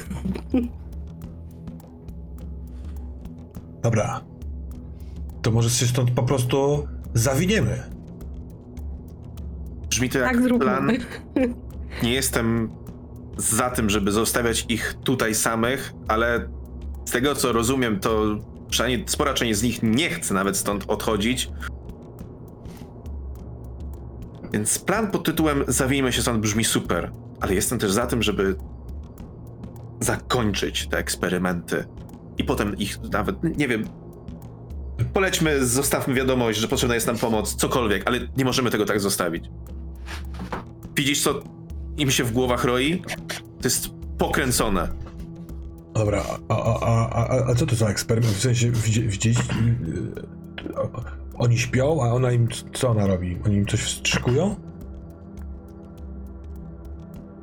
Dobra. To może się stąd po prostu zawiniemy. Brzmi to jak Tak zróbmy. plan. [LAUGHS] Nie jestem za tym, żeby zostawiać ich tutaj samych, ale z tego co rozumiem, to przynajmniej spora część z nich nie chce nawet stąd odchodzić. Więc plan pod tytułem Zawijmy się stąd brzmi super, ale jestem też za tym, żeby zakończyć te eksperymenty i potem ich nawet, nie wiem, polećmy, zostawmy wiadomość, że potrzebna jest nam pomoc, cokolwiek, ale nie możemy tego tak zostawić. Widzisz, co im się w głowach roi? To jest pokręcone. Dobra, a, a, a, a, a co to za eksperyment? W sensie widzi- widzieliście? yy, o- Oni śpią, a ona im, co ona robi? Oni im coś wstrzykują?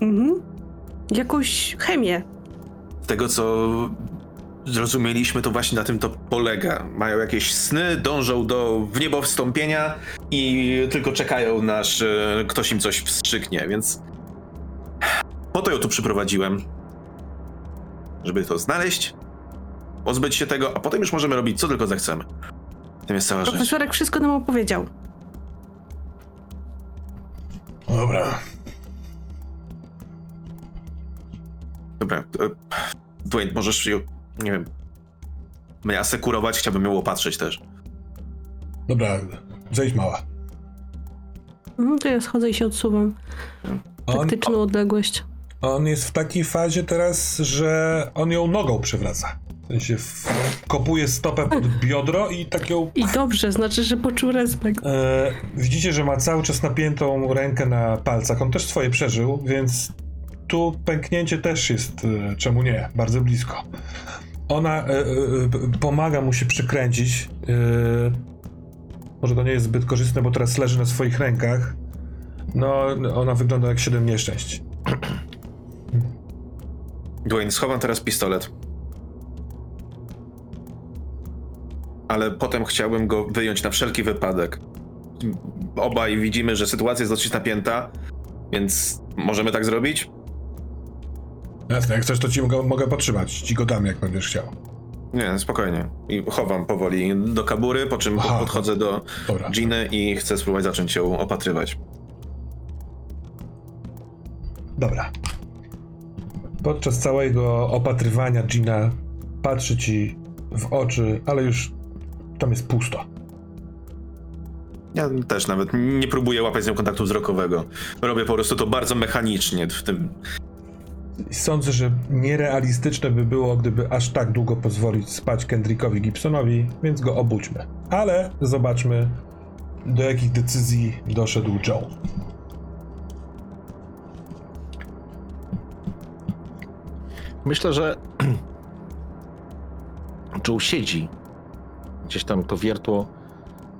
Mhm. Jakąś chemię. Z tego, co zrozumieliśmy, to właśnie na tym to polega. Mają jakieś sny, dążą do w niebo wstąpienia i tylko czekają, aż e, ktoś im coś wstrzyknie, więc po to ją tu przyprowadziłem. Żeby to znaleźć, pozbyć się tego, a potem już możemy robić co tylko zechcemy. Tym jest cała rzecz. Profesorek wszystko nam opowiedział. Dobra. Dobra, e, Dwayne, możesz ją, nie wiem, mnie asekurować, chciałbym ją opatrzyć też. Dobra, zejdź mała. Mhm, to ja schodzę i się odsuwam. On, Taktyczną odległość. on jest w takiej fazie teraz, że on ją nogą przewraca. W sensie w, kopuje stopę pod biodro i tak ją I dobrze, znaczy, że poczuł respekt. E, widzicie, że ma cały czas napiętą rękę na palcach. On też swoje przeżył, więc tu pęknięcie też jest, e, czemu nie, bardzo blisko. Ona e, e, e, pomaga mu się przykręcić. Może to nie jest zbyt korzystne, bo teraz leży na swoich rękach. No, ona wygląda jak siedem nieszczęść. [CLEARS THROAT] Dwayne, schowam teraz pistolet. Ale potem chciałbym go wyjąć na wszelki wypadek. Obaj widzimy, że sytuacja jest dosyć napięta, więc możemy tak zrobić? Jasne, jak chcesz, to ci mogę, mogę potrzymać. Ci go dam, jak będziesz chciał. Nie, spokojnie. I chowam powoli do kabury, po czym Aha. podchodzę do Dobra. Giny i chcę spróbować zacząć ją opatrywać. Dobra. Podczas całego opatrywania Gina patrzy ci w oczy, ale już tam jest pusto. Ja też nawet nie próbuję łapać z nią kontaktu wzrokowego. Robię po prostu to bardzo mechanicznie w tym Sądzę, że nierealistyczne by było, gdyby aż tak długo pozwolić spać Kendrickowi Gibsonowi, więc go obudźmy. Ale zobaczmy, do jakich decyzji doszedł Joe. Myślę, że [CLEARS THROAT] Joe siedzi. Gdzieś tam to wiertło,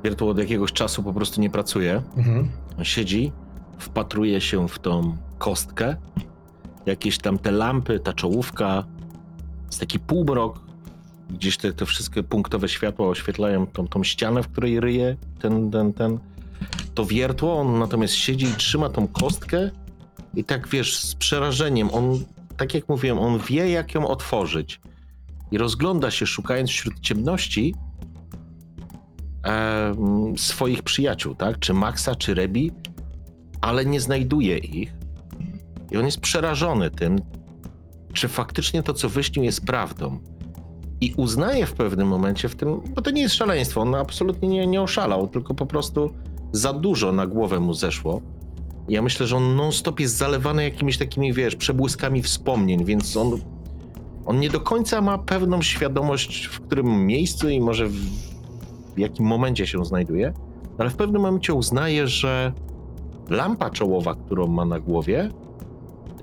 wiertło od jakiegoś czasu po prostu nie pracuje. Mhm. Siedzi, wpatruje się w tą kostkę. Jakieś tam te lampy, ta czołówka, jest taki półmrok. Gdzieś te, te wszystkie punktowe światła oświetlają tą, tą ścianę, w której ryje ten, ten, ten, to wiertło. On natomiast siedzi i trzyma tą kostkę i tak, wiesz, z przerażeniem. On, tak jak mówiłem, on wie, jak ją otworzyć. I rozgląda się, szukając wśród ciemności, em, swoich przyjaciół, tak? Czy Maxa, czy Rebi, ale nie znajduje ich. I on jest przerażony tym, czy faktycznie to, co wyśnił, jest prawdą. I uznaje w pewnym momencie w tym, bo to nie jest szaleństwo, on absolutnie nie, nie oszalał, tylko po prostu za dużo na głowę mu zeszło. Ja myślę, że on non-stop jest zalewany jakimiś takimi, wiesz, przebłyskami wspomnień, więc on, on nie do końca ma pewną świadomość, w którym miejscu i może w, w jakim momencie się znajduje, ale w pewnym momencie uznaje, że lampa czołowa, którą ma na głowie,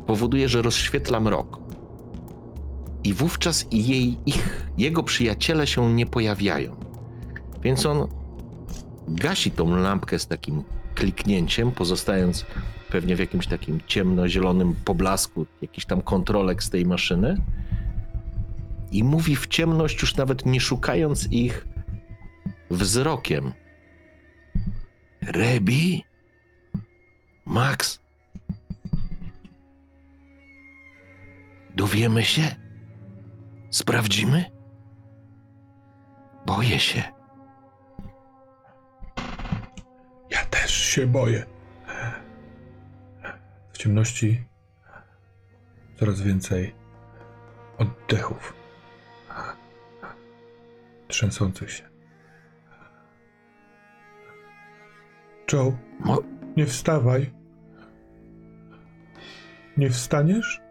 powoduje, że rozświetla mrok. I wówczas jej, ich, jego przyjaciele się nie pojawiają. Więc on gasi tą lampkę z takim kliknięciem, pozostając pewnie w jakimś takim ciemnozielonym poblasku, jakiś tam kontrolek z tej maszyny. I mówi w ciemność, już nawet nie szukając ich wzrokiem. Rebi? Max? Dowiemy się? Sprawdzimy? Boję się. Ja też się boję. W ciemności coraz więcej oddechów. Trzęsących się. Joe, nie wstawaj. Nie wstaniesz?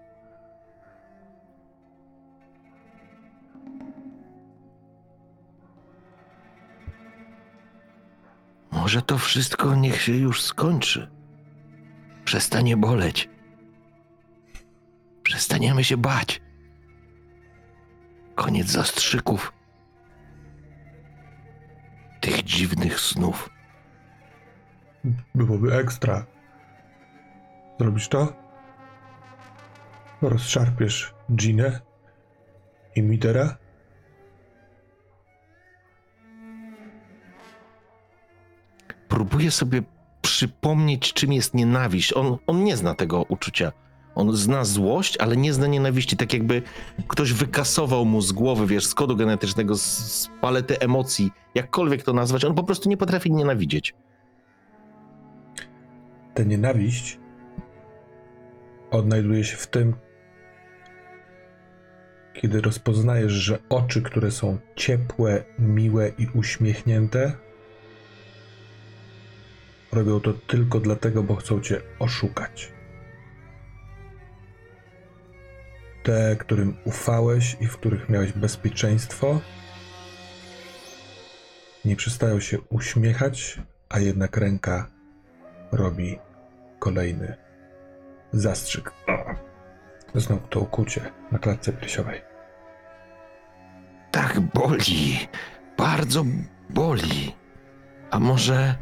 Może to wszystko niech się już skończy. Przestanie boleć. Przestaniemy się bać. Koniec zastrzyków. Tych dziwnych snów. Byłoby ekstra. Zrobisz to? Rozszarpiesz Ginę i Midera? Próbuję sobie przypomnieć, czym jest nienawiść. On, on nie zna tego uczucia. On zna złość, ale nie zna nienawiści. Tak jakby ktoś wykasował mu z głowy, wiesz, z kodu genetycznego, z, z palety emocji, jakkolwiek to nazwać. On po prostu nie potrafi nienawidzieć. Ta nienawiść odnajduje się w tym, kiedy rozpoznajesz, że oczy, które są ciepłe, miłe i uśmiechnięte, robią to tylko dlatego, bo chcą cię oszukać. Te, którym ufałeś i w których miałeś bezpieczeństwo, nie przestają się uśmiechać, a jednak ręka robi kolejny zastrzyk. Znowu to ukucie na klatce piersiowej. Tak boli. Bardzo boli. A może.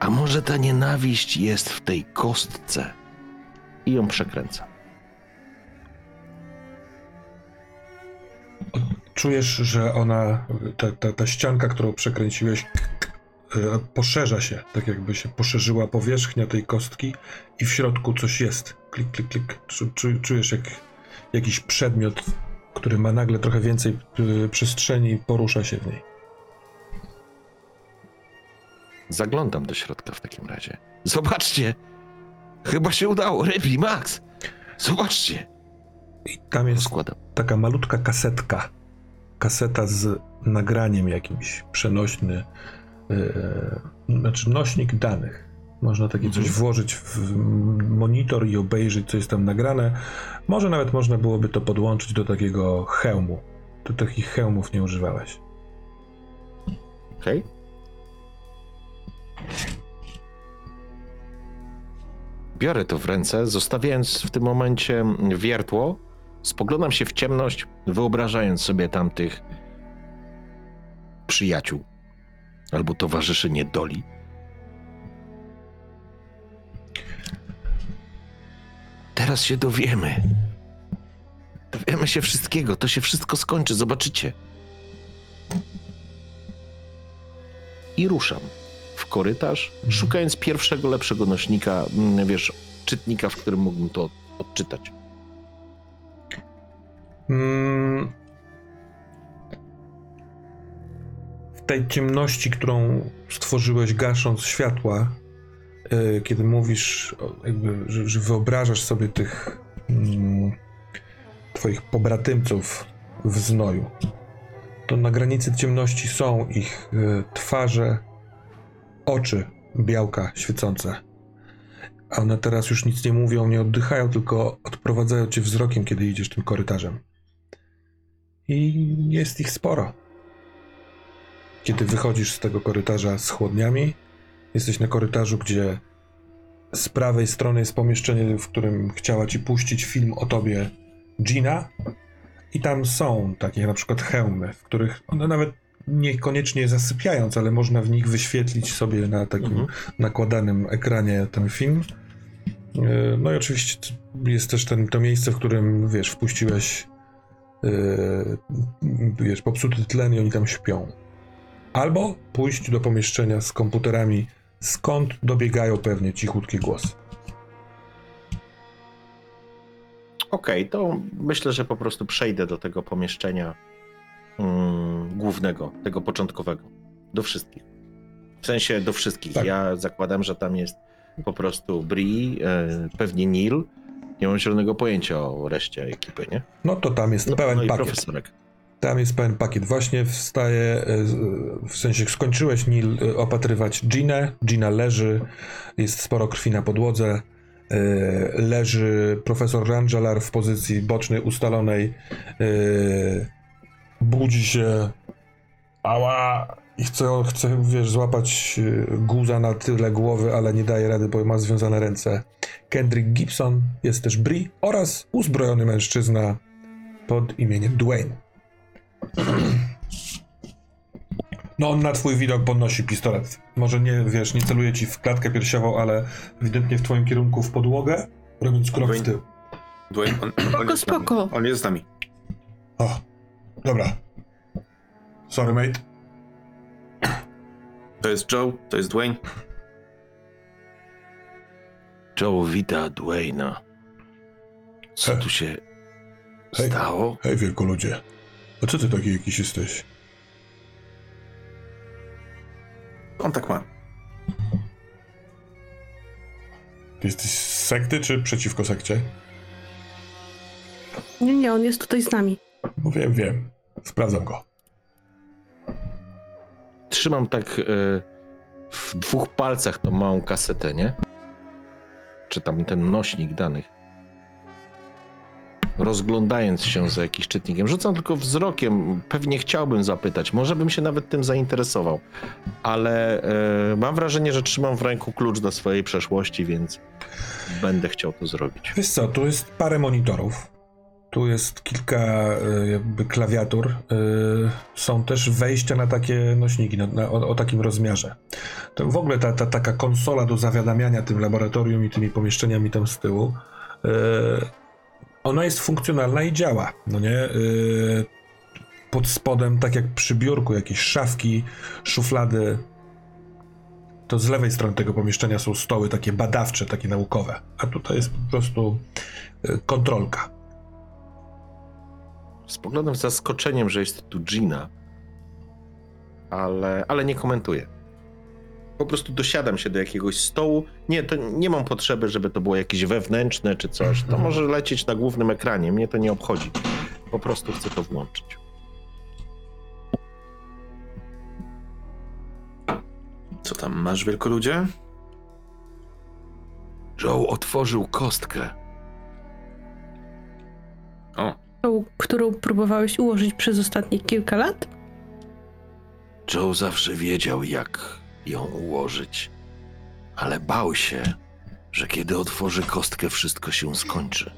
A może ta nienawiść jest w tej kostce? I ją przekręca. Czujesz, że ona, ta, ta, ta ścianka, którą przekręciłeś, e, poszerza się, tak jakby się poszerzyła powierzchnia tej kostki i w środku coś jest. Klik, klik, klik. Czu- czu- Czujesz jak jakiś przedmiot, który ma nagle trochę więcej e, przestrzeni, porusza się w niej. Zaglądam do środka w takim razie. Zobaczcie! Chyba się udało. Rebi, Max! Zobaczcie! I tam jest Składam. taka malutka kasetka. Kaseta z nagraniem jakimś, przenośny, yy, znaczy nośnik danych. Można takie coś Mhm. włożyć w monitor i obejrzeć, co jest tam nagrane. Może nawet można byłoby to podłączyć do takiego hełmu. Ty takich hełmów nie używałeś. Okej? Biorę to w ręce, zostawiając w tym momencie wiertło. Spoglądam się w ciemność, wyobrażając sobie tamtych przyjaciół albo towarzyszy niedoli. Teraz się dowiemy. Dowiemy się wszystkiego, to się wszystko skończy, zobaczycie. I ruszam w korytarz, szukając pierwszego lepszego nośnika, mm, wiesz, czytnika, w którym mógłbym to odczytać. Mm. tej ciemności, którą stworzyłeś gasząc światła, y, kiedy mówisz, jakby, że, że wyobrażasz sobie tych mm, twoich pobratymców w znoju, to na granicy ciemności są ich y, twarze, oczy, białka świecące. A one teraz już nic nie mówią, nie oddychają, tylko odprowadzają cię wzrokiem, kiedy idziesz tym korytarzem. I jest ich sporo. Kiedy wychodzisz z tego korytarza z chłodniami, jesteś na korytarzu, gdzie z prawej strony jest pomieszczenie, w którym chciała ci puścić film o tobie Gina. I tam są takie na przykład hełmy, w których one nawet niekoniecznie zasypiając, ale można w nich wyświetlić sobie na takim Mhm. nakładanym ekranie ten film. Yy, No i oczywiście jest też ten, to miejsce, w którym, wiesz, wpuściłeś yy, wiesz, popsuty tlen i oni tam śpią. Albo pójść do pomieszczenia z komputerami, skąd dobiegają pewnie cichutkie głosy. Okej, to myślę, że po prostu przejdę do tego pomieszczenia mm, głównego, tego początkowego. Do wszystkich. W sensie do wszystkich. Tak. Ja zakładam, że tam jest po prostu Bri, e, pewnie Neil. Nie mam zielonego pojęcia o reszcie ekipy, nie? No to tam jest No, pełen no i pakiet. profesorek. Tam jest pełen pakiet. Właśnie wstaje, e, w sensie skończyłeś Neil e, opatrywać Ginę. Gina leży, jest sporo krwi na podłodze. Leży profesor Rangelar w pozycji bocznej, ustalonej. Budzi się. Ała! I chce, chce wiesz, złapać e, guza na tyle głowy, ale nie daje rady, bo ma związane ręce. Kendrick Gibson, jest też Bri oraz uzbrojony mężczyzna pod imieniem Dwayne. No on na twój widok podnosi pistolet. Może nie, wiesz, nie celuje ci w klatkę piersiową, ale ewidentnie w twoim kierunku w podłogę, robiąc krok w tył. Dwayne, on, on, jest z nami. spoko. on jest z nami. O, dobra. Sorry, mate. To jest Joe, to jest Dwayne. Joe wita Dwayna. Co He. tu się Hej. stało? Hej, wielkoludzie. A co ty taki jakiś jesteś? On tak ma. Ty jesteś z sekty, czy przeciwko sekcie? Nie, nie, on jest tutaj z nami. No wiem, wiem. Sprawdzam go. Trzymam tak e, w dwóch palcach tą małą kasetę, nie? Czy tam ten nośnik danych. Rozglądając się za jakimś czytnikiem. Rzucam tylko wzrokiem. Pewnie chciałbym zapytać. Może bym się nawet tym zainteresował. Ale e, mam wrażenie, że trzymam w ręku klucz do swojej przeszłości, więc będę chciał to zrobić. Wiesz co, tu jest parę monitorów. Tu jest kilka e, jakby klawiatur. E, Są też wejścia na takie nośniki na, na, o, o takim rozmiarze. To w ogóle ta, ta taka konsola do zawiadamiania tym laboratorium i tymi pomieszczeniami tam z tyłu, e, ona jest funkcjonalna i działa. No nie? Pod spodem, tak jak przy biurku, jakieś szafki, szuflady. To z lewej strony tego pomieszczenia są stoły takie badawcze, takie naukowe. A tutaj jest po prostu kontrolka. Spoglądam z zaskoczeniem, że jest tu Gina, ale, ale nie komentuję. Po prostu dosiadam się do jakiegoś stołu. Nie, to nie mam potrzeby, żeby to było jakieś wewnętrzne czy coś. To może lecieć na głównym ekranie, mnie to nie obchodzi. Po prostu chcę to włączyć. Co tam masz, wielkoludzie? Joe otworzył kostkę. O, którą próbowałeś ułożyć przez ostatnie kilka lat? Joe zawsze wiedział, jak ją ułożyć, ale bał się, że kiedy otworzy kostkę, wszystko się skończy.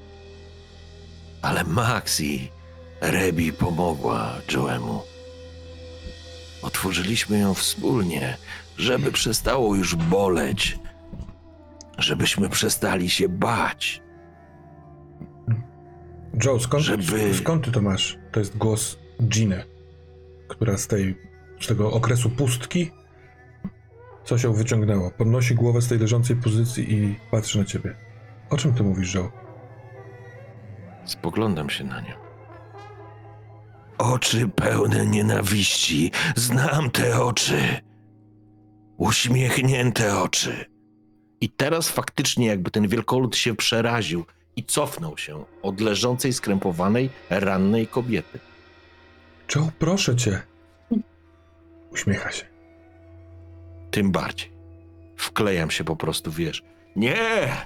Ale Maxi, Rebi pomogła Joemu. Otworzyliśmy ją wspólnie, żeby przestało już boleć, żebyśmy przestali się bać. Joe, skąd, Żeby- skąd ty to masz? To jest głos Giny, która z tej, z tego okresu pustki co się wyciągnęło. Podnosi głowę z tej leżącej pozycji i patrzy na ciebie. O czym ty mówisz, Joe? Spoglądam się na nią. Oczy pełne nienawiści. Znam te oczy. Uśmiechnięte oczy. I teraz faktycznie jakby ten wielkolud się przeraził i cofnął się od leżącej, skrępowanej, rannej kobiety. Joe, proszę cię. Uśmiecha się. Tym bardziej. Wklejam się po prostu, wiesz. Nie!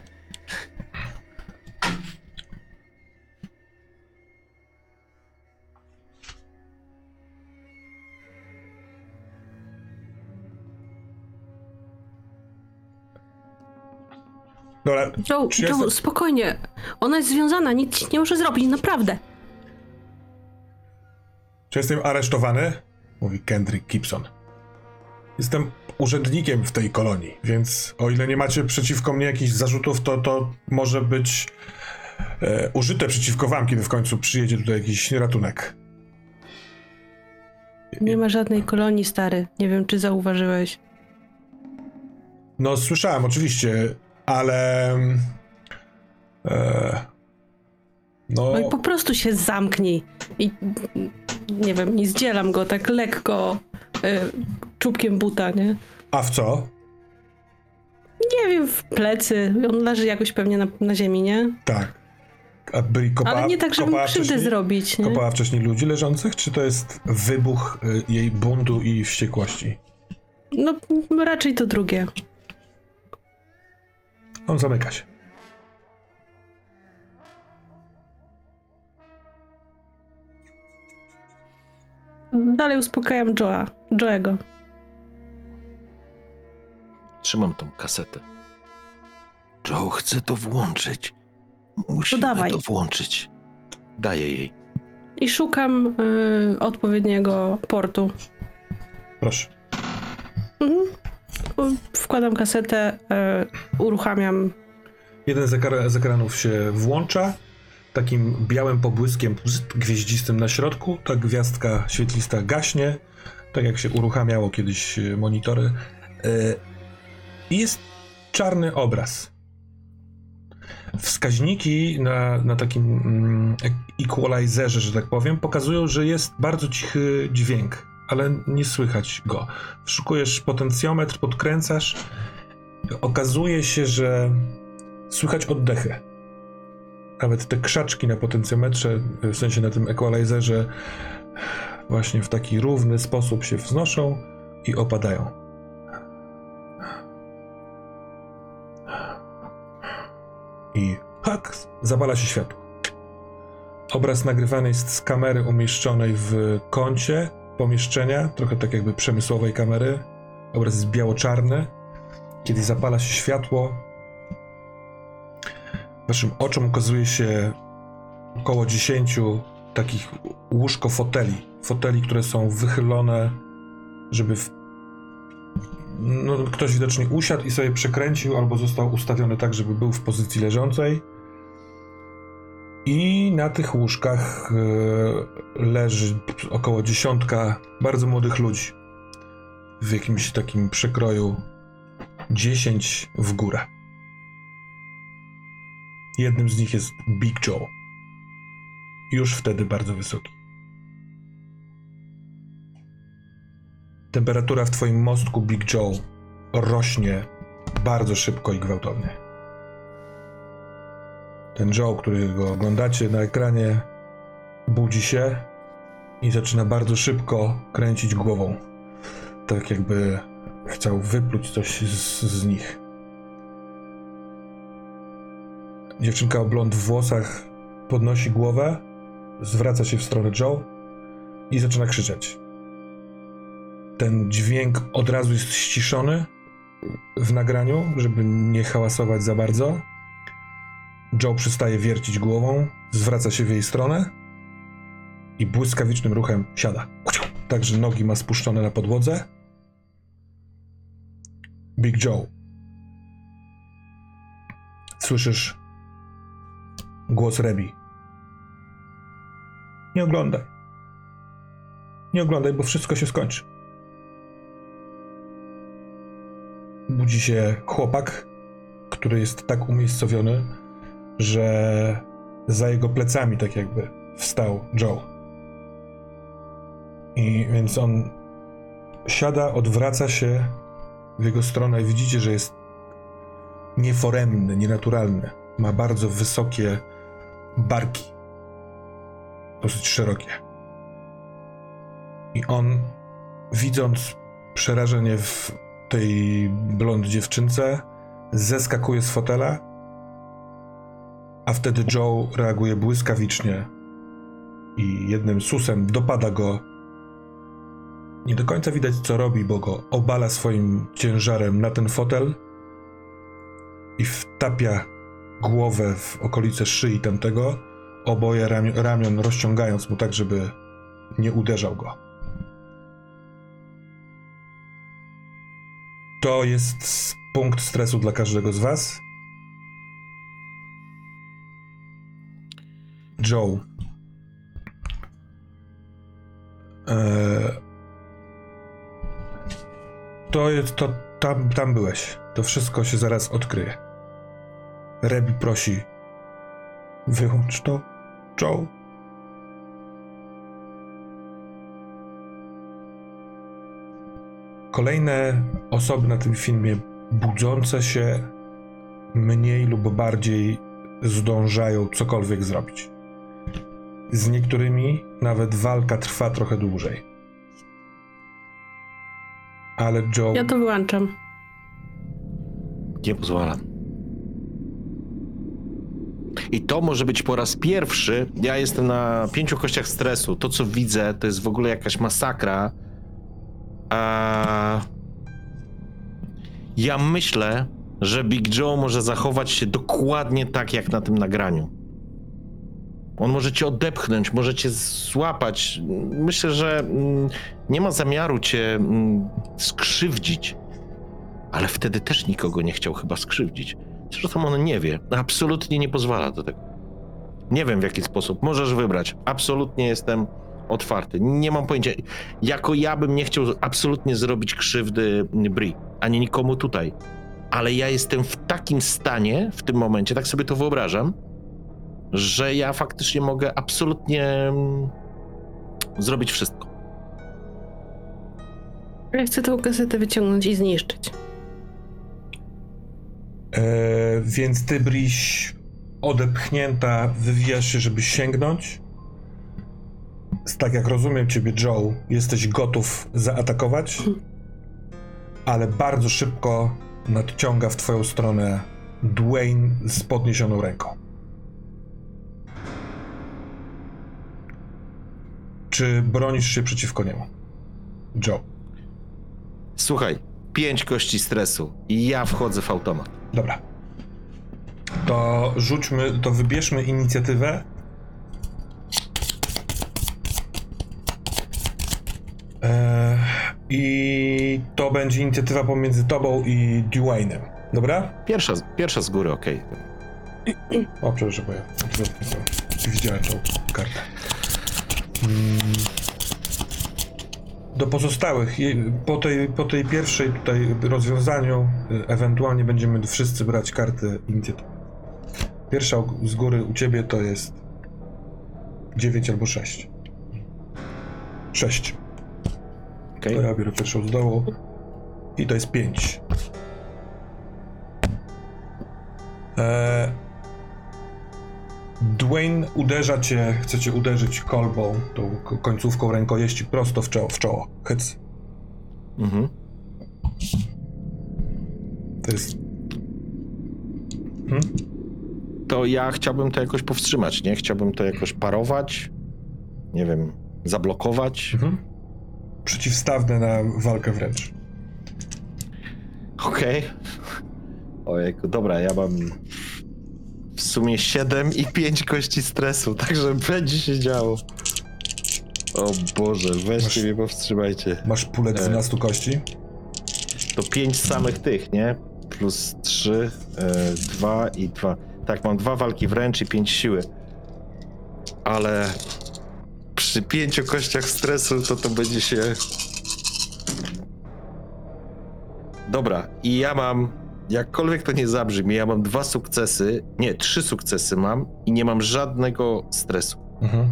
Dobra, Joe, Czy Joe, jestem- spokojnie. Ona jest związana, nic ci nie może zrobić, naprawdę. czy jestem aresztowany? Mówi Kendrick Gibson. Jestem urzędnikiem w tej kolonii, więc o ile nie macie przeciwko mnie jakichś zarzutów, to to może być e, użyte przeciwko wam, kiedy w końcu przyjedzie tutaj jakiś ratunek. Nie ma żadnej kolonii, stary. Nie wiem, czy zauważyłeś. No, słyszałem, oczywiście, ale. E, no, No i po prostu się zamknij. I nie wiem, nie zdzielam go tak lekko y, czubkiem buta, nie? a w co? Nie wiem, w plecy. On leży jakoś pewnie na, na ziemi, nie? Tak. A byli kopa, Ale nie tak, żeby kopała krzywdę wcześniej? zrobić, nie? Kopała wcześniej ludzi leżących, czy to jest wybuch y, jej buntu i wściekłości? No, raczej to drugie. On zamyka się. Dalej uspokajam Joa. Joego. Trzymam tą kasetę. Joe chce to włączyć. Musimy dawaj. to włączyć. Daję jej. I szukam y, odpowiedniego portu. Proszę. Mhm. Wkładam kasetę, y, uruchamiam. Jeden z, ekra- z ekranów się włącza, takim białym pobłyskiem gwieździstym na środku. Ta gwiazdka świetlista gaśnie, tak jak się uruchamiało kiedyś e, monitory. E, I jest czarny obraz. Wskaźniki na, na takim mm, equalizerze, że tak powiem, pokazują, że jest bardzo cichy dźwięk, ale nie słychać go. Wszukujesz potencjometr, podkręcasz. Okazuje się, że słychać oddechy. Nawet te krzaczki na potencjometrze, w sensie na tym equalizerze, właśnie w taki równy sposób się wznoszą i opadają. I hak, zapala się światło. Obraz nagrywany jest z kamery umieszczonej w kącie pomieszczenia, trochę tak jakby przemysłowej kamery. Obraz jest biało-czarny. Kiedy zapala się światło, waszym oczom ukazuje się około 10 takich łóżko foteli. Foteli, które są wychylone, żeby w... no, ktoś widocznie usiadł i sobie przekręcił, albo został ustawiony tak, żeby był w pozycji leżącej. I na tych łóżkach e, leży około dziesiątka bardzo młodych ludzi. W jakimś takim przekroju 10 w górę. Jednym z nich jest Big Joe. Już wtedy bardzo wysoki. Temperatura w twoim mostku Big Joe rośnie bardzo szybko i gwałtownie. Ten Joe, którego oglądacie na ekranie, budzi się i zaczyna bardzo szybko kręcić głową. Tak jakby chciał wypluć coś z, z nich. Dziewczynka o blond w włosach podnosi głowę, zwraca się w stronę Joe i zaczyna krzyczeć. Ten dźwięk od razu jest ściszony w nagraniu, żeby nie hałasować za bardzo. Joe przestaje wiercić głową, zwraca się w jej stronę i błyskawicznym ruchem siada. Także nogi ma spuszczone na podłodze. Big Joe. Słyszysz głos Rebi. Nie oglądaj. Nie oglądaj, bo wszystko się skończy. Budzi się chłopak, który jest tak umiejscowiony, że za jego plecami tak jakby wstał Joe. I więc on siada, odwraca się w jego stronę i widzicie, że jest nieforemny, nienaturalny. Ma bardzo wysokie barki. Dosyć szerokie. I on, widząc przerażenie w tej blond dziewczynce, zeskakuje z fotela, a wtedy Joe reaguje błyskawicznie i jednym susem dopada go. Nie do końca widać, co robi, bo go obala swoim ciężarem na ten fotel i wtapia głowę w okolice szyi tamtego, oboje ramion, ramion rozciągając mu tak, żeby nie uderzał go. To jest punkt stresu dla każdego z was. Joe. Eee, to jest to. Tam, tam byłeś. To wszystko się zaraz odkryje. Rebi prosi. Wyłącz to, Joe. Kolejne osoby na tym filmie budzące się mniej lub bardziej zdążają cokolwiek zrobić. Z niektórymi nawet walka trwa trochę dłużej. Ale Joe. Ja to wyłączam. Nie pozwalam. I to może być po raz pierwszy. Ja jestem na pięciu kościach stresu. To, co widzę, to jest w ogóle jakaś masakra. A... Ja myślę, że Big Joe może zachować się dokładnie tak, jak na tym nagraniu. On może cię odepchnąć, może cię złapać. Myślę, że mm, nie ma zamiaru cię mm, skrzywdzić ale wtedy też nikogo nie chciał chyba skrzywdzić. Zresztą on nie wie, absolutnie nie pozwala do tego. Nie wiem w jaki sposób, możesz wybrać. Absolutnie jestem otwarty. Nie mam pojęcia. Jako ja bym nie chciał absolutnie zrobić krzywdy Bri, ani nikomu tutaj. Ale ja jestem w takim stanie w tym momencie, tak sobie to wyobrażam, że ja faktycznie mogę absolutnie mm, zrobić wszystko. Ja chcę tą kasetę wyciągnąć i zniszczyć. E, więc ty, Briś, odepchnięta, wywijasz się, żeby sięgnąć. Tak jak rozumiem ciebie, Joe, jesteś gotów zaatakować, ale bardzo szybko nadciąga w twoją stronę Dwayne z podniesioną ręką. Czy bronisz się przeciwko niemu? Joe. Słuchaj, pięć kości stresu i ja wchodzę w automat. Dobra. To rzućmy, to wybierzmy inicjatywę. Eee, I to będzie inicjatywa pomiędzy tobą i Dwaynem. Dobra? Pierwsza, pierwsza z góry, okej. O, przepraszam, bo ja widziałem tą kartę. Mm. Do pozostałych, po tej, po tej pierwszej tutaj rozwiązaniu, y, ewentualnie będziemy wszyscy brać karty inicjatywy. Pierwsza z góry u ciebie to jest 9 albo 6. 6. okej. To ja biorę pierwszą z dołu. I to jest 5. Eee, Dwayne uderza cię, chce cię uderzyć kolbą, tą ko- końcówką rękojeści prosto w czoło. W czoło. Hyc. Mhm. To jest... Hmm? To ja chciałbym to jakoś powstrzymać, nie? Chciałbym to jakoś parować, nie wiem, zablokować. Mhm. Przeciwstawne na walkę wręcz. Okej. Ojejku, dobra, ja mam w sumie 7 i 5 kości stresu, [LAUGHS] także będzie się działo. O Boże, weźcie Masz- mnie, powstrzymajcie. Masz pulę 12 kości. To 5 samych tych, nie? Plus 3, 2 i 2. Tak, mam dwa walki wręcz i 5 siły. Ale przy pięciu kościach stresu to to będzie się... Dobra, i ja mam, jakkolwiek to nie zabrzmi, ja mam dwa sukcesy, nie, trzy sukcesy mam i nie mam żadnego stresu. Mhm.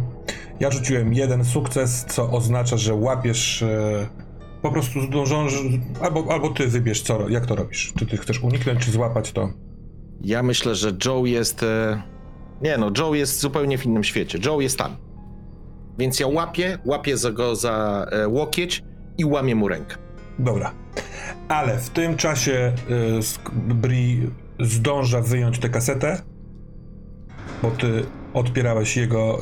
Ja rzuciłem jeden sukces, co oznacza, że łapiesz e, po prostu zdążąc, albo, albo ty wybierz, co, jak to robisz. Czy ty chcesz uniknąć, czy złapać to? Ja myślę, że Joe jest. E... Nie no, Joe jest zupełnie w innym świecie. Joe jest tam. Więc ja łapię, łapię go za e, łokieć i łamię mu rękę. Dobra. Ale w tym czasie y, Bri zdąża wyjąć tę kasetę, bo ty odpierałeś jego,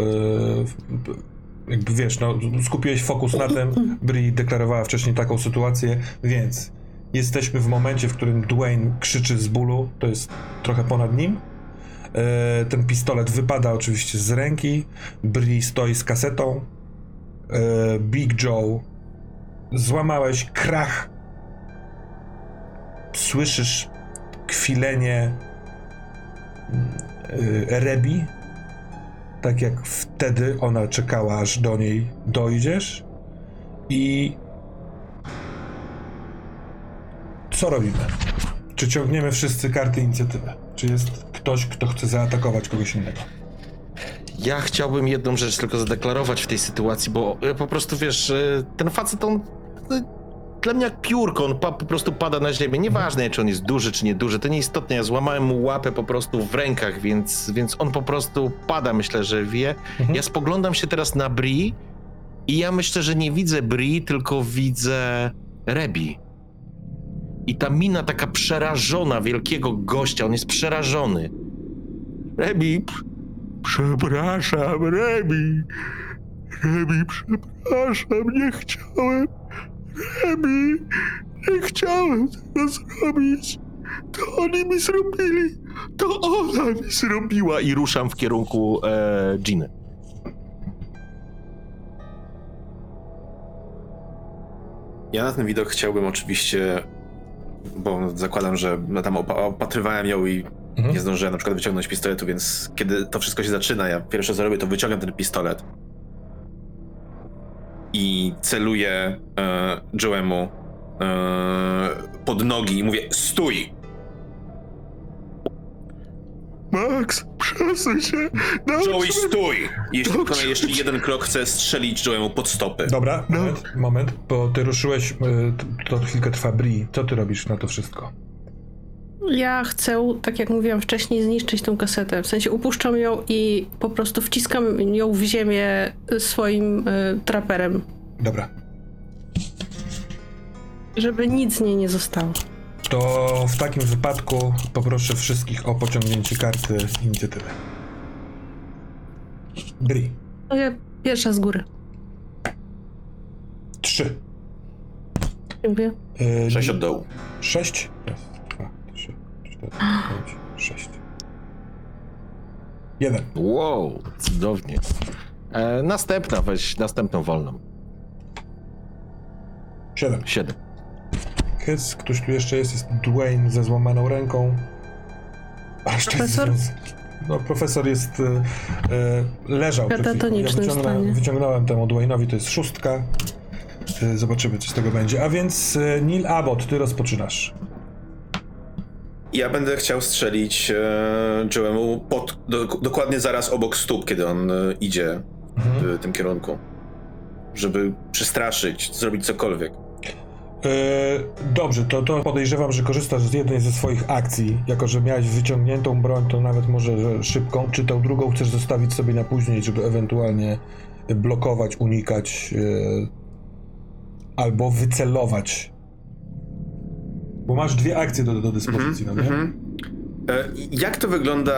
y, jakby wiesz, no, skupiłeś fokus na tym. Bri deklarowała wcześniej taką sytuację, więc jesteśmy w momencie, w którym Dwayne krzyczy z bólu, to jest trochę ponad nim. Y, ten pistolet wypada oczywiście z ręki. Bri stoi z kasetą. Y, Big Joe złamałeś krach. Słyszysz kwilenie y, Rebi, tak jak wtedy ona czekała, aż do niej dojdziesz. I co robimy? Czy ciągniemy wszyscy karty inicjatywy? Czy jest ktoś, kto chce zaatakować kogoś innego? Ja chciałbym jedną rzecz tylko zadeklarować w tej sytuacji, bo e, po prostu wiesz, e, ten facet on dla mnie jak piórko, on pa, po prostu pada na ziemię. Nieważne, czy on jest duży, czy nieduży, to nieistotne. Ja złamałem mu łapę po prostu w rękach, więc, więc on po prostu pada, myślę, że wie. Mhm. Ja spoglądam się teraz na Bri i ja myślę, że nie widzę Bri, tylko widzę Rebi. I ta mina taka przerażona wielkiego gościa, on jest przerażony. Rebi, Przepraszam, Rebi. Rebi, przepraszam, nie chciałem. Rebi, nie chciałem tego zrobić. To oni mi zrobili. To ona mi zrobiła. I ruszam w kierunku e, Giny. Ja na ten widok chciałbym oczywiście, bo zakładam, że no tam opa- opatrywałem ją i Mhm. nie zdążyłem na przykład wyciągnąć pistoletu, więc kiedy to wszystko się zaczyna, ja pierwsze co robię, to wyciągam ten pistolet i celuję e, Joemu e, pod nogi i mówię stój! Max, przesuń się. Joey, stój! Jeśli wykonaj jeszcze jeden krok, chcę strzelić Joemu pod stopy. Dobra, moment, moment, bo ty ruszyłeś, y, to, to chwilkę trwa Bri. Co ty robisz na to wszystko? Ja chcę, tak jak mówiłam wcześniej, zniszczyć tą kasetę. W sensie upuszczam ją i po prostu wciskam ją w ziemię swoim y, traperem. Dobra. Żeby nic z niej nie zostało. To w takim wypadku poproszę wszystkich o pociągnięcie karty inicjatywy. Bri. To ja pierwsza z góry. Trzy. Dziękuję. Yy, Sześć od dołu. Sześć? Yes. 4, 6. Jeden. Wow, cudownie. E, następna, weź następną wolną. Siedem. Siedem. Kys, ktoś tu jeszcze jest, jest Dwayne ze złamaną ręką. Aż Profesor? No, profesor jest. E, e leżał. Katatoniczny ja wyciągnąłem, wyciągnąłem temu Dwayne'owi, to jest szóstka. E, zobaczymy, co z tego będzie. A więc e, Neil Abbott, ty rozpoczynasz. Ja będę chciał strzelić e, Joemu pod, do, dokładnie zaraz obok stóp, kiedy on e, idzie Mhm. w tym kierunku. Żeby przestraszyć, zrobić cokolwiek. E, dobrze, to, to podejrzewam, że korzystasz z jednej ze swoich akcji. Jako, że miałeś wyciągniętą broń, to nawet może że szybką. Czy tą drugą chcesz zostawić sobie na później, żeby ewentualnie blokować, unikać e, albo wycelować? Bo masz dwie akcje do, do dyspozycji, no nie? Mhm. E, jak to wygląda,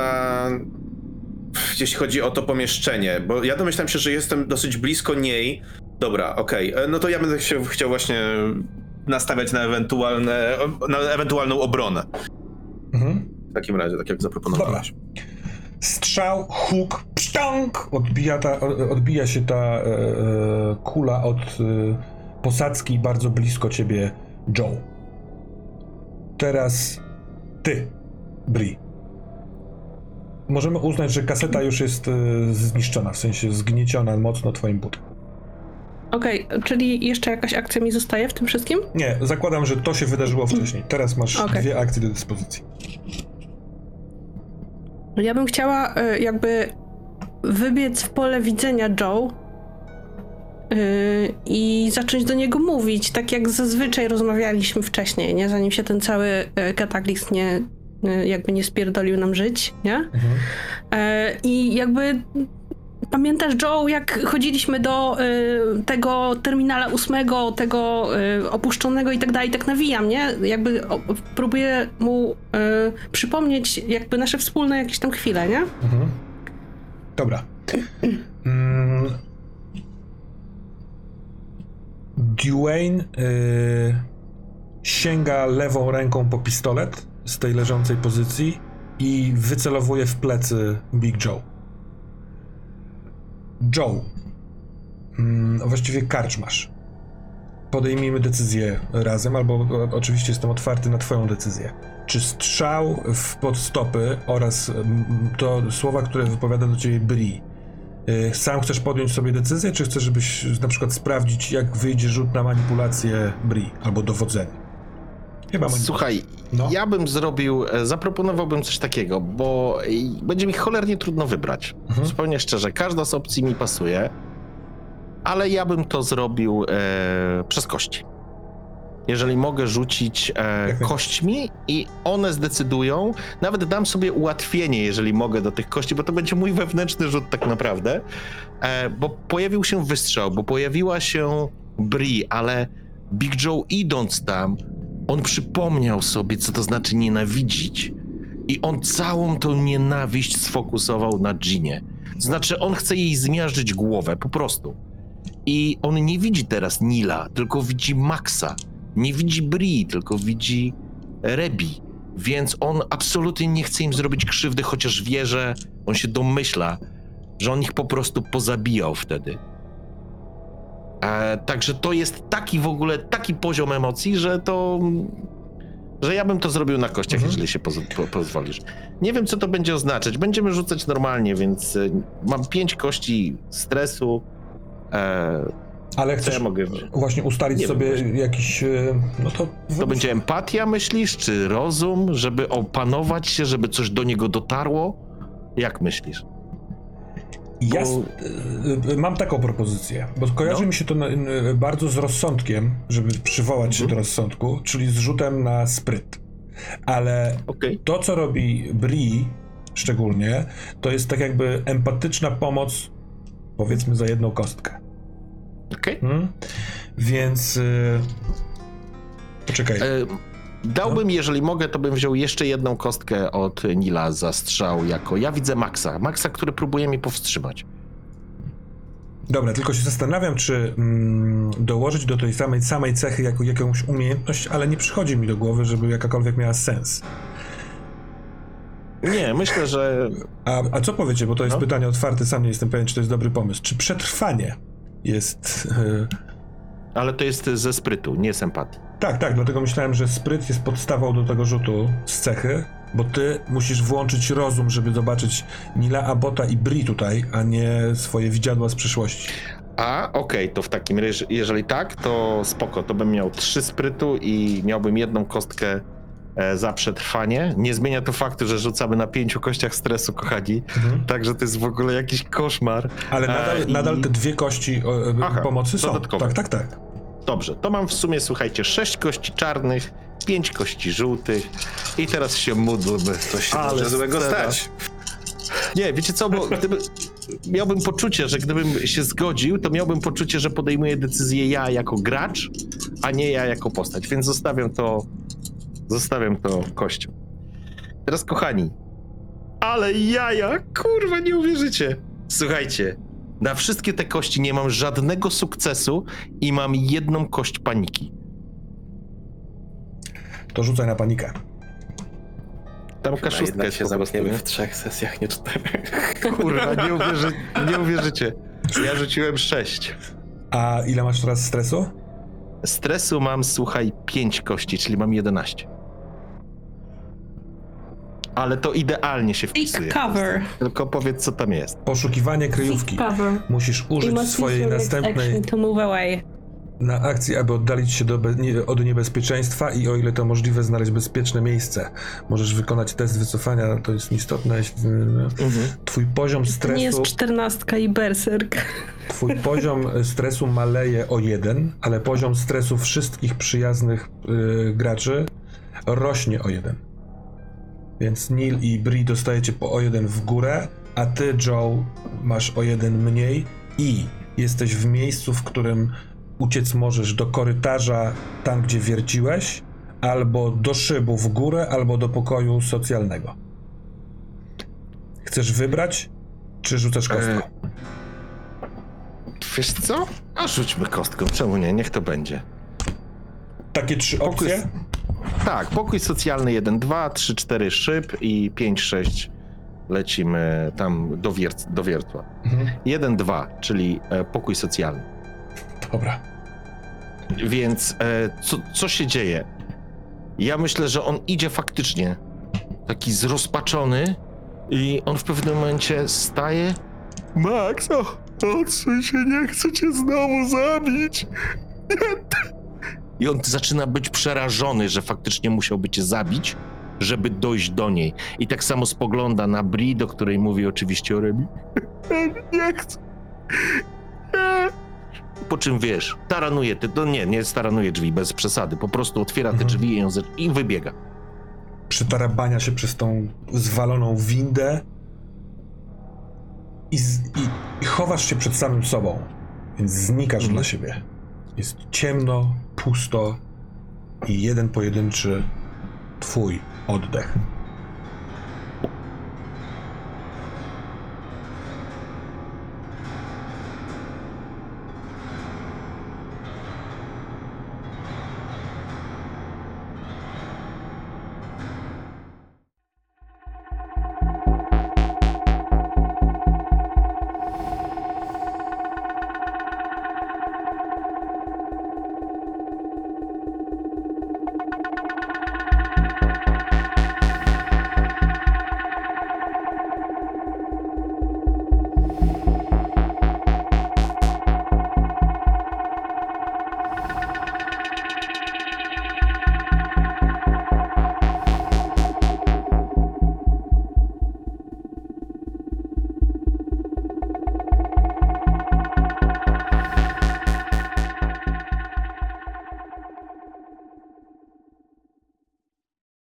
jeśli chodzi o to pomieszczenie? Bo ja domyślam się, że jestem dosyć blisko niej. Dobra, okej. E, No to ja będę się chciał właśnie nastawiać na, ewentualne, na ewentualną obronę. Mhm. W takim razie, tak jak zaproponowałeś. Strzał, huk, pszcząg! Odbija, ta, odbija się ta e, e, kula od e, posadzki bardzo blisko ciebie, Joe. Teraz ty, Bri. Możemy uznać, że kaseta już jest e, zniszczona, w sensie zgnieciona mocno twoim butem. Okej, czyli jeszcze jakaś akcja mi zostaje w tym wszystkim? Nie, zakładam, że to się wydarzyło wcześniej. Teraz masz Okej. dwie akcje do dyspozycji. Ja bym chciała y, jakby wybiec w pole widzenia Joe y, i zacząć do niego mówić, tak jak zazwyczaj rozmawialiśmy wcześniej, nie? Zanim się ten cały y, kataklizm nie, y, jakby nie spierdolił nam żyć, nie? Mhm. E, I jakby pamiętasz, Joe, jak chodziliśmy do y, tego terminala ósmego, tego y, opuszczonego i tak dalej, tak nawijam, nie? Jakby o, próbuję mu y, przypomnieć jakby nasze wspólne jakieś tam chwile, nie? Mhm. Dobra. Mm. Dwayne y, sięga lewą ręką po pistolet z tej leżącej pozycji i wycelowuje w plecy Big Joe. Joe. Mm, właściwie karczmasz. Podejmijmy decyzję razem, albo oczywiście jestem otwarty na twoją decyzję. Czy strzał w podstopy oraz mm, to słowa, które wypowiada do ciebie Bri, sam chcesz podjąć sobie decyzję, czy chcesz, żebyś na przykład sprawdzić, jak wyjdzie rzut na manipulację Bri albo dowodzenie? Chyba. Słuchaj, No. ja bym zrobił, e, zaproponowałbym coś takiego, bo będzie mi cholernie trudno wybrać. Mhm. Zupełnie szczerze, każda z opcji mi pasuje, ale ja bym to zrobił e, przez kości. Jeżeli mogę rzucić e, kośćmi i one zdecydują, nawet dam sobie ułatwienie, jeżeli mogę do tych kości, bo to będzie mój wewnętrzny rzut tak naprawdę, e, bo pojawił się wystrzał, bo pojawiła się Bri, ale Big Joe idąc tam, on przypomniał sobie, co to znaczy nienawidzić. I on całą tą nienawiść sfokusował na Ginie. Znaczy, on chce jej zmiażdżyć głowę, po prostu. I on nie widzi teraz Nila, tylko widzi Maxa. Nie widzi Bri, tylko widzi Rebi. Więc on absolutnie nie chce im zrobić krzywdy, chociaż wie, że on się domyśla, że on ich po prostu pozabijał wtedy. E, także to jest taki w ogóle, taki poziom emocji, że to. że ja bym to zrobił na kościach, Mhm. jeżeli się poz- po, pozwolisz. Nie wiem, co to będzie oznaczać. Będziemy rzucać normalnie, więc e, mam pięć kości stresu. E, Ale chcesz ja mogę. właśnie ustalić Nie wiem sobie właśnie. jakiś, y, no to... To będzie empatia, myślisz, czy rozum, żeby opanować się, żeby coś do niego dotarło? Jak myślisz? Ja Bo- y, y, mam taką propozycję, bo kojarzy No. mi się to bardzo z rozsądkiem, żeby przywołać się Mhm. do rozsądku, czyli z rzutem na spryt. Ale Okej. to, co robi Bri szczególnie, to jest tak jakby empatyczna pomoc, powiedzmy, za jedną kostkę. Okej. Hmm? Więc... Y, poczekaj. E, Dałbym, jeżeli mogę, to bym wziął jeszcze jedną kostkę od Nila za strzał jako. Ja widzę Maxa. Maxa, który próbuje mi powstrzymać. Dobra, tylko się zastanawiam, czy mm, dołożyć do tej samej, samej cechy jako jakąś umiejętność, ale nie przychodzi mi do głowy, żeby jakakolwiek miała sens. Nie, myślę, że. A, a co powiecie, bo to jest No. pytanie otwarte, sam nie jestem pewien, czy to jest dobry pomysł. Czy przetrwanie jest... y, Ale to jest ze sprytu, nie z empatii. tak, tak, dlatego myślałem, że spryt jest podstawą do tego rzutu z cechy, bo ty musisz włączyć rozum, żeby zobaczyć Nila, Abota i Bri tutaj, a nie swoje widziadła z przyszłości. A, okej, to w takim razie, jeżeli tak, to spoko, to bym miał trzy sprytu i miałbym jedną kostkę e, za przetrwanie. Nie zmienia to faktu, że rzucamy na pięciu kościach stresu, kochani. Mhm. Także to jest w ogóle jakiś koszmar. Ale nadal, E, i- nadal te dwie kości e, Aha, pomocy są. dodatkowe. Tak, tak, tak. Dobrze, to mam w sumie, słuchajcie, sześć kości czarnych, pięć kości żółtych i teraz się módlmy. To się Ale może złego stać. Nie, wiecie co, bo gdyby, miałbym poczucie, że gdybym się zgodził, to miałbym poczucie, że podejmuję decyzję ja jako gracz, a nie ja jako postać, więc zostawiam to, zostawiam to kością. Teraz kochani, ale jaja, kurwa, nie uwierzycie. Słuchajcie, na wszystkie te kości nie mam żadnego sukcesu i mam jedną kość paniki. To rzucaj na panikę. Tam kaszustka się zamkniemy nie? w trzech sesjach, nie czterech. Kurwa, nie, uwierzy, nie uwierzycie. Ja rzuciłem sześć. A ile masz teraz stresu? Stresu mam, słuchaj, 5 kości, czyli mam 11. Ale to idealnie się wpisuje. Take cover. Tylko powiedz, co tam jest. Poszukiwanie kryjówki. Take cover. Musisz użyć swojej następnej. to move away. na akcji, aby oddalić się do be- nie, od niebezpieczeństwa i o ile to możliwe, znaleźć bezpieczne miejsce. Możesz wykonać test wycofania, to jest istotne. jeśli- Twój poziom To nie stresu, jest czternastka i berserk. twój poziom stresu maleje o jeden, ale poziom stresu wszystkich przyjaznych y, graczy rośnie o jeden. Więc Neil i Bri dostajecie po o jeden w górę, a ty, Joe, masz o jeden mniej i jesteś w miejscu, w którym uciec możesz do korytarza, tam gdzie wierciłeś, albo do szybu w górę, albo do pokoju socjalnego. Chcesz wybrać, czy rzucasz kostką? E, Wiesz co? A rzućmy kostką, czemu nie? Niech to będzie. Takie trzy Pokój opcje? s- Tak, pokój socjalny 1, 2, 3, 4 szyb i 5, 6 lecimy tam do, wierc, do wiertła. Mhm. 1, 2, czyli e, pokój socjalny. Dobra. Więc e, co, co się dzieje? Ja myślę, że on idzie faktycznie taki zrozpaczony i on w pewnym momencie staje. Max, o, odsuń się, nie chcę cię znowu zabić. [LAUGHS] I on zaczyna być przerażony, że faktycznie musiałby cię zabić, żeby dojść do niej. I tak samo spogląda na Bri, do której mówi oczywiście o Remi. [LAUGHS] Nie chcę. Po czym wiesz, taranuje, ty, no nie, nie taranuje drzwi, bez przesady. Po prostu otwiera te Mhm. drzwi i, ją i wybiega. Przetarabania się przez tą zwaloną windę i, z, i, i chowasz się przed samym sobą, więc znikasz Mhm. dla siebie. Jest ciemno, pusto i jeden pojedynczy twój oddech.